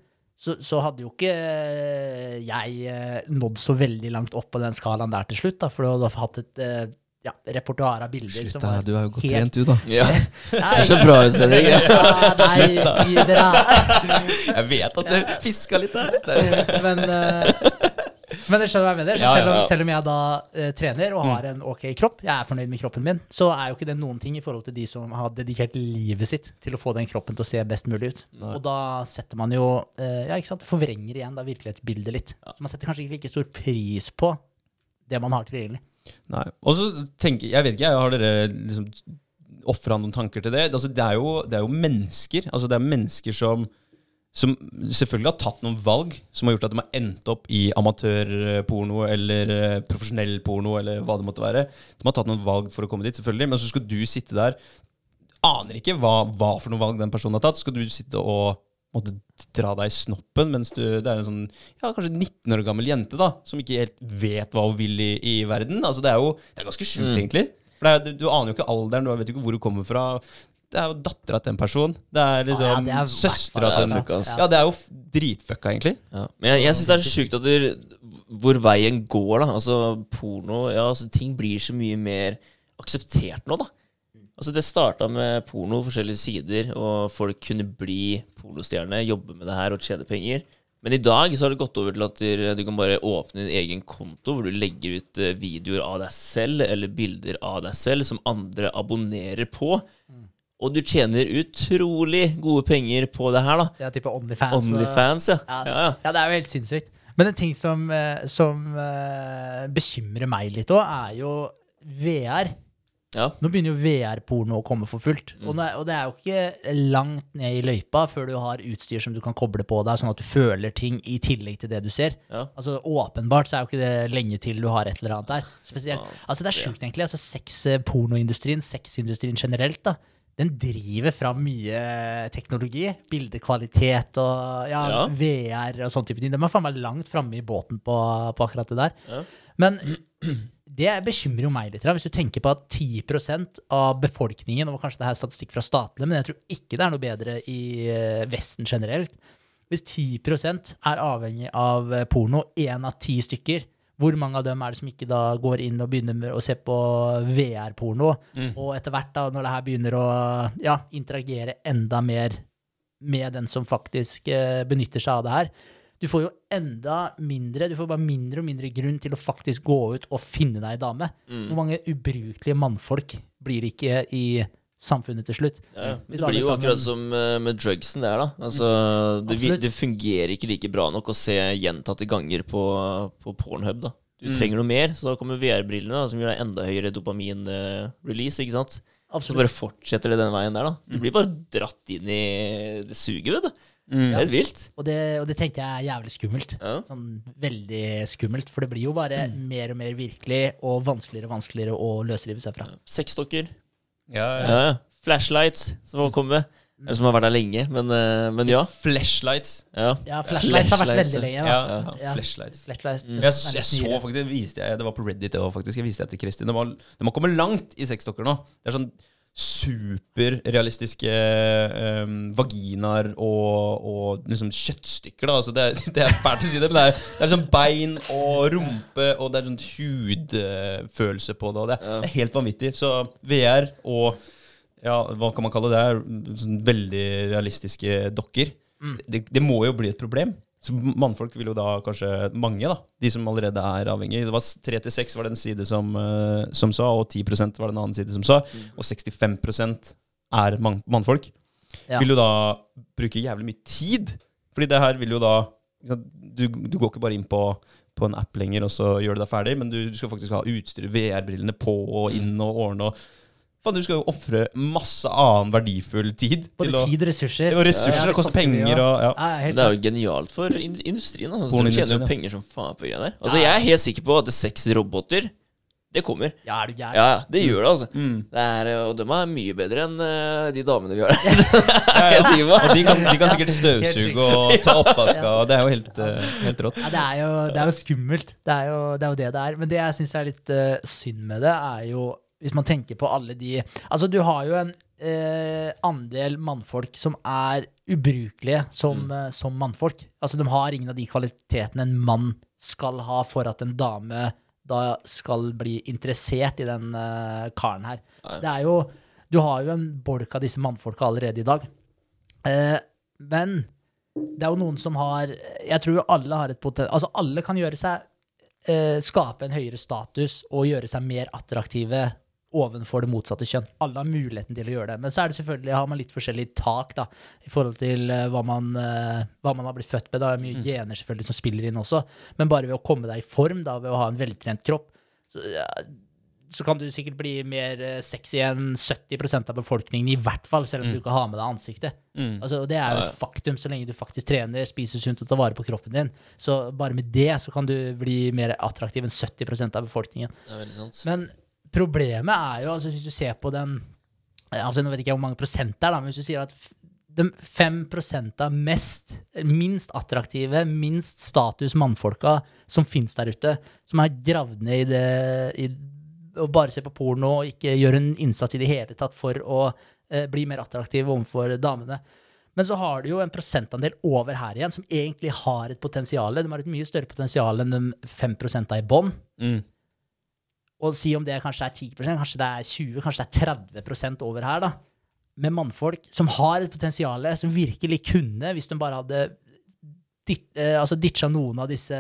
Speaker 3: så, så hadde jo ikke eh, jeg eh, nådd så veldig langt opp på den skalaen der til slutt, da, for du hadde hatt et eh, ja, repertoar av bilder
Speaker 1: Slutt,
Speaker 3: som var
Speaker 1: Du er jo godt
Speaker 3: helt-
Speaker 1: trent, du, da.
Speaker 2: Ja. [LAUGHS]
Speaker 3: Nei,
Speaker 2: Ser så bra ut, Henrik.
Speaker 3: ja, nei, [LAUGHS] dere
Speaker 1: Jeg vet at du fiska litt der. [LAUGHS]
Speaker 3: men, eh, men jeg skjønner hva jeg mener. Selv, om, selv om jeg da uh, trener og har en ok kropp, jeg er fornøyd med kroppen min, så er jo ikke det noen ting i forhold til de som har dedikert livet sitt til å få den kroppen til å se best mulig ut.
Speaker 1: Nei.
Speaker 3: Og da setter man jo uh, Ja, ikke sant, forvrenger igjen da virkelighetsbildet litt. Så man setter kanskje ikke like stor pris på det man har tilgjengelig.
Speaker 1: Nei. Og så tenker jeg vet ikke, jeg har dere liksom ofra noen tanker til det? Altså, det, er jo, det er jo mennesker. Altså, det er mennesker som som selvfølgelig har tatt noen valg som har gjort at de har endt opp i amatørporno eller eh, profesjonell porno eller hva det måtte være. De har tatt noen valg for å komme dit, selvfølgelig, men så skal du sitte der Aner ikke hva, hva for noen valg den personen har tatt. Skal du sitte og måtte dra deg i snoppen mens du, det er en sånn ja, kanskje 19 år gammel jente da, som ikke helt vet hva hun vil i, i verden. Altså, det er jo det er ganske sjukt,
Speaker 2: Mm.
Speaker 1: egentlig. For det er, du, du aner jo ikke alderen, du vet ikke hvor du kommer fra. Det er jo dattera til en person. Det er liksom
Speaker 3: Ja, ja, er
Speaker 1: søstera til en
Speaker 2: fucka, altså.
Speaker 1: Ja, det er jo dritfucka, egentlig.
Speaker 2: Ja. Men jeg, jeg syns det er så sjukt at du, hvor veien går, da. Altså, porno Ja, altså, ting blir så mye mer akseptert nå, da. Altså, det starta med porno, forskjellige sider, og folk kunne bli pornostjerne, jobbe med det her og tjene penger. Men i dag så har det gått over til at du- kan bare åpne din egen konto hvor du legger ut eh, videoer av deg selv eller bilder av deg selv som andre abonnerer på. Og du tjener utrolig gode penger på det her, da.
Speaker 3: Det er type Onlyfans.
Speaker 2: Onlyfans, ja.
Speaker 3: Ja,
Speaker 2: ja, ja.
Speaker 3: Ja, det er jo helt sinnssykt. Men en ting som, eh, som eh, bekymrer meg litt òg, er jo VR.
Speaker 2: Ja.
Speaker 3: Nå begynner jo VR-porno å komme for fullt. Og, det, og det er jo ikke langt ned i løypa før du har utstyr som du kan koble på deg, sånn at du føler ting i tillegg til det du ser.
Speaker 2: Ja.
Speaker 3: Altså Åpenbart så er jo ikke det lenge til du har et eller annet der. Spesielt,
Speaker 2: Ja,
Speaker 3: altså Det er sjukt, egentlig. altså sex, eh, Pornoindustrien, sexindustrien generelt, da. Den driver fram mye teknologi. Bildekvalitet og ja,
Speaker 2: Ja.
Speaker 3: VR og sånne type ting. De er faen meg langt framme i båten på, på akkurat det der.
Speaker 2: Ja.
Speaker 3: Men det bekymrer jo meg litt. Hvis du tenker på at 10% av befolkningen og kanskje det her er statistikk fra statene, men jeg tror ikke det er noe bedre i eh, Vesten generelt. Hvis 10% er avhengig av eh, porno, én av ti stykker, hvor mange av dem er det som ikke da går inn og begynner med å se på VR-porno? Og etter hvert, da, når det her begynner å ja, interagere enda mer med den som faktisk eh, benytter seg av det her, du får jo enda mindre Du får bare mindre og mindre grunn til å faktisk gå ut og finne deg dame.
Speaker 2: Mm.
Speaker 3: Hvor mange ubrukelige mannfolk blir det ikke i samfunnet til slutt?
Speaker 2: Ja. Det blir jo
Speaker 3: sammen-
Speaker 2: akkurat som eh, med drugsen der, da. Altså, det, vi-
Speaker 3: Absolutt.
Speaker 2: det fungerer ikke like bra nok å se gjentatte ganger på, på Pornhub, da. Du
Speaker 3: Mm.
Speaker 2: trenger noe mer, så da kommer VR-brillene, som gjør deg enda høyere dopamin-release, ikke sant. Så
Speaker 3: Absolutt.
Speaker 2: bare fortsetter det den veien der, da. Du blir bare dratt inn i det suget, vet du. Det er helt vilt.
Speaker 3: Og det, og det tenker jeg er jævlig skummelt.
Speaker 2: Ja.
Speaker 3: Sånn veldig skummelt. For det blir jo bare mer og mer virkelig og vanskeligere og vanskeligere å løsrive seg fra.
Speaker 2: Sexdokker.
Speaker 1: Ja,
Speaker 2: Ja, ja. Flashlights, som må komme. Eller som har vært der lenge, men, eh, men ja.
Speaker 1: Flashlights.
Speaker 2: ja.
Speaker 3: Ja, flashlights har vært veldig lenge.
Speaker 1: Ja,
Speaker 3: Da.
Speaker 1: ja,
Speaker 3: Ja.
Speaker 1: flashlights.
Speaker 3: Flashlights,
Speaker 2: Mm.
Speaker 1: Jeg, jeg så faktisk, det viste jeg, det var på Reddit det var faktisk, jeg viste det til Kristin. Det må de har kommet langt i sexdokker nå. Det er sånn, superrealistiske um, vaginaer og, og liksom kjøttstykker. da altså det, er, [LAUGHS] det er fælt å si det, men det er, det er sånn bein og rumpe, og det er sånn hudfølelse på det. Og det, er- det er helt vanvittig. Så VR og ja, hva kan man kalle det? sånn veldig realistiske dokker. Det, det må jo bli et problem. Så mannfolk vil jo da kanskje Mange, da. De som allerede er avhengig. Det var 3 til 6 var den side som, eh, som sa, og 10% var den en annen side som sa. Og 65 er man, mannfolk.
Speaker 3: Ja.
Speaker 1: Vil jo da bruke jævlig mye tid. Fordi det her vil jo da du, du går ikke bare inn på, på en app lenger, og så gjør du deg ferdig, men du, du skal faktisk ha utstyret, VR-brillene på og inn og ordne og Faen, du skal jo ofre masse annen verdifull tid.
Speaker 3: Både
Speaker 1: til
Speaker 3: tid og ressurser.
Speaker 1: og ressurser.
Speaker 3: Ja,
Speaker 1: det koster penger og ja.
Speaker 3: Ja,
Speaker 2: Det er jo genialt for industrien. Altså, de tjener jo penger som faen på greiene der. Altså, jeg er helt sikker på at seks roboter, det kommer.
Speaker 3: Ja, er du gæren?
Speaker 2: Ja, ja, det gjør det, altså.
Speaker 1: Mm.
Speaker 2: Det er, og de er mye bedre enn eh, de damene vi har [LAUGHS] [LAUGHS] her. Er sikker på.
Speaker 1: Og de kan, de kan sikkert støvsuge og ta oppvaska, og det er jo helt, eh, helt rått.
Speaker 3: Ja, det, er jo, det er jo skummelt. Det er jo det er jo det, det er. Men det jeg syns er litt uh, synd med det, er jo hvis man tenker på alle de Altså, du har jo en eh, andel mannfolk som er ubrukelige som, eh, som mannfolk. Altså, de har ingen av de kvalitetene en mann skal ha for at en dame da skal bli interessert i den eh, karen her. Det er jo Du har jo en bolk av disse mannfolka allerede i dag. Eh, men det er jo noen som har Jeg tror jo alle har et poten... Altså, alle kan gjøre seg eh, Skape en høyere status og gjøre seg mer attraktive ovenfor det motsatte kjønn. Alle har muligheten til å gjøre det. Men så er det selvfølgelig, har man litt forskjellig tak da, i forhold til eh, hva, man, eh, hva man har blitt født med. Det er mye gener selvfølgelig som spiller inn også. Men bare ved å komme deg i form, da, ved å ha en veltrent kropp, så, ja, så kan du sikkert bli mer eh, sexy enn 70% av befolkningen, i hvert fall, selv om du ikke har med deg ansiktet.
Speaker 1: Mm.
Speaker 3: Altså, og det er jo et faktum, så lenge du faktisk trener, spiser sunt og tar vare på kroppen din. Så bare med det så kan du bli mer attraktiv enn 70% av befolkningen.
Speaker 2: Det er veldig sant.
Speaker 3: Men problemet er jo, altså hvis du ser på den altså Nå vet ikke jeg hvor mange prosent det er, da, men hvis du sier at de 5 av mest, minst attraktive, minst status mannfolka som fins der ute, som er gravd ned i det i, og bare ser på porno og ikke gjør en innsats i det hele tatt for å eh, bli mer attraktiv overfor damene. Men så har du jo en prosentandel over her igjen som egentlig har et potensial. De har et mye større potensial enn de 5% i bånn.
Speaker 1: Mm.
Speaker 3: Og si om det kanskje er 10 kanskje det er 20 kanskje det er 30% over her, da. Med mannfolk som har et potensial, som virkelig kunne, hvis de bare hadde dit, eh, altså noen av disse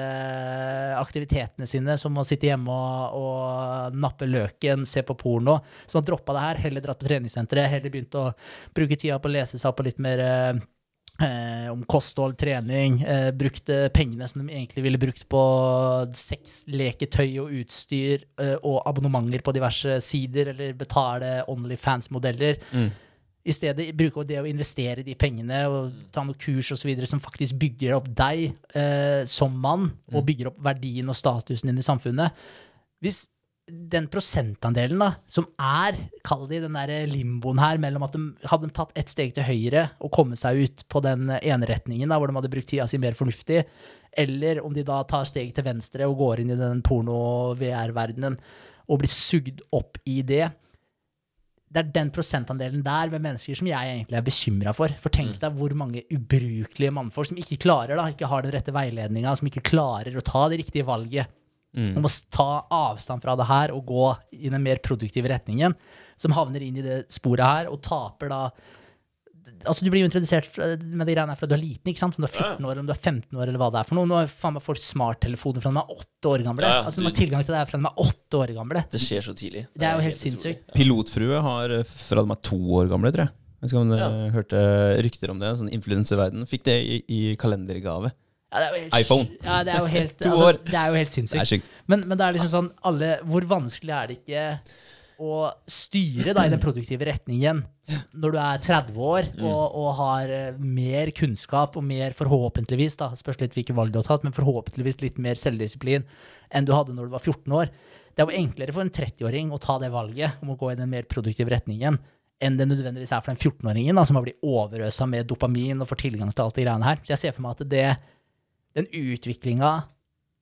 Speaker 3: aktivitetene sine, som å sitte hjemme og, og nappe løken, se på porno, som har droppa det her, heller dratt på treningssenteret, heller begynt å bruke tida på å lese seg opp på litt mer eh, om kosthold, trening, eh, brukte pengene som de egentlig ville brukt på sex, leketøy og utstyr eh, og abonnementer på diverse sider, eller betale Onlyfans-modeller.
Speaker 1: Mm.
Speaker 3: I stedet bruke det å investere de pengene og ta noen kurs og så videre som faktisk bygger opp deg eh, som mann, og bygger opp verdien og statusen din i samfunnet. Hvis den prosentandelen da, som er, kall det den der limboen her, mellom at de hadde de tatt ett steg til høyre og kommet seg ut på den ene retningen, da, hvor de hadde brukt tida si mer fornuftig, eller om de da tar steg til venstre og går inn i den porno-VR-verdenen og blir sugd opp i det, det er den prosentandelen der med mennesker som jeg egentlig er bekymra for. For tenk deg hvor mange ubrukelige mannfolk som ikke klarer, da, ikke har den rette veiledninga, som ikke klarer å ta det riktige valget om å ta avstand fra det her og gå i den mer produktive retningen, som havner inn i det sporet her og taper da Altså, du blir jo introdusert med de greiene her fra du er liten, ikke sant? Om du er 14 år, om du er 15 år, eller hva det er for noe. Nå har faen meg folk smarttelefoner fra de er åtte år gamle.
Speaker 2: Ja, ja,
Speaker 3: altså, de har tilgang til det her fra de er åtte år gamle.
Speaker 2: Det skjer så tidlig.
Speaker 3: Det er jo helt
Speaker 2: helt
Speaker 3: sinnssykt.
Speaker 1: Pilotfrue har eh, fra de er to år gamle, tror jeg. Jeg vet ikke om dere hørte rykter om det. Sånn influenserverden. Fikk det i, i kalendergave.
Speaker 3: Ja, det helt,
Speaker 1: iPhone.
Speaker 3: Ja, det er jo helt, [LAUGHS]
Speaker 1: To
Speaker 3: altså,
Speaker 1: år.
Speaker 3: det er jo helt
Speaker 1: Det
Speaker 3: sinnssykt.
Speaker 1: sykt.
Speaker 3: Men, men det er liksom sånn alle, Hvor vanskelig er det ikke å styre da i den produktive retningen når du er 30 år og, og har eh, mer kunnskap og mer forhåpentligvis, da, spørs litt hvilke valg du har tatt, men forhåpentligvis litt mer selvdisiplin enn du hadde når du var 14 år. Det er jo enklere for en 30-åring å ta det valget om å gå i den mer produktive retningen enn det nødvendigvis er for den 14-åringen som har blitt overøsa med dopamin og får tilgang til alt de greiene her. Så jeg ser for meg at det, den utviklinga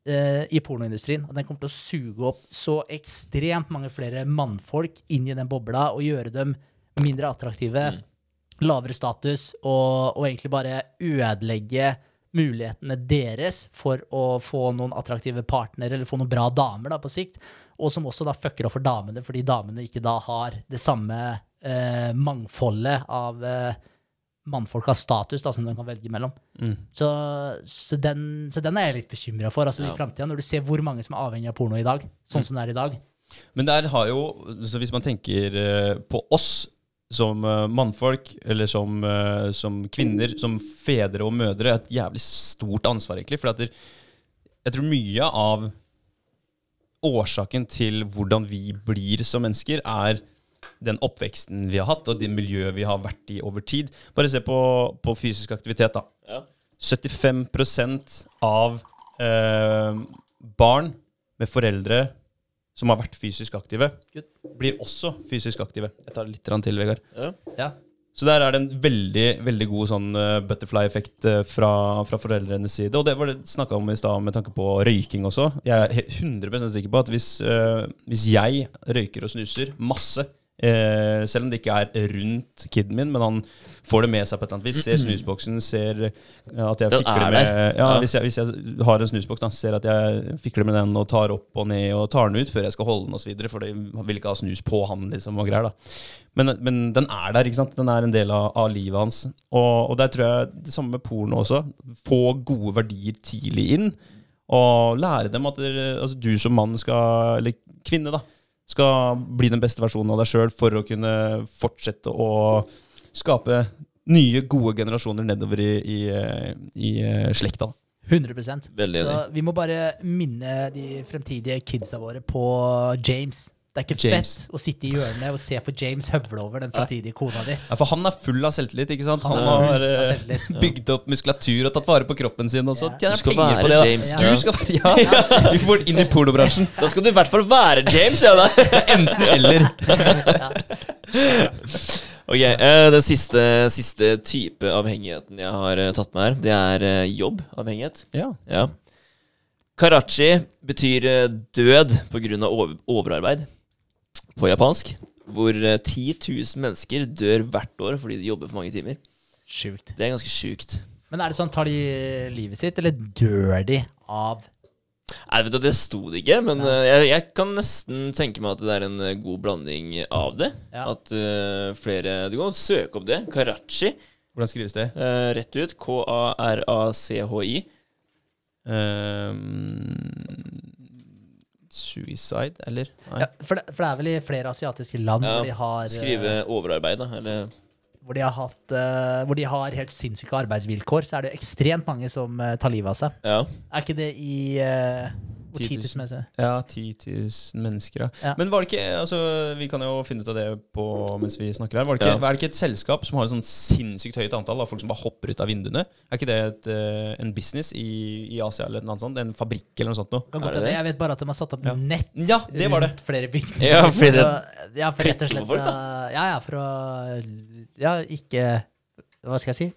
Speaker 3: eh, i pornoindustrien, og den kommer til å suge opp så ekstremt mange flere mannfolk inn i den bobla og gjøre dem mindre attraktive,
Speaker 2: Mm.
Speaker 3: lavere status, og, og egentlig bare ødelegge mulighetene deres for å få noen attraktive partnere, eller få noen bra damer da, på sikt. Og som også da fucker opp for damene, fordi damene ikke da har det samme eh, mangfoldet av eh, mannfolk har status da, som de kan velge mellom.
Speaker 1: Mm.
Speaker 3: Så, så, den, så den er jeg litt bekymra for altså,
Speaker 2: Ja.
Speaker 3: i framtida, når du ser hvor mange som er avhengig av porno i dag, sånn som det er i dag.
Speaker 1: Men der har jo, så hvis man tenker eh, på oss som eh, mannfolk, eller som, eh, som kvinner, som fedre og mødre, et jævlig stort ansvar, egentlig. For jeg tror mye av årsaken til hvordan vi blir som mennesker, er den oppveksten vi har hatt, og det miljøet vi har vært i over tid. Bare se på, på fysisk aktivitet, da.
Speaker 2: Ja.
Speaker 1: 75% av eh, barn med foreldre som har vært fysisk aktive,
Speaker 3: Good.
Speaker 1: blir også fysisk aktive. Jeg tar litt til, Vegard.
Speaker 2: Ja.
Speaker 3: Ja.
Speaker 1: Så der er det en veldig veldig god sånn eh, butterfly-effekt eh, fra, fra foreldrenes side. Og det var det snakka om i stad med tanke på røyking også. Jeg er he- 100 sikker på at hvis, eh, hvis jeg røyker og snuser masse eh, selv om det ikke er rundt kiden min, men han får det med seg på et eller annet vis. Ser snusboksen, ser eh, at jeg fikler
Speaker 2: er
Speaker 1: med ja. Hvis, jeg, hvis jeg har en snusboks, da, ser at jeg fikler med den og tar opp og ned og tar den ut før jeg skal holde den osv., for de vil ikke ha snus på han liksom, og greier. da. Men, men den er der, ikke sant? Den er en del av, av livet hans. Og, og der tror jeg det samme med porno også. Få gode verdier tidlig inn. Og lære dem at dere, altså, du som mann skal, eller kvinne, da, skal bli den beste versjonen av deg sjøl for å kunne fortsette å skape nye, gode generasjoner nedover i, i, i eh, slekta.
Speaker 3: 100
Speaker 2: Veldig
Speaker 3: Så vi må bare minne de fremtidige kidsa våre på James. Det er ikke
Speaker 1: James.
Speaker 3: fett å sitte i hjørnet og se på James høvle over den framtidige kona di.
Speaker 1: Ja, for han er full av selvtillit, ikke sant? Han
Speaker 3: Han
Speaker 2: er
Speaker 1: har eh,
Speaker 3: selvtillit.
Speaker 1: bygd opp muskulatur og tatt vare på kroppen sin, og så
Speaker 3: Ja.
Speaker 1: tjener
Speaker 2: Du skal
Speaker 1: penger
Speaker 2: være
Speaker 1: på det. da.
Speaker 2: James.
Speaker 1: Du skal være, ja, Vi får inn i pornobransjen.
Speaker 2: Da skal du i hvert fall være James, ja da. [LAUGHS]
Speaker 1: Enten eller. [LAUGHS]
Speaker 2: Ok, uh, Den siste, siste type avhengigheten jeg har uh, tatt med her, det er jobbavhengighet.
Speaker 1: Ja.
Speaker 2: Ja. Karachi betyr død pga. Over overarbeid på japansk. Hvor eh, 10 000 mennesker dør hvert år fordi de jobber for mange timer.
Speaker 3: Sjukt.
Speaker 2: Det er ganske sjukt.
Speaker 3: Men er det sånn, tar de livet sitt, eller dør de av
Speaker 2: Nei, vet du, Det sto det ikke, men ja. jeg, jeg kan nesten tenke meg at det er en eh, god blanding av det.
Speaker 3: Ja.
Speaker 2: At uh, flere Du kan søke opp det. Karachi.
Speaker 1: Hvordan skrives det?
Speaker 2: Uh, rett ut. K-a-r-a-c-h-i.
Speaker 1: Ehm, suicide, eller? Nei.
Speaker 3: ja, for, det, for det er vel i flere asiatiske land
Speaker 2: Ja,
Speaker 3: hvor, de har, eh,
Speaker 2: Skrive overarbeid, da. Eller
Speaker 3: hvor, de har hatt, uh, hvor de har helt sinnssyke arbeidsvilkår, så er det ekstremt mange som uh, tar livet av seg.
Speaker 2: Ja.
Speaker 3: Er ikke det i uh,
Speaker 1: 10
Speaker 3: 10
Speaker 1: 000.
Speaker 3: 000 mennesker?
Speaker 1: Ja, 10 000 mennesker, ja.
Speaker 3: Ja.
Speaker 1: Men var det ikke altså, Vi kan jo finne ut av det på, mens vi snakker her. Var det, ikke,
Speaker 2: Ja.
Speaker 1: er det ikke et selskap som har et sånn sinnssykt høyt antall av folk som bare hopper ut av vinduene? Er ikke det et, eh, en business i, i Asia eller noe sånt? En fabrikk eller noe sånt noe?
Speaker 3: Kan godt
Speaker 2: det det?
Speaker 3: Jeg vet bare at de har satt opp
Speaker 1: Ja.
Speaker 3: nett
Speaker 1: Ja, det var det.
Speaker 3: rundt flere bygninger.
Speaker 2: Ja, fordi det
Speaker 3: ja, for rett og slett
Speaker 2: folk, da.
Speaker 3: Ja, ja, for å Ja, ikke Hva skal jeg si?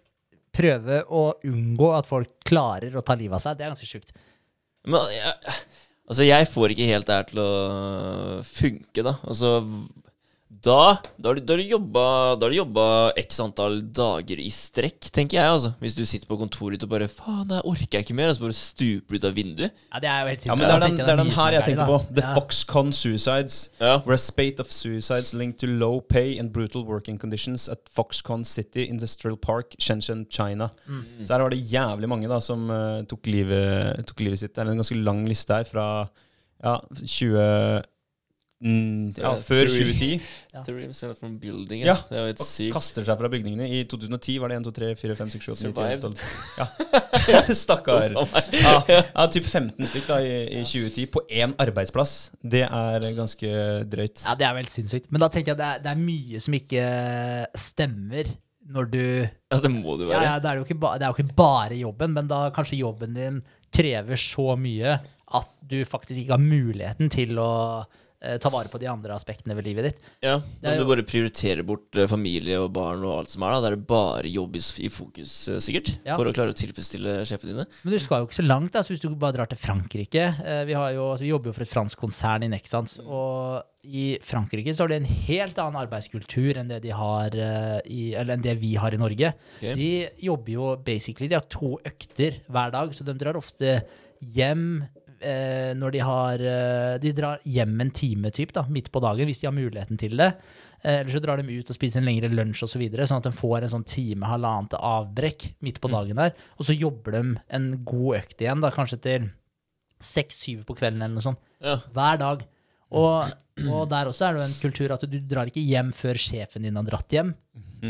Speaker 3: Prøve å unngå at folk klarer å ta livet av seg. Det er ganske sjukt.
Speaker 2: Men jeg, altså, jeg får ikke helt det her til å funke, da. Altså da, da har du, da har du jobba, da har du jobba x antall dager i strekk, tenker jeg. altså Hvis du sitter på kontoret ditt og bare 'Faen, det orker jeg ikke mer', og så bare stuper du ut av vinduet.
Speaker 3: Ja, det er jo helt sinnssykt.
Speaker 1: Ja, men det er den, det er den her jeg tenkte på. The
Speaker 3: Ja.
Speaker 1: Foxconn Suicides.
Speaker 2: Ja.
Speaker 1: Were a spate of suicides linked to low pay and brutal working conditions at Foxconn City Industrial Park, Shenzhen, China.
Speaker 3: Mm.
Speaker 1: Så her var det jævlig mange da som eh, tok, livet, tok livet sitt. Det er en ganske lang liste her fra ja, 20... Mm, ja, før 2010.
Speaker 3: Ja.
Speaker 1: Ja, Og
Speaker 2: sykt.
Speaker 1: kaster seg fra bygningene. I 2010 var det 1, 2, 3, 4, 5, 6, 7, 8, 9, 10,
Speaker 2: Survived.
Speaker 1: 11, 12 [LAUGHS] Ja. Stakkar. Ja, ja, typ 15 stykk da i, i 2010 på én arbeidsplass. Det er ganske drøyt.
Speaker 3: Ja, det er vel sinnssykt. Men da tenker jeg det er, det er mye som ikke stemmer når du
Speaker 2: Ja, det må det være.
Speaker 3: ja, det, er jo ikke ba, det er jo ikke bare jobben, men da kanskje jobben din krever så mye at du faktisk ikke har muligheten til å ta vare på de andre aspektene ved livet ditt.
Speaker 2: Ja, Når du bare prioriterer bort eh, familie og barn og alt som er, da, da er det bare jobb i fokus, eh, sikkert,
Speaker 3: Ja.
Speaker 2: for å klare å tilfredsstille sjefene dine.
Speaker 3: Men du skal jo ikke så langt, da, så hvis du bare drar til Frankrike eh, vi, har jo, altså, vi jobber jo for et fransk konsern i Nexans, og i Frankrike så har de en helt annen arbeidskultur enn det de har eh, i, eller enn det vi har i Norge.
Speaker 2: Okay.
Speaker 3: De jobber jo basically, de har to økter hver dag, så de drar ofte hjem eh, når de har eh, De drar hjem en time typ, da, midt på dagen, hvis de har muligheten til det. Eh, Eller så drar de ut og spiser en lengre lunsj osv., så videre, sånn at de får en sånn time, halvannen til avbrekk midt på dagen der. Og så jobber de en god økt igjen, da, kanskje til seks-syv på kvelden eller noe sånt.
Speaker 2: Ja.
Speaker 3: Hver dag. Og, og der også er det en kultur at du drar ikke hjem før sjefen din har dratt hjem.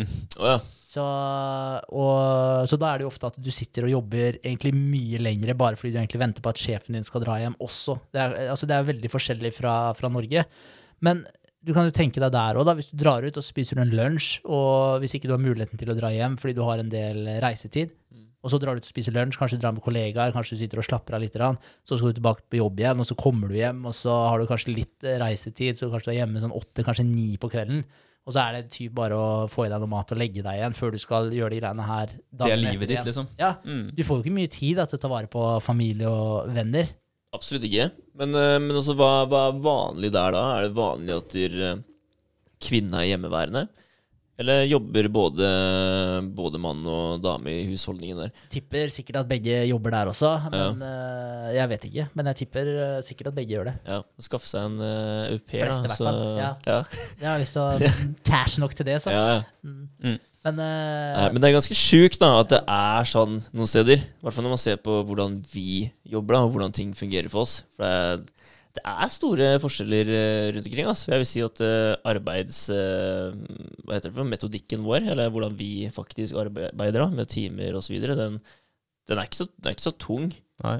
Speaker 2: Å ja.
Speaker 3: Så, og, så da er det jo ofte at du sitter og jobber egentlig mye lengre bare fordi du egentlig venter på at sjefen din skal dra hjem også. Det er, altså det er veldig forskjellig fra, fra Norge. Men du kan jo tenke deg der òg, hvis du drar ut og spiser en lunsj, og hvis ikke du har muligheten til å dra hjem fordi du har en del reisetid, og så drar du ut og spiser lunsj, kanskje du drar med kollegaer, kanskje du sitter og slapper av litt, så skal du tilbake på jobb igjen, og så kommer du hjem, og så har du kanskje litt reisetid, så kanskje du er hjemme sånn åtte, kanskje ni på kvelden. Og så er det typ bare å få i deg noe mat og legge deg igjen før du skal gjøre de greiene her.
Speaker 1: Det er livet ditt,
Speaker 3: igjen.
Speaker 1: liksom.
Speaker 3: Ja,
Speaker 1: Mm.
Speaker 3: du får jo ikke mye tid da, til å ta vare på familie og venner.
Speaker 2: Absolutt ikke. Men, eh, men altså, hva, hva er vanlig der da? Er det vanlig at eh, kvinna er hjemmeværende? Eller jobber både, både mann og dame i husholdningen der?
Speaker 3: Tipper sikkert at begge jobber der også, men ja. jeg vet ikke. Men jeg tipper eh, sikkert at begge gjør det.
Speaker 2: Ja, Skaffe seg en uh, au pair,
Speaker 3: Fleste
Speaker 2: da.
Speaker 3: ja.
Speaker 2: ja.
Speaker 3: Jeg har lyst til å [LAUGHS] cash nok til det, så.
Speaker 2: ja, ja.
Speaker 3: Men, uh,
Speaker 2: Nei, men det er ganske sjukt da, at det er sånn noen steder. I hvert fall når man ser på hvordan vi jobber, da, og hvordan ting fungerer for oss. For det er, det er store forskjeller eh, rundt omkring. Altså. Jeg vil si at eh, arbeids... eh, hva heter det for metodikken vår, eller hvordan vi faktisk arbeider med timer osv., den, den, den er ikke så tung.
Speaker 1: Nei.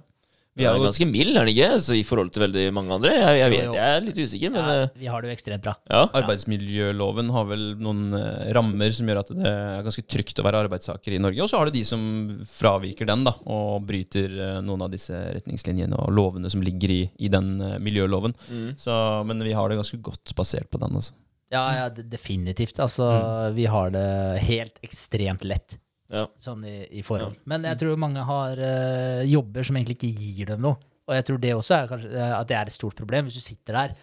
Speaker 1: Vi er jo
Speaker 2: ganske mild, er den ikke? Så I forhold til veldig mange andre. Jeg, jeg, vet, jeg er litt usikker, men
Speaker 3: ja,
Speaker 2: eh,
Speaker 3: vi har det jo ekstremt bra.
Speaker 2: ja.
Speaker 1: Arbeidsmiljøloven har vel noen eh, rammer som gjør at det er ganske trygt å være arbeidstaker i Norge. Og så har du de som fraviker den, da, og bryter eh, noen av disse retningslinjene og lovene som ligger i, i den miljøloven.
Speaker 2: Mm.
Speaker 1: Så, men vi har det ganske godt basert på den. Altså.
Speaker 3: Ja, ja, definitivt. Altså, vi har det helt ekstremt lett.
Speaker 2: Ja.
Speaker 3: sånn i, i forhold. Men jeg tror mange har uh, jobber som egentlig ikke gir dem noe. Og jeg tror det også er kanskje eh, at det er et stort problem hvis du sitter der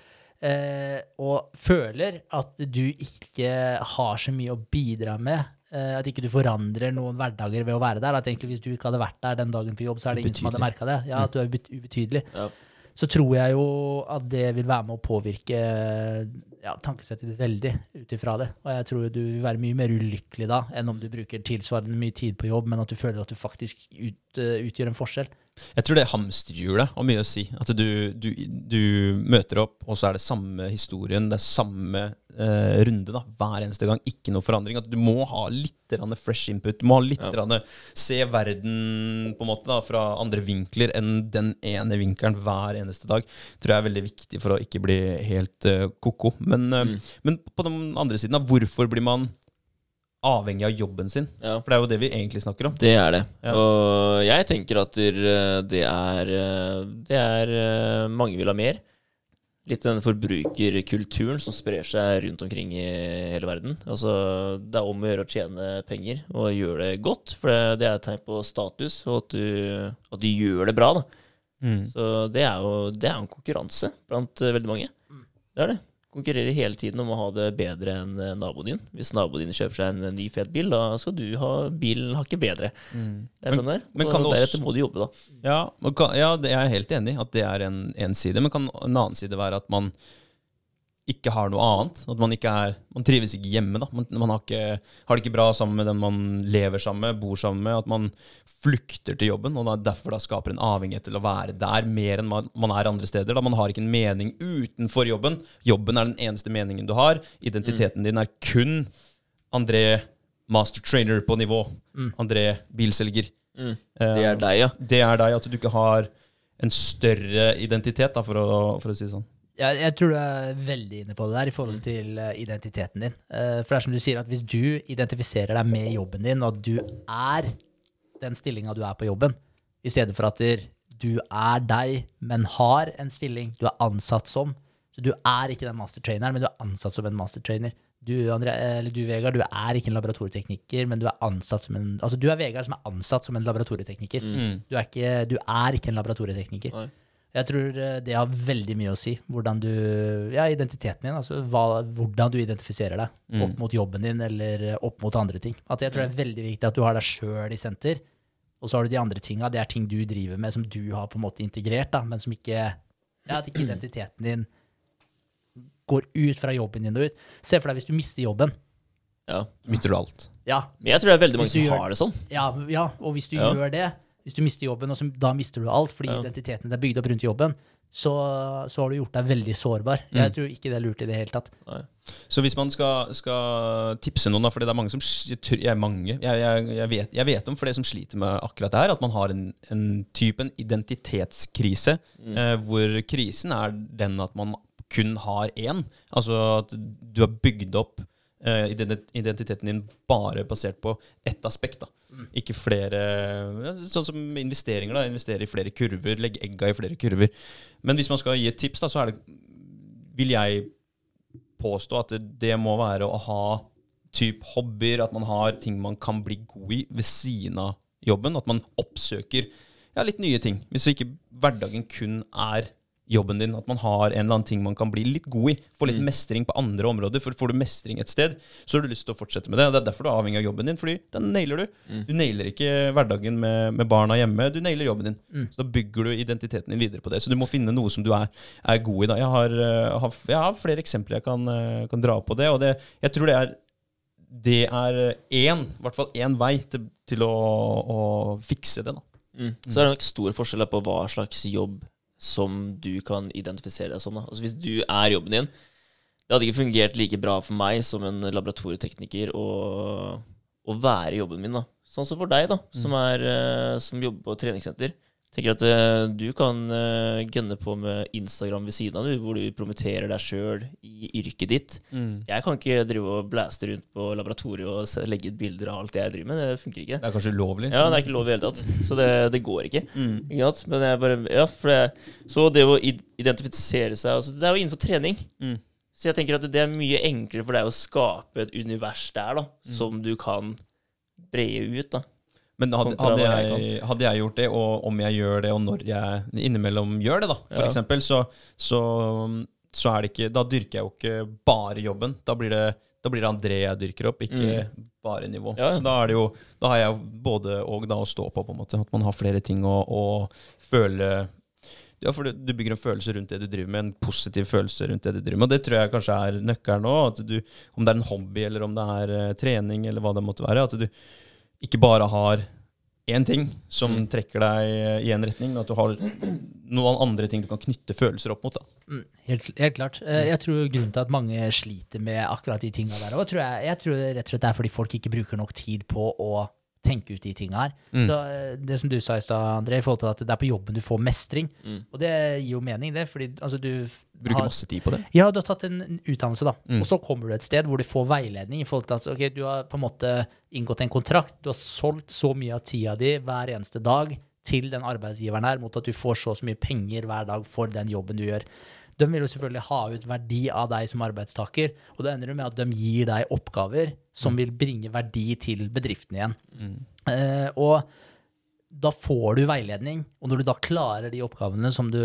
Speaker 3: uh, og føler at du ikke har så mye å bidra med. eh, at ikke du forandrer noen hverdager ved å være der. At egentlig hvis du ikke hadde vært der den dagen på jobb, så er det ingen som hadde merka det. Ja, at du er ubet- ubetydelig.
Speaker 2: Ja.
Speaker 3: Så tror jeg jo at det vil være med å påvirke ja, tankesettet ditt veldig ut ifra det. Og jeg tror du vil være mye mer ulykkelig da enn om du bruker tilsvarende mye tid på jobb, men at du føler at du faktisk ut, eh, utgjør en forskjell.
Speaker 1: Jeg tror det hamsterhjulet har mye å si. At du, du, du møter opp, og så er det samme historien, det er samme eh, runde da, hver eneste gang. Ikke noe forandring. At du må ha litt fresh input. Du må ha litt
Speaker 2: Ja.
Speaker 1: se verden på en måte da, fra andre vinkler enn den ene vinkelen hver eneste dag. tror jeg er veldig viktig for å ikke bli helt eh, ko-ko. Men, eh,
Speaker 2: Mm.
Speaker 1: men på den andre siden, da, hvorfor blir man avhengig av jobben sin?
Speaker 2: Ja.
Speaker 1: For det er jo det vi egentlig snakker om.
Speaker 2: Det er det.
Speaker 1: Ja.
Speaker 2: Og jeg tenker at det er eh, Det er eh, Mange vil ha mer. Litt den forbrukerkulturen som sprer seg rundt omkring i hele verden. Altså, det er om å gjøre å tjene penger og gjøre det godt, for det, det er et tegn på status, og at du, at du gjør det bra. da.
Speaker 1: Mm.
Speaker 2: Så det er jo det er en konkurranse blant eh, veldig mange. Det er det. Konkurrerer hele tiden om å ha det bedre enn eh, naboen din. Hvis naboen din kjøper seg en eh, ny, fet bil, da skal du ha bilen hakket bedre. Det er
Speaker 1: det
Speaker 2: sånn der.
Speaker 1: men
Speaker 2: og
Speaker 1: kan deretter også-
Speaker 2: må du jobbe, da.
Speaker 1: Ja, kan, ja jeg er helt enig at det er en, en side. Men kan en annen side være at man ikke har noe annet? At man ikke er Man trives ikke hjemme, da. Man, man har, ikke, har det ikke bra sammen med den man lever sammen med, bor sammen med. At man flykter til jobben, og da, derfor da skaper en avhengighet til å være der mer enn man, man er andre steder. Da man har ikke en mening utenfor jobben. Jobben er den eneste meningen du har. Identiteten din er kun André master trainer på nivå. André bilselger.
Speaker 2: Mm.
Speaker 1: Eh,
Speaker 2: Det er deg, ja.
Speaker 1: det er deg, at du ikke har en større identitet, da, for, å, for å si det sånn.
Speaker 3: Jeg, jeg tror du er veldig inne på det der i forhold til eh, identiteten din. Eh, for det er som du sier, at hvis du identifiserer deg med jobben din, og at du er den stillinga du er på jobben, i stedet for at du er deg, men har en stilling du er ansatt som, Så du er ikke den mastertraineren, men du er ansatt som en mastertrainer. Du, André, eller du, Vegard, du er ikke en laboratorietekniker, men du er ansatt som en Altså, du er Vegard som er ansatt som en laboratorietekniker.
Speaker 1: Mm.
Speaker 3: Du, er ikke, du er ikke en laboratorietekniker.
Speaker 2: Nei.
Speaker 3: Jeg tror eh, det har veldig mye å si. Hvordan du Ja, identiteten din. Altså hva, hvordan du identifiserer deg
Speaker 1: Mm.
Speaker 3: opp mot jobben din eller eh, opp mot andre ting. At jeg tror det er veldig viktig at du har deg sjøl i senter. Og så har du de andre tinga. Det er ting du driver med som du har på en måte integrert, da, men som ikke Ja, at ikke identiteten din går ut fra jobben din og ut. Se for deg hvis du mister jobben.
Speaker 2: Ja.
Speaker 1: Mister du alt.
Speaker 3: Ja,
Speaker 2: Men jeg tror det er veldig mange som
Speaker 3: gjør-
Speaker 2: har det sånn.
Speaker 3: ja, ja og hvis du gjør det, hvis du mister jobben, og så, da mister du alt fordi
Speaker 2: Ja.
Speaker 3: identiteten din er bygd opp rundt jobben, så, så har du gjort deg veldig sårbar.
Speaker 1: Mm.
Speaker 3: Jeg tror ikke det er lurt i det hele tatt.
Speaker 1: Så hvis man skal, skal tipse noen, da, fordi det er mange som jeg, mange, jeg, jeg, jeg, vet, jeg vet om flere som sliter med akkurat det her, at man har en, en type en identitetskrise, eh, hvor krisen er den at man kun har én. Altså at du har bygd opp eh, identiteten din bare basert på ett aspekt. da. Ikke flere Sånn som investeringer. da, Investere i flere kurver, legge egga i flere kurver. Men hvis man skal gi et tips, da, så er det, vil jeg påstå at det, må være å ha typ hobbyer, at man har ting man kan bli god i ved siden av jobben. At man oppsøker ja, litt nye ting. Hvis ikke hverdagen kun er jobben din. At man har en eller annen ting man kan bli litt god i. Få litt mestring på andre områder. For får du mestring et sted, så har du lyst til å fortsette med det. Og Det er derfor du er avhengig av jobben din, fordi den nailer du. Du nailer ikke hverdagen med, med barna hjemme, du nailer jobben din. Så da bygger du identiteten din videre på det. Så du må finne noe som du er, er god i. da. Jeg har, eh, har, jeg har flere eksempler jeg kan, eh, kan dra på det. Og det, jeg tror det er det er én, i hvert fall én vei til, til å, å fikse det. da.
Speaker 2: Mm. Så er det nok stor forskjell på hva slags jobb som du kan identifisere deg som. Da. Altså Hvis du er jobben din Det hadde ikke fungert like bra for meg som en laboratorietekniker å, å være jobben min. da Sånn som for deg, da som, er, eh, som jobber på treningssenter. Tenker at uh, Du kan uh, gønne på med Instagram ved siden av, du, hvor du promoterer deg sjøl i yrket ditt. Jeg kan ikke drive og blæste rundt på laboratoriet og legge ut bilder av alt jeg driver med. Det funker ikke.
Speaker 1: Det er kanskje ulovlig.
Speaker 2: Ja, det er ikke lov i hele tatt. Så det, det går ikke.
Speaker 1: Mm.
Speaker 2: Ikke? Men jeg bare, ja, for det, så det å identifisere seg altså, Det er jo innenfor trening.
Speaker 1: Mm.
Speaker 2: Så jeg tenker at det er mye enklere for deg å skape et univers der da,
Speaker 1: Mm.
Speaker 2: som du kan breie ut. da.
Speaker 1: Men hadde, hadde,
Speaker 2: jeg
Speaker 1: hadde jeg gjort det, og om jeg gjør det, og når jeg innimellom gjør det, da, for
Speaker 2: Ja.
Speaker 1: eksempel, så, så, så er det ikke Da dyrker jeg jo ikke bare jobben. Da blir det, da blir det André jeg dyrker opp, ikke bare nivå.
Speaker 2: Mm. Ja.
Speaker 1: Så da er det jo Da har jeg både og da å stå på, på en måte. At man har flere ting å, å føle ja, for du, du bygger en følelse rundt det du driver med, en positiv følelse rundt det du driver med. Og det tror jeg kanskje er nøkkelen du, om det er en hobby, eller om det er eh, trening, eller hva det måtte være. At du ikke bare har én ting som
Speaker 2: Mm.
Speaker 1: trekker deg i en retning, men at du har noen andre ting du kan knytte følelser opp mot.
Speaker 3: Mm, helt, helt klart. Eh, Jeg tror grunnen til at mange sliter med akkurat de tinga der òg, tror jeg, jeg tror rett og slett det er fordi folk ikke bruker nok tid på å tenke ut de tinga her.
Speaker 1: Mm.
Speaker 3: Så eh, Det som du sa i stad, André, i forhold til at det er på jobben du får mestring.
Speaker 2: Mm.
Speaker 3: Og det gir jo mening, det. fordi altså, du
Speaker 1: Bruker
Speaker 3: har-
Speaker 1: masse tid på det.
Speaker 3: Ja, du har tatt en utdannelse, da.
Speaker 1: Mm.
Speaker 3: Og så kommer du et sted hvor du får veiledning i forhold til at ok, du har på en måte inngått en kontrakt, du har solgt så mye av tida di hver eneste dag til den arbeidsgiveren her, mot at du får så så mye penger hver dag for den jobben du gjør. De vil jo selvfølgelig ha ut verdi av deg som arbeidstaker, og det ender jo med at de gir deg oppgaver som vil bringe verdi til bedriften igjen. Eh, og da får du veiledning, og når du da klarer de oppgavene som du,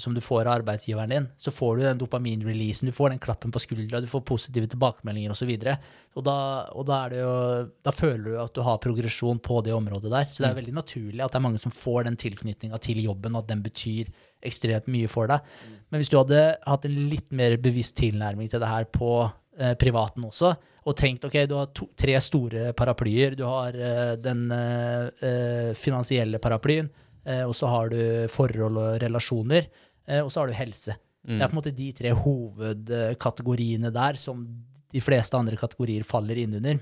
Speaker 3: som du får av arbeidsgiveren din, så får du den dopaminreleasen, du får den klappen på skuldra, du får positive tilbakemeldinger osv. Og, og, da, og da, er det jo, da føler du at du har progresjon på det området der. Så det er veldig naturlig at det er mange som får den tilknytninga til jobben, og at den betyr ekstremt mye for deg. Men hvis du hadde hatt en litt mer bevisst tilnærming til det her på eh, privaten også, og tenkt ok, du har to, tre store paraplyer. Du har eh, den eh, eh, finansielle paraplyen, og så har du forhold og relasjoner, og så har du helse. Det er på en måte de tre hovedkategoriene der som de fleste andre kategorier faller inn under.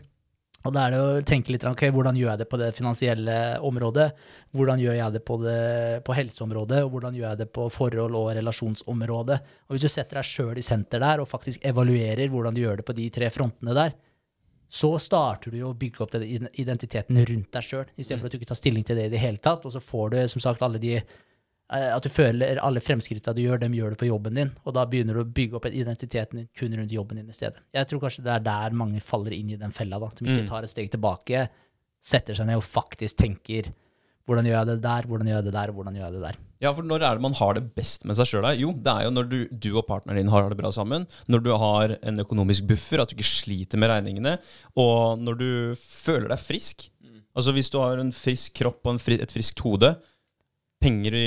Speaker 3: Og da er det å tenke litt ok, hvordan gjør jeg det på det finansielle området, hvordan gjør jeg det på, det, på helseområdet, og hvordan gjør jeg det på forhold- og relasjonsområdet. Og hvis du setter deg sjøl i senter der, og faktisk evaluerer hvordan du gjør det på de tre frontene der, så starter du å bygge opp den identiteten rundt deg sjøl, istedenfor at du ikke tar stilling til det i det hele tatt. Og så får du som sagt alle de at du føler alle fremskrittene du gjør, dem gjør du på jobben din. Og da begynner du å bygge opp identiteten din kun rundt jobben din i stedet. Jeg tror kanskje det er der mange faller inn i den fella. da, At de ikke
Speaker 1: Mm.
Speaker 3: tar et steg tilbake, setter seg ned og faktisk tenker hvordan gjør jeg det der, hvordan gjør jeg det der, hvordan gjør jeg det der.
Speaker 1: Ja, for når er det man har det best med seg sjøl? Jo, det er jo når du, du og partneren din har det bra sammen. Når du har en økonomisk buffer, at du ikke sliter med regningene. Og når du føler deg frisk. Altså hvis du har en frisk kropp og en fri, et friskt hode, penger i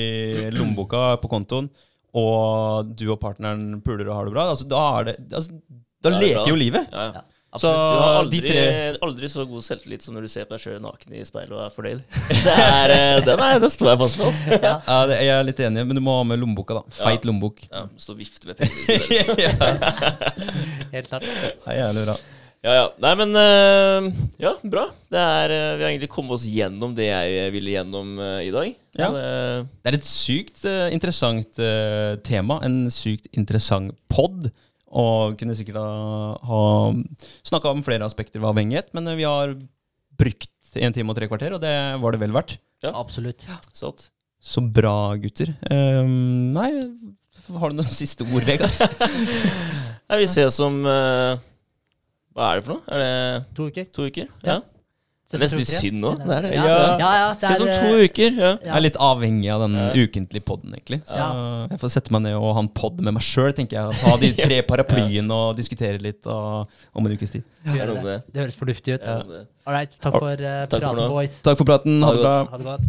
Speaker 1: lommeboka på kontoen, og du og partneren puler og har det bra, altså da er det altså, Da
Speaker 2: er det
Speaker 1: leker
Speaker 2: bra.
Speaker 1: jo livet.
Speaker 2: Ja,
Speaker 3: Ja,
Speaker 2: ja.
Speaker 1: Så
Speaker 2: Du har aldri,
Speaker 1: tre
Speaker 2: aldri så god selvtillit som når du ser på deg sjøl naken i speilet og er fornøyd. [LAUGHS] Det er, eh, den, er, den står jeg fast. Altså. [LAUGHS]
Speaker 3: Ja.
Speaker 1: Ja, Jeg er litt enig, men du må ha med lommeboka, da. Feit lommebok.
Speaker 2: Ja, Stå og vifte med penger. [LAUGHS]
Speaker 1: ja,
Speaker 3: Helt klart.
Speaker 1: det er jævlig bra.
Speaker 2: Ja, ja. Nei, men uh, Ja, bra. Det er, uh, vi har egentlig kommet oss gjennom det jeg ville gjennom uh, i dag.
Speaker 1: Ja.
Speaker 2: Det-
Speaker 1: Det er et sykt eh, interessant eh, tema. En sykt interessant pod. Og kunne sikkert ha, ha snakka om flere aspekter ved avhengighet, men eh, vi har brukt en time og tre kvarter, og det var det vel verdt.
Speaker 3: Absolutt.
Speaker 2: Sant.
Speaker 1: Så bra, gutter. Ehm, nei, har du noen siste ord, Vegard? [LAUGHS]
Speaker 2: Nei, vi ses om eh, Hva er det for noe? Er det
Speaker 3: To uker.
Speaker 2: to uker?
Speaker 3: Ja.
Speaker 2: Ja. Det er nesten litt synd nå. Det er det.
Speaker 3: Ja,
Speaker 1: Ja.
Speaker 3: ja, det
Speaker 2: Ses om
Speaker 3: er,
Speaker 2: to
Speaker 3: eh,
Speaker 2: uker. Ja.
Speaker 1: Jeg er litt avhengig av den
Speaker 2: Ja.
Speaker 1: ukentlige poden, egentlig. Så
Speaker 3: Ja.
Speaker 1: jeg får sette meg ned og ha en pod med meg sjøl, tenker jeg. Ha de [LAUGHS] tre paraplyene og diskutere litt og, om en ukes tid.
Speaker 2: Det er
Speaker 3: det. høres fornuftig ut.
Speaker 2: Ja,
Speaker 3: All right. Takk for uh,
Speaker 2: Takk for
Speaker 3: praten, boys.
Speaker 1: Takk for praten. Ha det bra.
Speaker 3: Ha det godt.